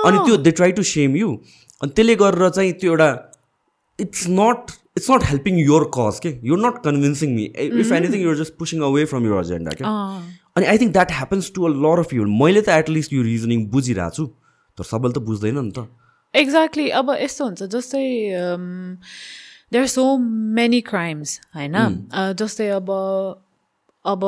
A: अनि त्यो they try to shame you अनि त्यसले गरेर चाहिँ त्यो एउटा it's not it's not helping your cause के you're not convincing me if anything you're just pushing away from your agenda क्या अनि I think that happens to a lot of your मैले त एटलिस्ट यो रिजनिङ बुझिरहेको छु। तर सबैले त बुझ्दैन नि त।
B: एक्ज्याक्टली अब यस्तो हुन्छ जस्तै there are so many crimes होइन? जस्तै अब अब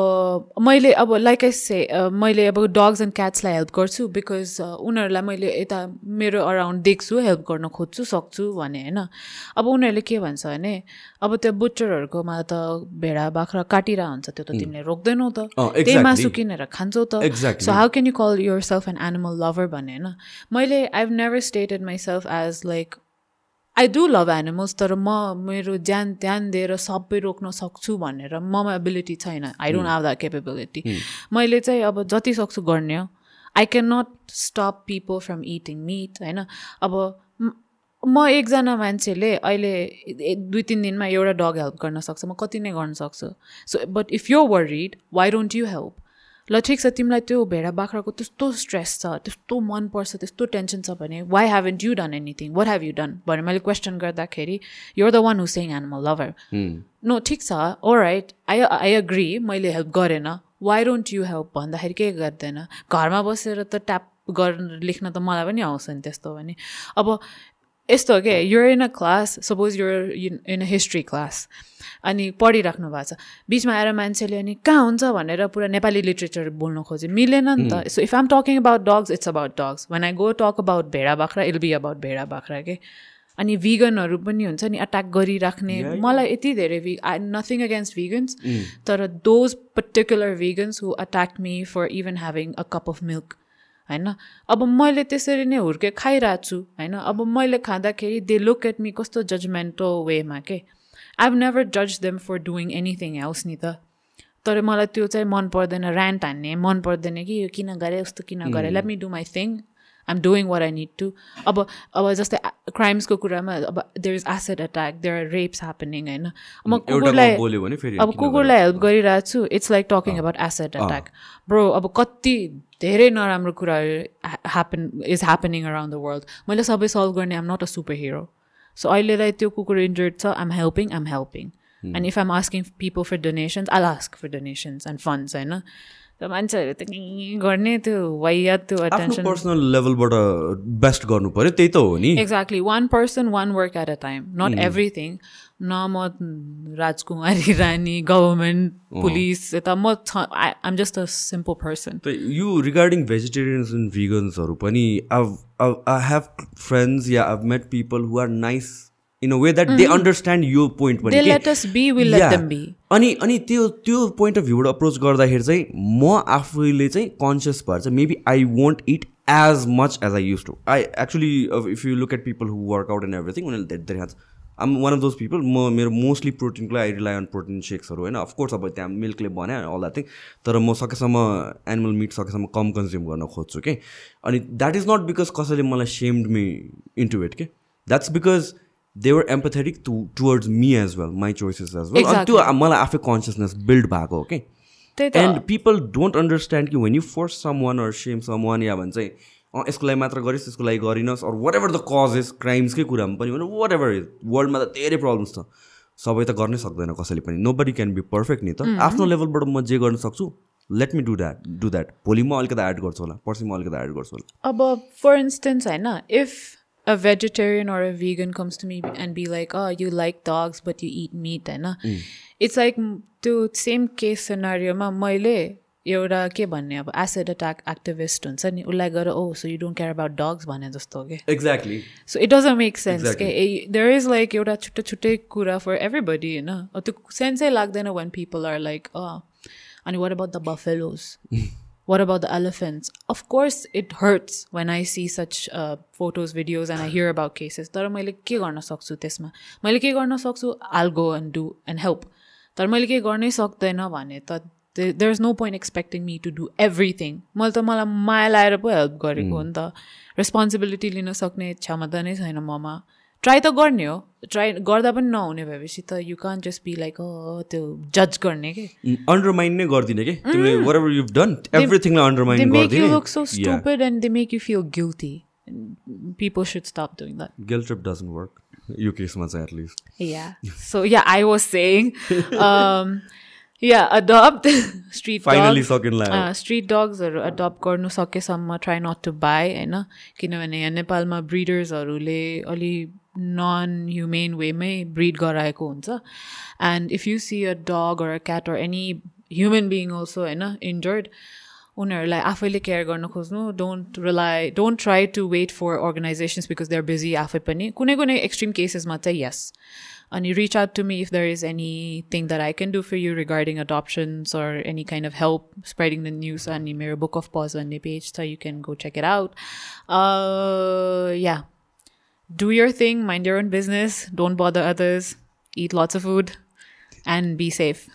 B: मैले अब लाइक आई से मैले अब डग्स एन्ड क्याट्सलाई हेल्प गर्छु बिकज उनीहरूलाई मैले यता मेरो अराउन्ड देख्छु हेल्प गर्न खोज्छु सक्छु भने होइन? अब उनीहरूले के भन्छ भने अब त्यो बुटरहरूकोमा त भेडा बाख्रा काटिरहेको हुन्छ त्यो त तिमीले रोक्दैनौ त। त्यही मासु किनेर खान्छौ त। So how can you call yourself an animal lover भन्ने होइन? मैले I have never stated myself as like I do love animals तर म मेरो ज्यान ध्यान दिएर सबै रोक्न सक्छु भनेर ममा एबिलिटी छैन. I don't have that capability मैले चाहिँ अब जति सक्छु गर्ने हो I can not stop people from eating meat होइन? अब म एकजना मान्छेले अहिले दुई तिन दिनमा एउटा डग हेल्प गर्न सक्छ म कति नै गर्न सक्छु। So but if you worried why don't you help ल ठिक छ तिमीलाई त्यो भेडा बाख्राको त्यस्तो स्ट्रेस छ त्यस्तो मनपर्छ त्यस्तो टेन्सन छ भने why haven't you done anything what have you done भनेर मैले क्वेसन गर्दाखेरि you're the one who saying animal lover no ठिक छ oh right I I agree मैले हेल्प गरेन वाइ डोन्ट यु हेल्प भन्दाखेरि के गर्दैन घरमा बसेर त ट्याप गर्न लेख्न त मलाई पनि आउँछ नि त्यस्तो भने। अब यस्तो हो क्या you're in a class suppose you're in a history class अनि पढिराख्नु भएको छ। बिचमा आएर मान्छेले अनि कहाँ हुन्छ भनेर पुरा नेपाली लिट्रेचर बोल्नु खोज्यो मिलेन नि त। So if I'm talking about dogs it's about dogs when I go talk about भेडा बाख्रा इल बी अबाउट भेडा बाख्रा के? अनि भिगनहरू पनि हुन्छ नि अट्याक गरिराख्ने। मलाई यति धेरै भि आई नथिङ अगेन्स्ट भिगन्स तर those particular vegans who attack me for even having a cup of milk होइन? अब मैले त्यसरी नै हुर्के खाइरहेको छु होइन? अब मैले खाँदाखेरि दे लुक एट मी कस्तो जजमेन्टल वेमा के? आई हेभ नेभर जज them for doing anything else नि त। तर मलाई त्यो चाहिँ मन पर्दैन ऱ्यान्ट हान्ने मन पर्दैन कि यो किन गरेँ उस्तो किन गरेँ? Let me do my thing I am doing what I need to अब अब जस्तै क्राइम्सको कुरामा अब there is acid attack there are rapes happening होइन? म कुकुरलाई अब कुकुरलाई हेल्प गरिरहेको छु it's like talking about acid attack bro अब कति धेरै नराम्रो कुराहरू happen is happening around the world मैले सबै सल्भ गर्ने I'm not a superhero so अहिलेलाई त्यो कुकुर इन्जर्ड छ I'm helping I'm helping and if I'm asking people for donations I ask for donations and funds होइन? मान्छेहरू त गर्ने त्यो वाइयात त्यो
A: अटेन्सन पर्सनल लेभलबाट बेस्ट गर्नु पऱ्यो त्यही त हो नि।
B: Exactly one person one work at a time not everything न म राजकुमारी रानी गभर्मेन्ट पुलिस यता म छ I am just a simple person
A: यो रिगार्डिङ भेजिटेरियन्स एन्ड भिगन्सहरू पनि I have friends yeah I met people who are nice in a way that they understand यो पोइन्ट पनि अनि अनि त्यो त्यो पोइन्ट अफ भ्यूबाट अप्रोच गर्दाखेरि चाहिँ म आफूले चाहिँ कन्सियस भएर चाहिँ maybe I want it as much as I use to I actually if you look at people who work out and everything उनीहरूले धेरै धेरै खान्छ um one of those people म मेरो मोस्टली प्रोटिनको आई रिलाइ अन प्रोटिन सेक्सहरू होइन? Of course अब त्यहाँ मिल्कले भने अल द्याट थिङ तर म सकेसम्म एनिमल मिट सकेसम्म कम कन्ज्युम गर्न खोज्छु कि अनि द्याट इज नट बिकज कसैले मलाई सेम्ड मी इन्टु इट के that's because they were empathetic to towards me as well my choices as well अनि त्यो मलाई आफै कन्सियसनेस बिल्ड भएको हो कि एन्ड पिपल डोन्ट अन्डरस्ट्यान्ड कि when you force someone or shame someone या भन्छ अँ यसको लागि मात्र गरिस् त्यसको लागि गरिनस् or whatever the cause is क्राइम्सकै कुरामा पनि भने वाट एभर इज वर्ल्डमा त धेरै प्रब्लम्स छ। सबै त गर्नै सक्दैन कसैले पनि। Nobody can be perfect नि त। आफ्नो लेभलबाट म जे गर्न सक्छु let me do that do that भोलि म अलिकति एड गर्छु होला पर्सि म अलिकति एड गर्छु होला।
B: अब फर इन्स्टेन्स होइन if a vegetarian or a vegan comes to me and be like, oh, you like dogs, but you eat meat, होइन it's like त्यो सेम केस सिनारियोमा मैले एउटा के भन्ने अब एसिड अट्याक एक्टिभिस्ट हुन्छ नि उसलाई गएर ओ so you don't care about dogs भने जस्तो के
A: exactly
B: so it doesn't make sense के देयर इज लाइक एउटा छुट्टै छुट्टै कुरा फर एभ्रीबडी होइन अब त्यो सेन्सै लाग्दैन वान पिपल आर लाइक अनि what about the buffaloes what about the elephants? Of course, it hurts when I see such uh, photos, videos, and I hear about cases. तर मैले के गर्न सक्छु त्यसमा मैले के गर्न सक्छु all go and do and help तर मैले के गर्नै सक्दैन भने त there is no point expecting me to do everything मैले त मलाई माया लाएर पो हेल्प गरेको हो नि त रेस्पोन्सिबिलिटी लिन सक्ने क्षमता नै छैन ममा ट्राई त गर्ने हो। ट्राई गर्दा पनि नहुने भएपछि त you can just be like त्यो जज गर्ने कि?
A: अन्डरमाइन नै गरिदिने कि? तिमीले वाट एभर यु डन एभ्रिथिङलाई अन्डरमाइन
B: make you look
A: गरिदिने
B: so stupid and they make you feel guilty. People should stop doing that.
A: Guilt trip doesn't work यो केसमा चाहिँ at least
B: Yeah. So yeah, I was saying, um, yeah, adopt street
A: finally
B: dogs.
A: सकिन लाग्यो
B: street डग्सहरू adapt गर्नु सकेसम्म try not to buy होइन? किनभने यहाँ नेपालमा ब्रिडर्सहरूले अलि नन ह्युमेन वेमै ब्रिड गराएको हुन्छ and if you see a dog or a cat or any human being also होइन इन्जर्ड उनीहरूलाई आफैले केयर गर्न खोज्नु don't rely don't try to wait for organizations because they are busy आफै पनि कुनै कुनै एक्सट्रिम केसेसमा चाहिँ यस अनि reach out to me if there is anything that I can do for you regarding adoptions or any kind of help spreading the news अनि मेरो बुक अफ पज भन्ने पेज छ you can go check it out yeah do your thing, mind your own business, don't bother others, eat lots of food, and be safe.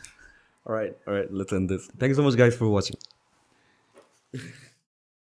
A: Alright, alright, let's end this. Thank you so much guys for watching.